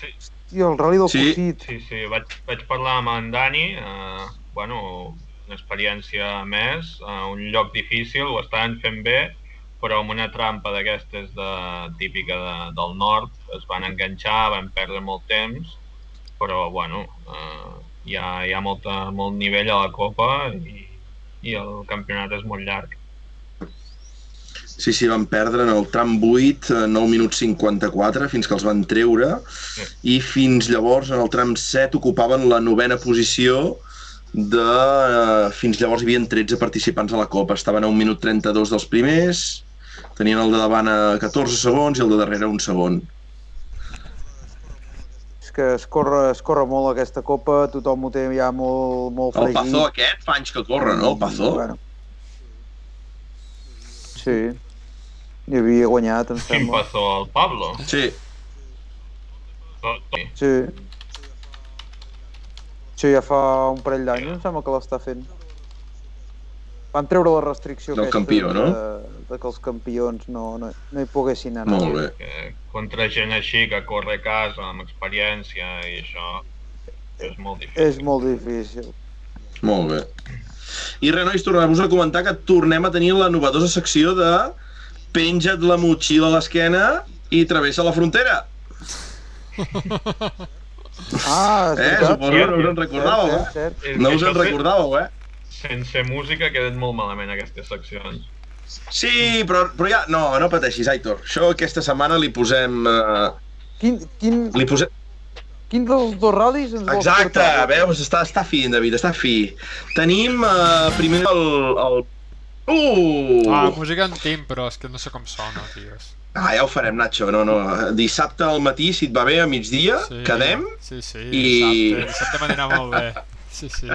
Sí, I el Rally del Sí. Cossit. sí, sí. Vaig, vaig parlar amb en Dani, eh, bueno, una experiència més, eh, un lloc difícil, ho estaven fent bé, però amb una trampa d'aquestes de, típica de, del nord, es van enganxar, van perdre molt temps, però bueno, eh, hi, ha, hi ha molta, molt nivell a la Copa i, i el campionat és molt llarg. Sí, sí, van perdre en el tram 8, eh, 9 minuts 54, fins que els van treure, i fins llavors, en el tram 7, ocupaven la novena posició de... eh, Fins llavors hi havia 13 participants a la Copa. Estaven a 1 minut 32 dels primers, tenien el de davant a 14 segons i el de darrere un segon. És que es corre, es corre molt aquesta copa, tothom ho té ja molt, molt El fregit. Pazó aquest fa anys que corre, no? El Pazó? Bueno. Sí. Hi havia guanyat, em Quin sembla. passó el Pablo? Sí. Sí. Sí, ja fa un parell d'anys, em sembla que l'està fent. Van treure la restricció Del aquesta campió, no? de, de que els campions no, no, no hi poguessin anar. Molt bé. que contra gent així que corre a casa amb experiència i això és molt difícil. És molt difícil. Molt bé. I res, nois, tornem-vos a comentar que tornem a tenir la novedosa secció de penja't la motxilla a l'esquena i travessa la frontera. Ah, és Eh, veritat. suposo que no us en recordàveu, cert, eh? cert, cert. És No us en recordàveu, eh? Sense música queden molt malament aquestes seccions. Sí, però, però ja... No, no pateixis, Aitor. Això aquesta setmana li posem... Uh, Quin, quin, li posem... Quin dels dos ral·lis ens vols Exacte, portar? veus? Està, està fi, David, està fi. Tenim uh, primer el... el... Uh! Ah, música en tim, però és que no sé com sona, tios. Ah, ja ho farem, Nacho. No, no. Dissabte al matí, si et va bé, a migdia, Sí, quedem. Sí, sí, i- dissabte, dissabte m'anirà molt bé. Sí, sí.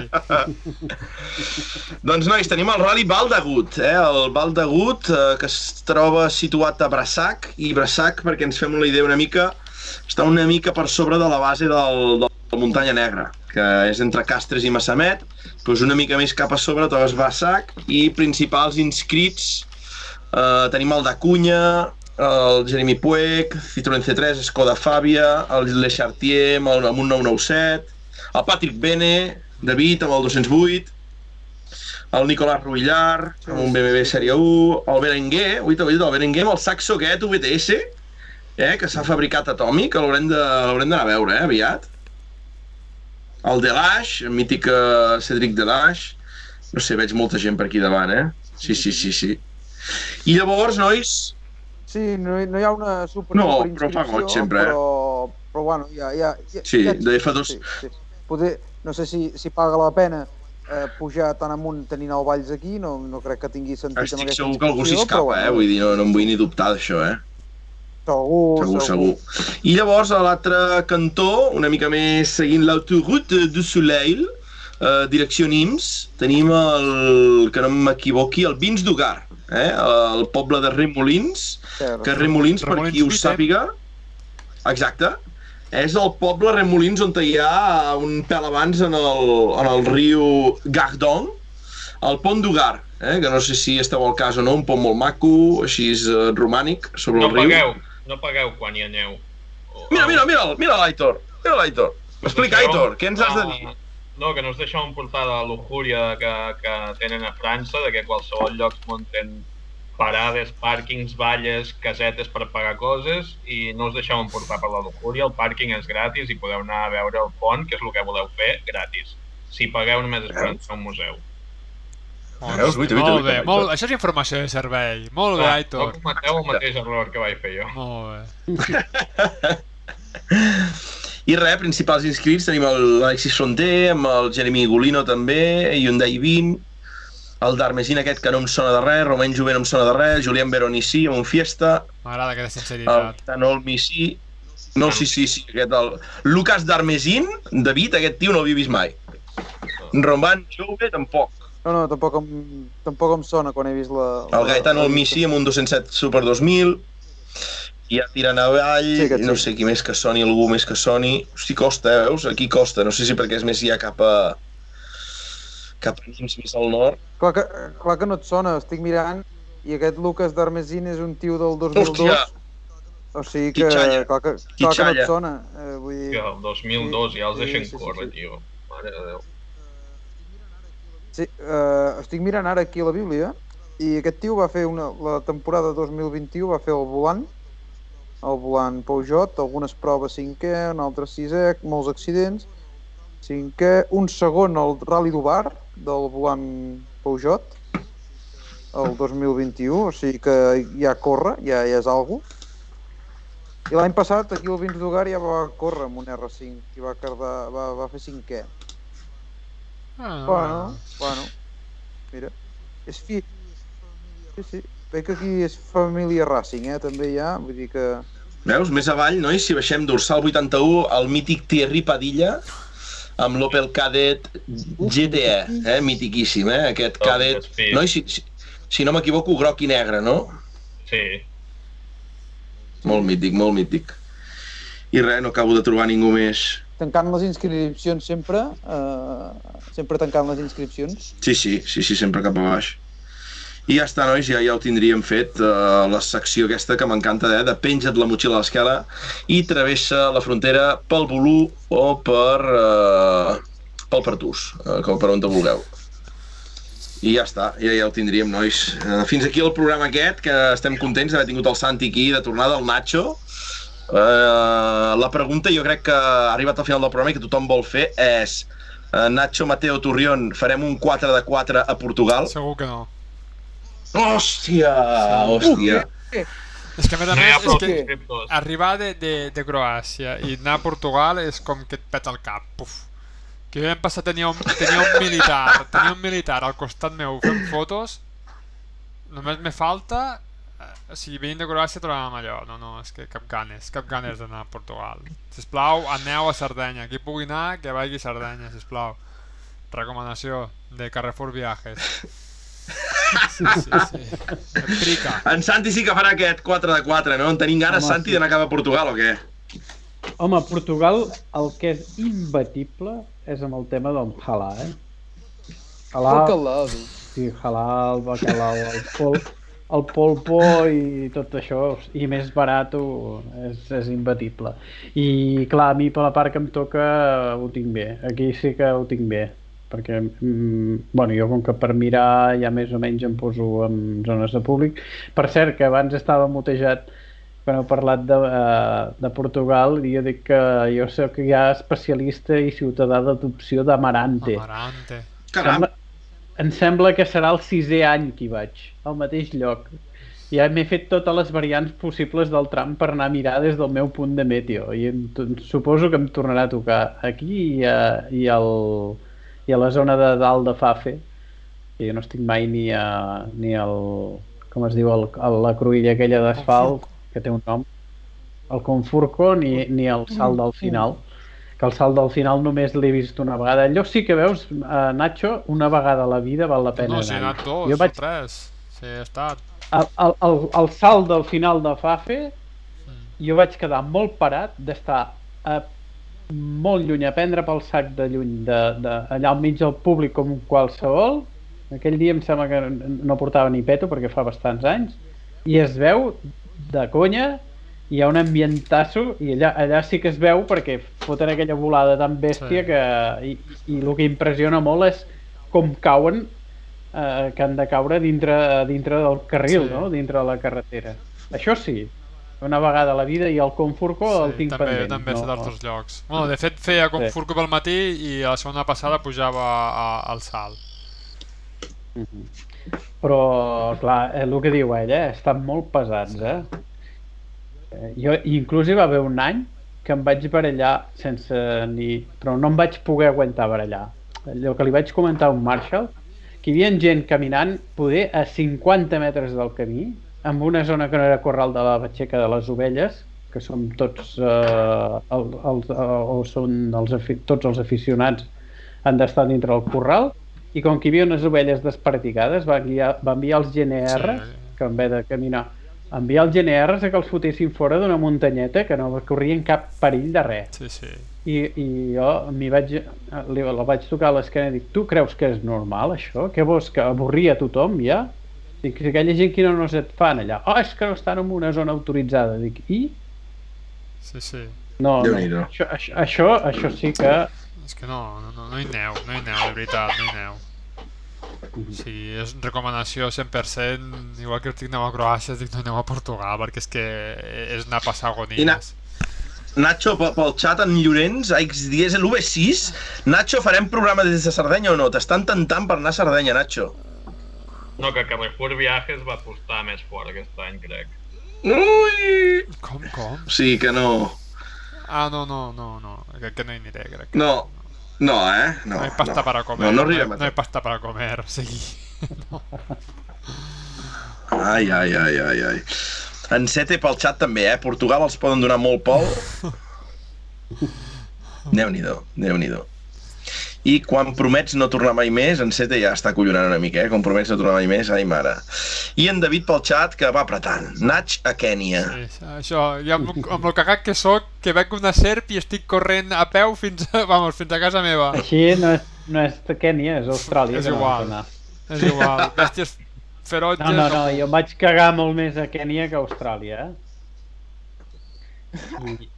Doncs, nois, tenim el Rally d'Agut, eh? El Val d'Agut, eh, que es troba situat a Brassac, i Brassac, perquè ens fem una idea una mica, està una mica per sobre de la base del, del, de muntanya negra, que és entre Castres i Massamet, doncs una mica més cap a sobre trobes Brassac, i principals inscrits eh, tenim el d'Acunya, el Jeremy Puig, Citroën C3, Skoda Fàbia, el Le Chartier amb un 997, el Patrick Bene, David amb el 208, el Nicolás Ruillar amb un BMW Sèrie 1, el Berenguer, uita, uita, el Berenguer amb el saxo aquest VTS, eh, que s'ha fabricat atòmic, que l'haurem d'anar a veure, eh, aviat. El Delash, el mític eh, Cedric Delash, no sé, veig molta gent per aquí davant, eh? Sí, sí, sí, sí. I llavors, nois, Sí, no, no hi ha una super, No, però fa goig sempre, eh? però, però bueno, ja, ja, ja, Sí, ja, de F2. Sí, sí. Poder, no sé si, si paga la pena eh, pujar tan amunt tenint el Valls aquí, no, no crec que tingui sentit amb estic aquesta segur que algú s'hi inscripció, però escapa, eh? Vull dir, no, no em vull ni dubtar d'això, eh? Segur, Segur, segur. I llavors, a l'altre cantó, una mica més seguint l'autoroute du Soleil, eh, direcció Nims, tenim el, que no m'equivoqui, el Vins d'Ugar, eh? el poble de Remolins, Cert. que Remolins, per Remolins qui ho sàpiga, exacte, és el poble Remolins on hi ha un pèl abans en el, en el riu Gardon, el pont d'Ugar, eh? que no sé si esteu al cas o no, un pont molt maco, així eh, romànic, sobre No el riu. pagueu, no pagueu quan hi aneu. O- Mira, mira, mira, mira l'Aitor. Mira l'Aitor. Explica, Deixeu- Aitor, què ens has de dir? No, que no us deixeu emportar de la luxúria que, que tenen a França, de que qualsevol lloc munten parades, pàrquings, valles, casetes per pagar coses i no us deixeu emportar per la luxúria. El pàrquing és gratis i podeu anar a veure el pont, que és el que voleu fer, gratis. Si pagueu només entrar a un museu. Molt, Veus? Uita, molt bé, molt, això és informació de servei. Molt bé, Ah, Aitor. No cometeu el mateix error que vaig fer jo. Molt bé. I res, principals inscrits, tenim l'Alexis Fronter, amb el Jeremy Golino també, Hyundai 20, el Darmesin aquest que no em sona de res, Romain Jové no em sona de res, Julián Veronissi amb un Fiesta, M'agrada aquesta el sinceritat. Tanol Missi, no, sí, sí, sí, aquest, el Lucas Darmesin, David, aquest tio no l'havia vist mai. Roman Jove, tampoc. No, no, tampoc em, tampoc em sona quan he vist la... El la- el Missi amb un 207 Super 2000, i ja tirant avall, Sí, sí, no sí. sé qui més que soni, algú més que soni. Hosti, costa, eh, veus? Aquí costa, no sé si perquè és més ja cap a... cap a Nims, més al nord. Clar que, clar que no et sona, estic mirant, i aquest Lucas Darmesin és un tio del 2002. Hòstia! O sigui que, clar que, clar que no et sona. Eh, vull dir... Que el 2002 ja els Sí, deixen sí, sí, córrer, sí. tio. Mare de Déu. Sí, eh, estic mirant ara aquí a la Bíblia i aquest tio va fer una, la temporada 2021 va fer el volant el volant Peugeot, algunes proves cinquè, un altre sisè, molts accidents cinquè, un segon al Rally Dubar del volant Peugeot el 2021, o sigui que ja corre, ja, ja és algo. I l'any passat aquí al Vins d'Ugar ja va córrer amb un R5 i va, quedar, va, va fer cinquè. Ah, Bueno, bueno, mira, és fi... Sí, sí, veig que aquí és família Racing, eh, també hi ha, vull dir que... Veus? Més avall, nois, si baixem dorsal 81, el mític Thierry Padilla, amb l'Opel Cadet GTE, eh? Mitiquíssim, eh? Aquest Oh, Cadet... sí. Nois, si, si, si no m'equivoco, groc i negre, no? Sí. Molt mític, molt mític. I res, no acabo de trobar ningú més. Tancant les inscripcions sempre, eh, sempre tancant les inscripcions. Sí, sí, sí, sí, sempre cap a baix. I ja està, nois, ja, ja ho tindríem fet, uh, la secció aquesta que m'encanta, eh, de penja't la motxilla a l'escala i travessa la frontera pel Bolú o per, uh, pel Pertús, uh, com per on te vulgueu. I ja està, ja, ja ho tindríem, nois. Uh, fins aquí el programa aquest, que estem contents d'haver tingut el Santi aquí, de tornada, el Nacho. Uh, la pregunta jo crec que ha arribat al final del programa i que tothom vol fer és uh, Nacho, Mateo, Turrión, farem un 4 de 4 a Portugal? Segur que no. Hòstia, hòstia. Uh, És que a més a més, és que arribar de, de, de Croàcia i anar a Portugal és com que et peta el cap. Puf. Que jo l'any passat tenia un, tenia un militar, tenia un militar al costat meu fent fotos, només me falta eh, o sigui, venint de Croàcia trobàvem allò. No, no, és que cap ganes, cap ganes d'anar a Portugal. Sisplau, aneu a Sardenya. Qui pugui anar, que vagi a Sardenya sisplau. Recomanació de Carrefour Viajes sí, sí, sí Prica En Santi sí que farà aquest 4 de 4, no? En tenim ganes, Home, Santi, sí. d'anar cap a Portugal o què? Home, Portugal el que és imbatible és amb el tema del halà, eh? Halà, sí, halà, el bacalao, el pol, el polpo i tot això, i més barat és, és imbatible. I clar, a mi per la part que em toca ho tinc bé, aquí sí que ho tinc bé, perquè mm, bueno, jo com que per mirar ja més o menys em poso en zones de públic. Per cert, que abans estava motejat quan heu parlat de, eh, de Portugal i jo dic que jo sóc ja especialista i ciutadà d'adopció d'Amarante. Amarante Caram, Sembla, em sembla que serà el sisè any que hi vaig, al mateix lloc. Ja m'he fet totes les variants possibles del tram per anar a mirar des del meu punt de meteo i em, suposo que em tornarà a tocar aquí i a, i, al, i a la zona de dalt de Fafe que jo no estic mai ni a, ni al, com es diu, el, a la cruïlla aquella d'asfalt que té un nom el Confurco ni, ni el salt del final que el salt del final només l'he vist una vegada. Allò sí que veus, eh, Nacho, una vegada a la vida val la pena no, si he anar. anat dos Jo vaig, o tres si he estat el, el, el, el salt del final de Fafe, Mm. jo vaig quedar molt parat d'estar a molt lluny, a prendre pel sac de lluny, de, de, allà al mig del públic com qualsevol. Aquell dia em sembla que no portava ni peto perquè fa bastants anys. I es veu de conya, hi ha un ambientasso i allà, allà sí que es veu perquè foten aquella volada tan bèstia Sí. que, i, i el que impressiona molt és com cauen eh, que han de caure dintre, dintre del carril, Sí. no? dintre de la carretera. Això sí, una vegada a la vida i el Confurco el tinc també, pendent. també no, estat a altres llocs. Bueno, de fet, feia com Sí. pel matí i a la segona passada pujava a, al salt. Però, clar, eh, el que diu ell, eh? estan molt pesats, eh? Eh, Jo, inclús hi va haver un any que em vaig barallar sense ni... Però no em vaig poder aguantar barallar. Allò que li vaig comentar a un Marshall, que hi havia gent caminant poder a 50 metres del camí, en una zona que no era corral de la batxeca de les ovelles, que som tots, eh, el, els, eh, o són els, tots els aficionats han d'estar dintre del corral, i com que hi havia unes ovelles despartigades, va enviar, va enviar els GNR, Sí. que en vez de caminar, enviar els GNRs a que els fotessin fora d'una muntanyeta que no corrien cap perill de res. Sí, sí. I, i jo m'hi vaig, li, la vaig tocar a l'esquena i dic, tu creus que és normal això? Què vols, que avorria tothom ja? Dic, si aquella gent que no, no se't fan allà, oh, és que no estan en una zona autoritzada. Dic, i? Sí, sí. No, no. Això, això, això, això sí que... És que no, no, no, no hi aneu, no hi aneu, de veritat, no hi aneu. Sí, és recomanació 100%, igual que us dic aneu a Croàcia, dic no aneu a Portugal, perquè és que és anar a passar I na- agonies. Nacho, pel, xat en Llorenç, a X10, a l'UV6, Nacho, farem programa des de Sardenya o no? T'estan tentant per anar a Sardenya, Nacho. No, que Carrefour Viajes va apostar més fort aquest any, crec. Ui! Com, com? Sí, que no. Ah, no, no, no, no, crec que no hi aniré, crec. que No. No, eh? No, No hay pasta no. para comer. No, no arribem no hay tant. pasta para comer, sí. Ai, ai, ai, ai, ai. En Sete pel xat també, eh? Portugal els poden donar molt pol. Déu-n'hi-do, déu nhi déu I quan promets no tornar mai més, en Sete ja està collonant una mica, eh? Quan promets no tornar mai més, ai mare. I en David pel xat que va apretant. Naig a Kènia. sí això, ja amb, amb el cagat que sóc, que veig una serp i estic corrent a peu fins a, vamos, fins a casa meva. Així no és, no és Kènia, és Austràlia. És no igual. anar. És igual, bèsties ferotges... No, no, no, jo em vaig cagar molt més a Kènia que a Austràlia, eh? I,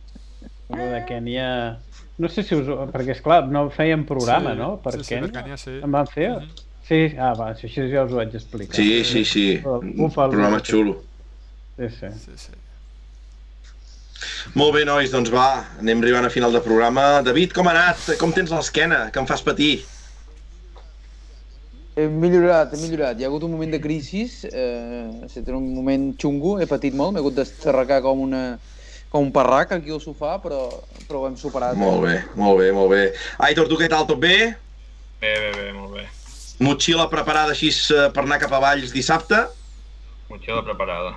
lo de Kènia... No sé si us... Perquè, és clar no feien programa, Sí, no? Per sí, sí, Kènia? per Kènia, sí. En van fer? Mhm. Sí, ah, va, si així ja us ho vaig explicar. Sí, sí, sí. El Programa xulo. Sí, sí. Sí, sí. Molt bé, nois, doncs va, anem arribant a final de programa. David, com ha anat? Com tens l'esquena? Que em fas patir? He millorat, he millorat. Hi ha hagut un moment de crisi, eh, ha estat un moment xungo, he patit molt, m'he hagut d'estarracar com, una, com un parrac aquí al sofà, però, però ho hem superat. Molt bé, molt bé, molt bé. Aitor, tu què tal? Tot bé? Bé, bé, bé, molt bé. Motxilla preparada així eh, per anar cap a Valls dissabte? Motxilla preparada.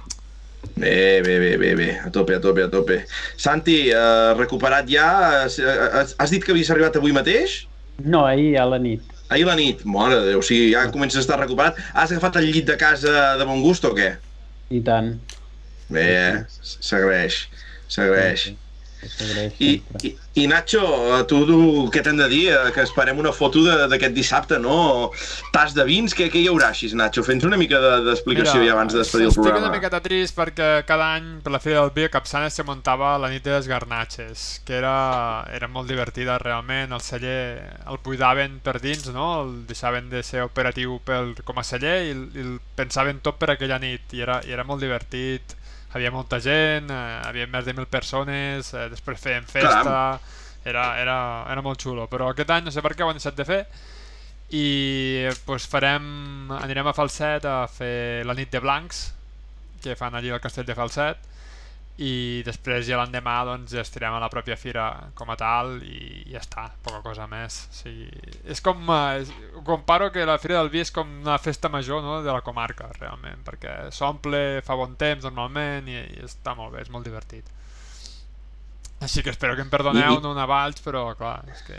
Bé, bé, bé, bé, bé, a tope, a tope, a tope. Santi, eh, recuperat ja? Eh, Has has dit que havies arribat avui mateix? No, ahir a la nit. Ahir a la nit, mare de Déu, o sigui, ja comences a estar recuperat. Has agafat el llit de casa de bon gust o què? I tant. Bé, eh? S'agraeix, s'agraeix. S'agraeix I, i, I Nacho, a tu, tu què t'hem de dir? Eh, Que esperem una foto de- d'aquest dissabte, no? Tas de vins, què, què hi haurà així, Nacho? Fes una mica de- d'explicació ja abans de despedir el estic programa. una miqueta trist perquè cada any per la Fira del Vi a Capçanes se muntava la nit de les garnatxes, que era, era molt divertida realment, el celler el buidaven per dins, no? el deixaven de ser operatiu pel, com a celler i, i el pensaven tot per aquella nit i era, i era molt divertit, havia molta gent, eh, havia més de mil persones, eh, després feien festa, era, era, era molt xulo, però aquest any no sé per què ho han deixat de fer i pues, farem, anirem a Falset a fer la nit de blancs que fan allí al castell de Falset i després ja l'endemà doncs, ja estirem a la pròpia fira com a tal i ja està, poca cosa més o sigui, és com eh, és, comparo que la Fira del Vi és com una festa major no? de la comarca realment perquè s'omple, fa bon temps normalment i, i està molt bé, és molt divertit així que espero que em perdoneu, no una Valls, però clar, és que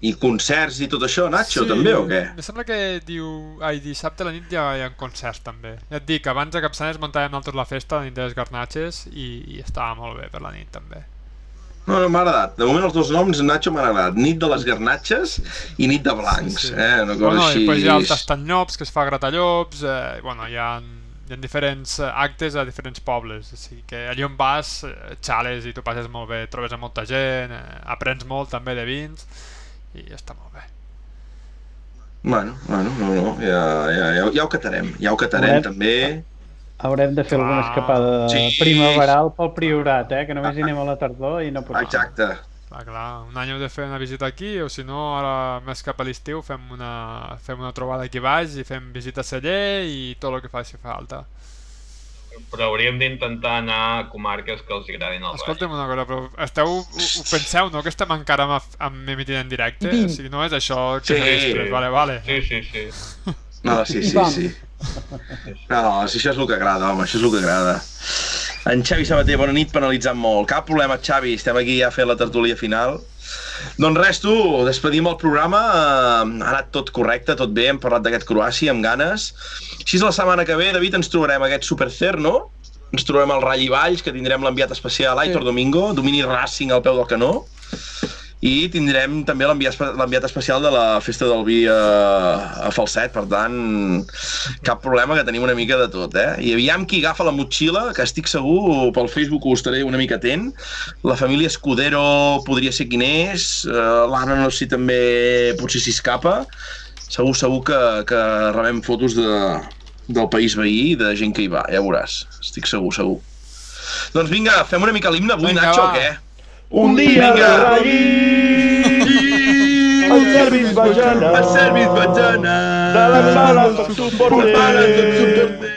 I concerts i tot això, Nacho, també, o què? Em sembla que diu... Ai, dissabte a la nit ja hi ha concerts també. Ja et dic, abans a Capçanes muntàvem nosaltres la festa, la nit de les garnatxes, i, i estava molt bé per la nit també. No, no, m'ha agradat. De moment els dos noms, Nacho, m'han agradat. Nit de les garnatxes i nit de blancs, Sí. eh? Una cosa Bueno, així... i després hi ha el tastanyops, que es fa a gratallops, eh, bueno, hi ha, hi ha diferents eh, actes a diferents pobles, o sigui que allí on vas, eh, xales i tu passes molt bé, trobes a molta gent, eh, aprens molt també de vins, i està molt bé. Bueno, bueno, no, no, ja, ja, ja, ja ho catarem, ja ho catarem Veurem. també. Haurem de fer Clar. alguna escapada Sí. primaveral pel Priorat, eh? que només hi anem a la tardor i no pot ser. Exacte. Clar, clar, un any heu de fer una visita aquí, o si no, ara més cap a l'estiu fem una, fem una trobada aquí baix i fem visita a celler i tot el que faci falta. Però hauríem d'intentar anar a comarques que els agradin al Baix. Escolta'm una cosa, però esteu, ho, ho penseu, no? Que estem encara amb, amb emitint en directe? O sigui, no és això que Sí. després, vale, vale. Sí, sí, sí. No, sí, sí, sí. No, si això és el que agrada, home, això és el que agrada. En Xavi Sabater, bona nit, penalitzant molt. Cap problema, Xavi, estem aquí ja fent la tertúlia final. Doncs res, tu, despedim el programa, eh, ha anat tot correcte, tot bé, hem parlat d'aquest Croàcia amb ganes. Així és la setmana que ve, David, ens trobarem aquest Supercer, no? Ens trobarem al Rall i Valls, que tindrem l'enviat especial Aitor Sí. Domingo, domini Racing al peu del canó. I tindrem també l'enviat espe- l'enviat especial de la Festa del Vi a, a Falset, per tant, cap problema que tenim una mica de tot, eh? I aviam qui agafa la motxilla, que estic segur, pel Facebook ho estaré una mica atent. La família Escudero podria ser quin és, uh, l'Anna no sé si també potser s'hi escapa. Segur, segur que, que rebem fotos de, del país veí i de gent que hi va, ja veuràs. Estic segur, segur. Doncs vinga, fem una mica l'himne avui, Vinga, Nacho, va. o què? Un dia Vinga. de raïm, el servit vaig anar, El anar. de la sala tot La para tot suporter. suporter.